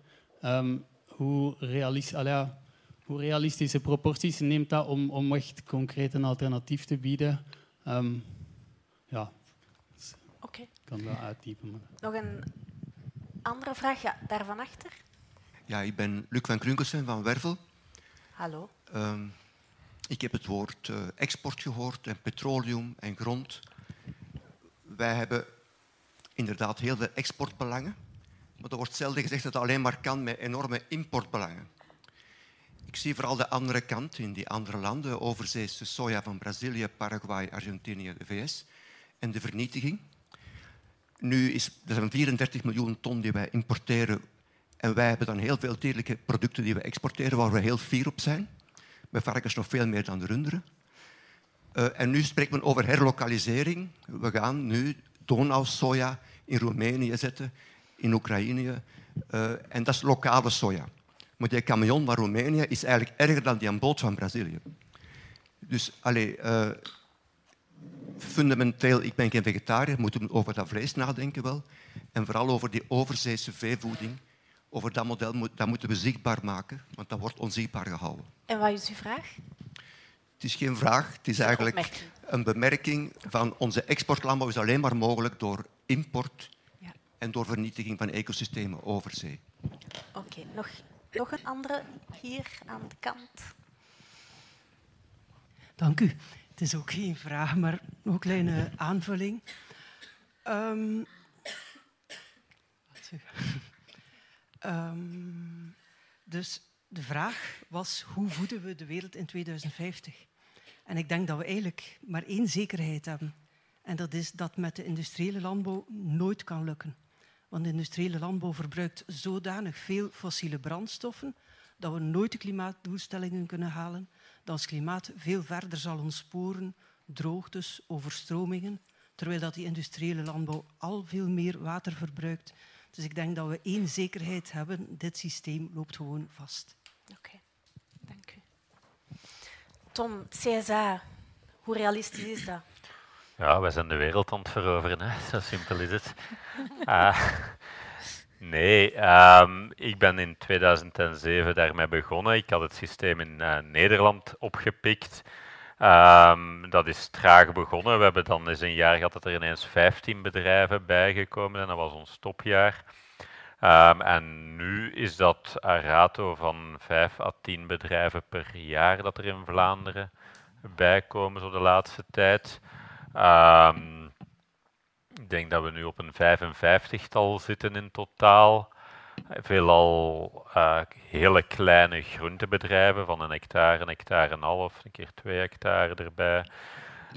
Um, hoe realistisch, ja, hoe realistische proporties neemt dat om, om echt concreet een alternatief te bieden? Um, ja, okay. ik kan dat uittypen. Maar... Nog een andere vraag, ja, daarvan achter. Ja, ik ben Luc van Krunkelsen van Wervel. Hallo. Um, ik heb het woord uh, export gehoord en petroleum en grond. Wij hebben inderdaad heel veel exportbelangen. Maar er wordt zelden gezegd dat het alleen maar kan met enorme importbelangen. Ik zie vooral de andere kant in die andere landen, overzeese soja van Brazilië, Paraguay, Argentinië, de VS en de vernietiging. Nu is er zijn 34 miljoen ton die wij importeren en wij hebben dan heel veel dierlijke producten die we exporteren waar we heel fier op zijn. Bij varkens nog veel meer dan de runderen. Uh, en nu spreekt men over herlokalisering. We gaan nu Donau-soja in Roemenië zetten, in Oekraïne. Uh, en dat is lokale soja. Maar die camion van Roemenië is eigenlijk erger dan die boot van Brazilië. Dus allee, uh, fundamenteel, ik ben geen vegetariër, moeten over dat vlees nadenken wel. En vooral over die overzeese veevoeding. Over dat model dat moeten we zichtbaar maken, want dat wordt onzichtbaar gehouden. En wat is uw vraag? Het is geen vraag, het is eigenlijk een bemerking van onze exportlandbouw is alleen maar mogelijk door import ja. en door vernietiging van ecosystemen over zee. Oké, okay, nog nog een andere hier aan de kant. Dank u. Het is ook geen vraag, maar een kleine aanvulling. Um, um, dus de vraag was, hoe voeden we de wereld in 2050? En ik denk dat we eigenlijk maar één zekerheid hebben. En dat is dat met de industriële landbouw nooit kan lukken. Want de industriële landbouw verbruikt zodanig veel fossiele brandstoffen dat we nooit de klimaatdoelstellingen kunnen halen, dat ons klimaat veel verder zal ontsporen, droogtes, overstromingen, terwijl dat die industriële landbouw al veel meer water verbruikt. Dus ik denk dat we één zekerheid hebben, dit systeem loopt gewoon vast. Oké, dank u. Tom, CSA, hoe realistisch is dat? Ja, wij zijn de wereld aan het veroveren, hè. zo simpel is het. Uh, nee, um, ik ben in 2007 daarmee begonnen. Ik had het systeem in uh, Nederland opgepikt. Um, dat is traag begonnen. We hebben dan eens een jaar gehad dat er ineens 15 bedrijven bijgekomen zijn. Dat was ons topjaar. Um, en nu is dat een rato van 5 à 10 bedrijven per jaar dat er in Vlaanderen bijkomen, zo de laatste tijd. Um, ik denk dat we nu op een 55-tal zitten in totaal. Veelal uh, hele kleine groentebedrijven van een hectare, een hectare en een half, een keer twee hectare erbij.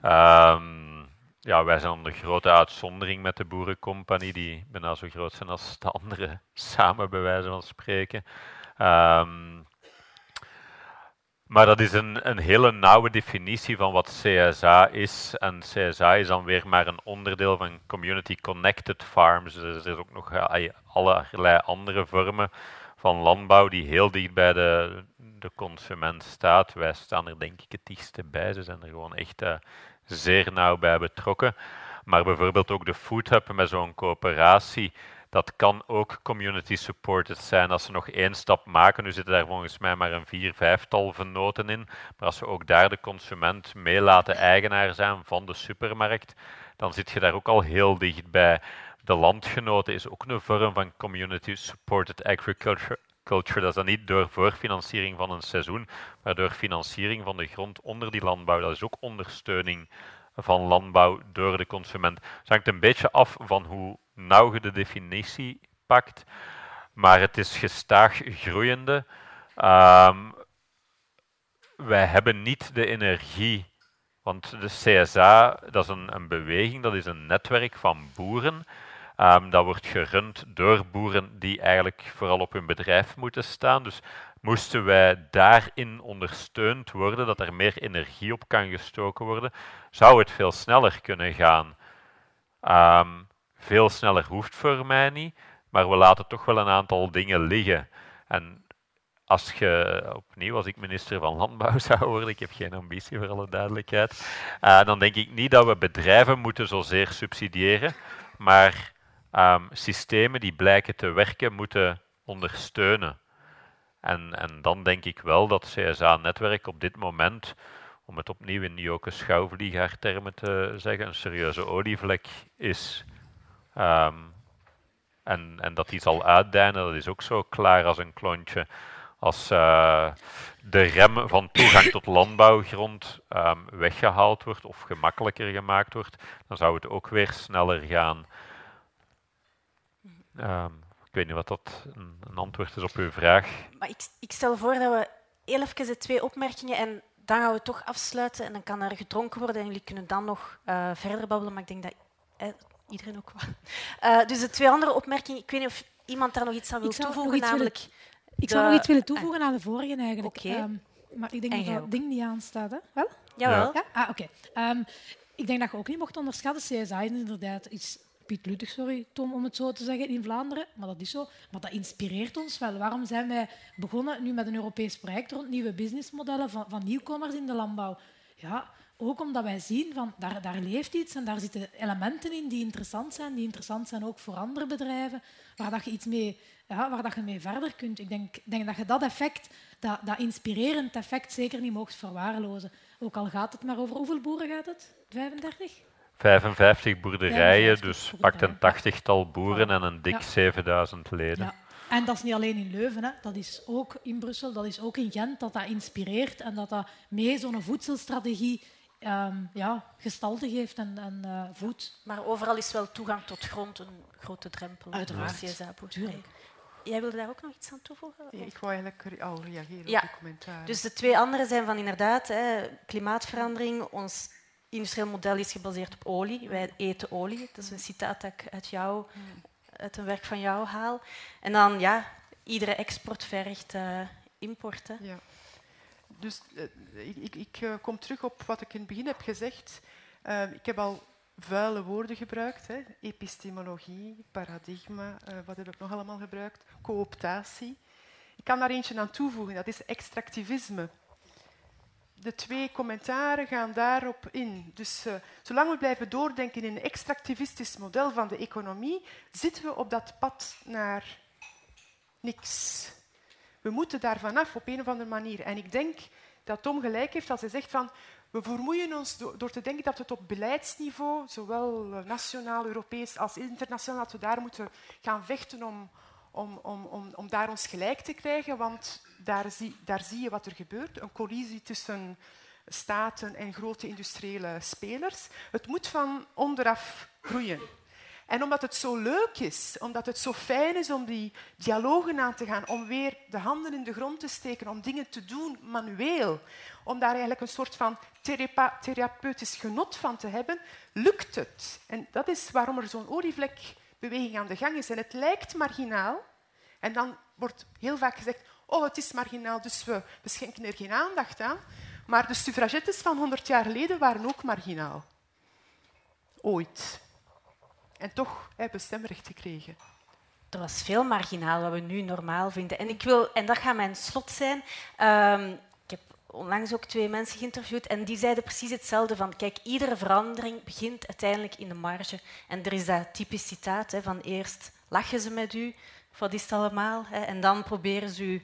Um, ja, wij zijn de grote uitzondering met de boerencompagnie, die bijna zo groot zijn als de andere samen, bij wijze van spreken. Um, maar dat is een, een hele nauwe definitie van wat CSA is. En CSA is dan weer maar een onderdeel van Community Connected Farms. Dus er zijn ook nog allerlei andere vormen van landbouw die heel dicht bij de, de consument staat. Wij staan er denk ik het dichtste bij. Ze zijn er gewoon echt uh, zeer nauw bij betrokken. Maar bijvoorbeeld ook de Food Hub met zo'n coöperatie dat kan ook community supported zijn als ze nog één stap maken. Nu zitten daar volgens mij maar een vier, vijftal venoten in. Maar als we ook daar de consument mee laten eigenaar zijn van de supermarkt, dan zit je daar ook al heel dicht bij. De landgenoten is ook een vorm van community supported agriculture. Culture. Dat is dan niet door voorfinanciering van een seizoen, maar door financiering van de grond onder die landbouw. Dat is ook ondersteuning van landbouw door de consument. Het hangt een beetje af van hoe nauw je de definitie pakt, maar het is gestaag groeiende. Um, wij hebben niet de energie, want de CSA, dat is een, een beweging, dat is een netwerk van boeren. Um, dat wordt gerund door boeren die eigenlijk vooral op hun bedrijf moeten staan. Dus moesten wij daarin ondersteund worden, dat er meer energie op kan gestoken worden, zou het veel sneller kunnen gaan. Um, veel sneller hoeft voor mij niet, maar we laten toch wel een aantal dingen liggen. En als je, opnieuw, als ik minister van Landbouw zou worden, ik heb geen ambitie voor alle duidelijkheid, uh, dan denk ik niet dat we bedrijven moeten zozeer subsidiëren, maar um, systemen die blijken te werken moeten ondersteunen. En, en dan denk ik wel dat CSA-netwerk op dit moment, om het opnieuw in Joke Schouwvliegaar-termen te zeggen, een serieuze olievlek is. Um, en, en dat die zal uitdijnen, dat is ook zo klaar als een klontje. Als uh, de rem van toegang tot landbouwgrond um, weggehaald wordt of gemakkelijker gemaakt wordt, dan zou het ook weer sneller gaan. Um, ik weet niet wat dat een, een, antwoord is op uw vraag. Maar ik, ik stel voor dat we heel even de twee opmerkingen en dan gaan we toch afsluiten en dan kan er gedronken worden en jullie kunnen dan nog uh, verder babbelen. Maar ik denk dat eh, iedereen ook wel. Uh, dus de twee andere opmerkingen, ik weet niet of iemand daar nog iets aan wil toevoegen, namelijk... Willen, ik de... zou nog iets willen toevoegen aan de vorige eigenlijk. Okay. Um, maar ik denk en dat dat ding niet aanstaat, hè? Wel? Jawel. Ja? Ah, oké. Okay. Um, ik denk dat je ook niet mocht onderschatten. CSI is inderdaad iets Piet Luttig, sorry Tom, om het zo te zeggen, in Vlaanderen. Maar dat is zo. Maar dat inspireert ons wel. Waarom zijn wij begonnen nu met een Europees project rond nieuwe businessmodellen van, van nieuwkomers in de landbouw? Ja, ook omdat wij zien van daar, daar leeft iets en daar zitten elementen in die interessant zijn, die interessant zijn ook voor andere bedrijven, waar dat je iets mee, ja, waar dat je mee verder kunt. Ik denk, denk dat je dat effect, dat, dat inspirerend effect, zeker niet mocht verwaarlozen. Ook al gaat het maar over hoeveel boeren gaat het? 35? 55 boerderijen, 55 dus pakt een tachtigtal boeren en een dik ja. 7000 leden. Ja. En dat is niet alleen in Leuven, hè. dat is ook in Brussel, dat is ook in Gent, dat dat inspireert en dat dat mee zo'n voedselstrategie um, ja, gestalte geeft en, en uh, voedt. Maar overal is wel toegang tot grond een grote drempel. Uiteraard. CSA jij wilde daar ook nog iets aan toevoegen? Ja, ik wou eigenlijk al reageren Ja. op de commentaar. Dus de twee andere zijn van inderdaad hè, klimaatverandering. Ons industrieel model is gebaseerd op olie. Wij eten olie. Dat is een citaat dat ik uit, jou, uit een werk van jou haal. En dan, ja, iedere export vergt eh, import. Hè. Ja. Dus eh, ik, ik, ik eh, kom terug op wat ik in het begin heb gezegd. Ik heb al vuile woorden gebruikt. Hè. Epistemologie, paradigma, wat heb ik nog allemaal gebruikt? Cooptatie. Ik kan daar eentje aan toevoegen, dat is extractivisme. De twee commentaren gaan daarop in. Dus eh, zolang we blijven doordenken in een extractivistisch model van de economie, zitten we op dat pad naar niks. We moeten daar vanaf op een of andere manier. En ik denk dat Tom gelijk heeft als hij zegt van we vermoeien ons do- door te denken dat we het op beleidsniveau, zowel eh, nationaal, Europees als internationaal, dat we daar moeten gaan vechten om, om, om, om, om daar ons gelijk te krijgen. Want daar zie, daar zie je wat er gebeurt. Een collisie tussen staten en grote industriële spelers. Het moet van onderaf groeien. En omdat het zo leuk is, omdat het zo fijn is om die dialogen aan te gaan, om weer de handen in de grond te steken, om dingen te doen manueel, om daar eigenlijk een soort van therape- therapeutisch genot van te hebben, lukt het. En dat is waarom er zo'n olievlekbeweging aan de gang is. En het lijkt marginaal. En dan wordt heel vaak gezegd, oh, het is marginaal, dus we, schenken er geen aandacht aan. Maar de suffragettes van 100 jaar geleden waren ook marginaal. Ooit. En toch hebben stemrecht gekregen. Er was veel marginaal wat we nu normaal vinden. En, ik wil, en dat gaat mijn slot zijn. Ehm, onlangs ook twee mensen geïnterviewd en die zeiden precies hetzelfde. Van, kijk, iedere verandering begint uiteindelijk in de marge. En er is dat typisch citaat hè, van eerst lachen ze met u, wat is het allemaal? Hè, en dan proberen ze u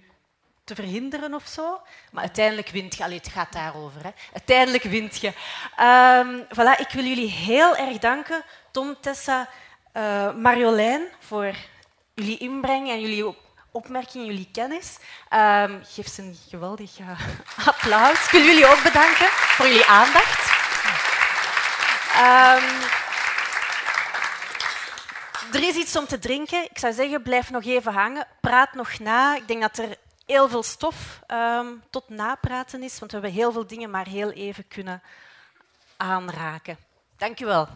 te verhinderen of zo. Maar uiteindelijk wint je. Allee, het gaat daarover. Hè. Uiteindelijk wint je. Ehm, voilà, ik wil jullie heel erg danken, Tom, Tessa, eh, Marjolein, voor jullie inbreng en jullie op- opmerkingen, jullie kennis. Ehm geef ze een geweldig eh, applaus. Ik wil jullie ook bedanken voor jullie aandacht. Ehm, er is iets om te drinken. Ik zou zeggen, blijf nog even hangen. Praat nog na. Ik denk dat er heel veel stof ehm, tot napraten is, want we hebben heel veel dingen maar heel even kunnen aanraken. Dank u wel.